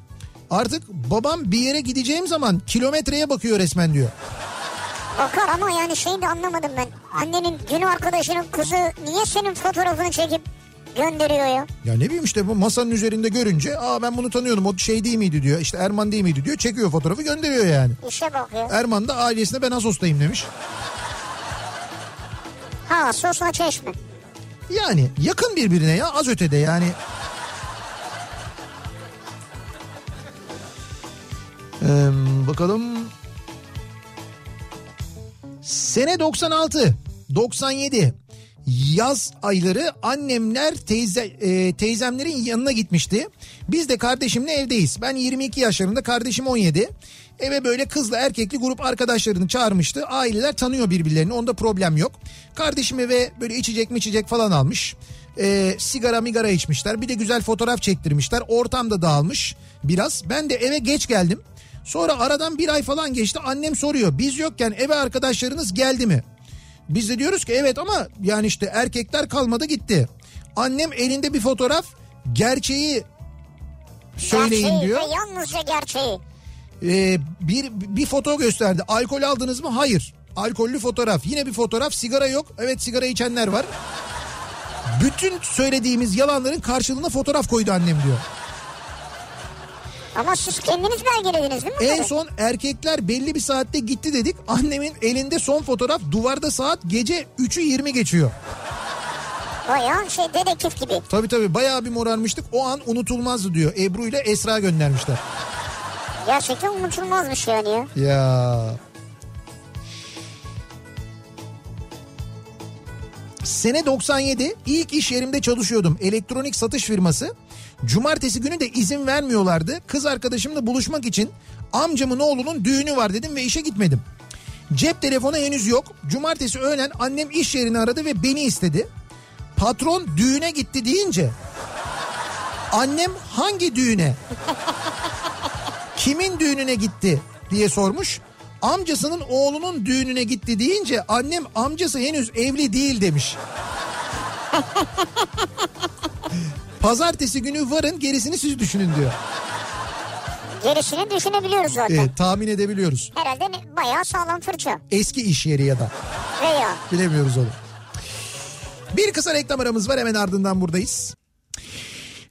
Artık babam bir yere gideceğim zaman kilometreye bakıyor resmen diyor. Bakar ama yani şeyi de anlamadım ben. Annenin gün arkadaşının kızı niye senin fotoğrafını çekip gönderiyor ya? Ya ne bileyim işte bu masanın üzerinde görünce aa ben bunu tanıyordum o şey değil miydi diyor. İşte Erman değil miydi diyor. Çekiyor fotoğrafı gönderiyor yani. İşe bakıyor. Erman da ailesine ben Asos'tayım demiş. Ha sosla çeşme. Yani yakın birbirine ya az ötede yani. Ee, bakalım. Sene 96, 97. Yaz ayları annemler teyze e, teyzemlerin yanına gitmişti. Biz de kardeşimle evdeyiz. Ben 22 yaşlarında, kardeşim 17. Eve böyle kızla erkekli grup arkadaşlarını çağırmıştı. Aileler tanıyor birbirlerini. Onda problem yok. Kardeşim eve böyle içecek mi içecek falan almış. Ee, sigara migara içmişler. Bir de güzel fotoğraf çektirmişler. Ortam da dağılmış biraz. Ben de eve geç geldim. Sonra aradan bir ay falan geçti. Annem soruyor. Biz yokken eve arkadaşlarınız geldi mi? Biz de diyoruz ki evet ama yani işte erkekler kalmadı gitti. Annem elinde bir fotoğraf gerçeği söyleyin gerçeği diyor. ve yalnızca gerçeği. Ee, bir bir foto gösterdi. Alkol aldınız mı? Hayır. Alkollü fotoğraf. Yine bir fotoğraf. Sigara yok. Evet sigara içenler var. Bütün söylediğimiz yalanların karşılığına fotoğraf koydu annem diyor. Ama siz kendiniz belgelediniz değil mi? En bunları? son erkekler belli bir saatte gitti dedik. Annemin elinde son fotoğraf duvarda saat gece 3'ü 20 geçiyor. Bayağı şey dedektif gibi. Tabii tabii bayağı bir morarmıştık. O an unutulmazdı diyor. Ebru ile Esra göndermişler. Gerçekten unutulmazmış yani ya. Ya. Sene 97 ilk iş yerimde çalışıyordum. Elektronik satış firması. Cumartesi günü de izin vermiyorlardı. Kız arkadaşımla buluşmak için amcamın oğlunun düğünü var dedim ve işe gitmedim. Cep telefonu henüz yok. Cumartesi öğlen annem iş yerini aradı ve beni istedi. Patron düğüne gitti deyince annem hangi düğüne kimin düğününe gitti diye sormuş. Amcasının oğlunun düğününe gitti deyince annem amcası henüz evli değil demiş. Pazartesi günü varın gerisini siz düşünün diyor. Gerisini düşünebiliyoruz zaten. Evet, tahmin edebiliyoruz. Herhalde ne- bayağı sağlam fırça. Eski iş yeri ya da Veya bilemiyoruz onu. Bir kısa reklam aramız var hemen ardından buradayız.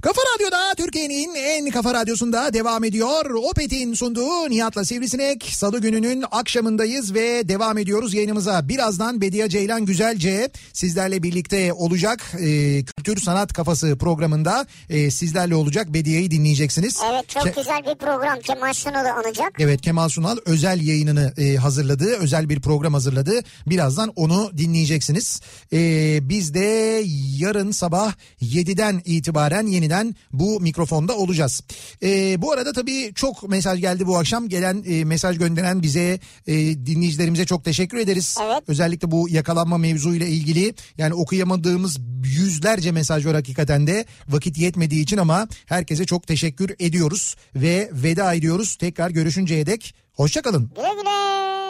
Kafa Radyo'da Türkiye'nin en kafa radyosunda devam ediyor. Opet'in sunduğu Nihat'la Sivrisinek. Salı gününün akşamındayız ve devam ediyoruz yayınımıza. Birazdan Bediye Ceylan Güzelce sizlerle birlikte olacak. Ee, Kültür Sanat Kafası programında e, sizlerle olacak. Bediye'yi dinleyeceksiniz. evet çok Ke- güzel bir program. Kemal Sunal'ı anacak. Evet Kemal Sunal özel yayınını e, hazırladı. Özel bir program hazırladı. Birazdan onu dinleyeceksiniz. E, biz de yarın sabah 7'den itibaren yeniden bu mikrofonda olacağız. E, bu arada tabii çok mesaj geldi bu akşam. Gelen e, mesaj gönderen bize e, dinleyicilerimize çok teşekkür ederiz. Evet. Özellikle bu yakalanma mevzuyla ilgili yani okuyamadığımız yüzlerce mesaj var hakikaten de vakit yetmediği için ama herkese çok teşekkür ediyoruz ve veda ediyoruz. Tekrar görüşünceye dek hoşçakalın. Güle güle.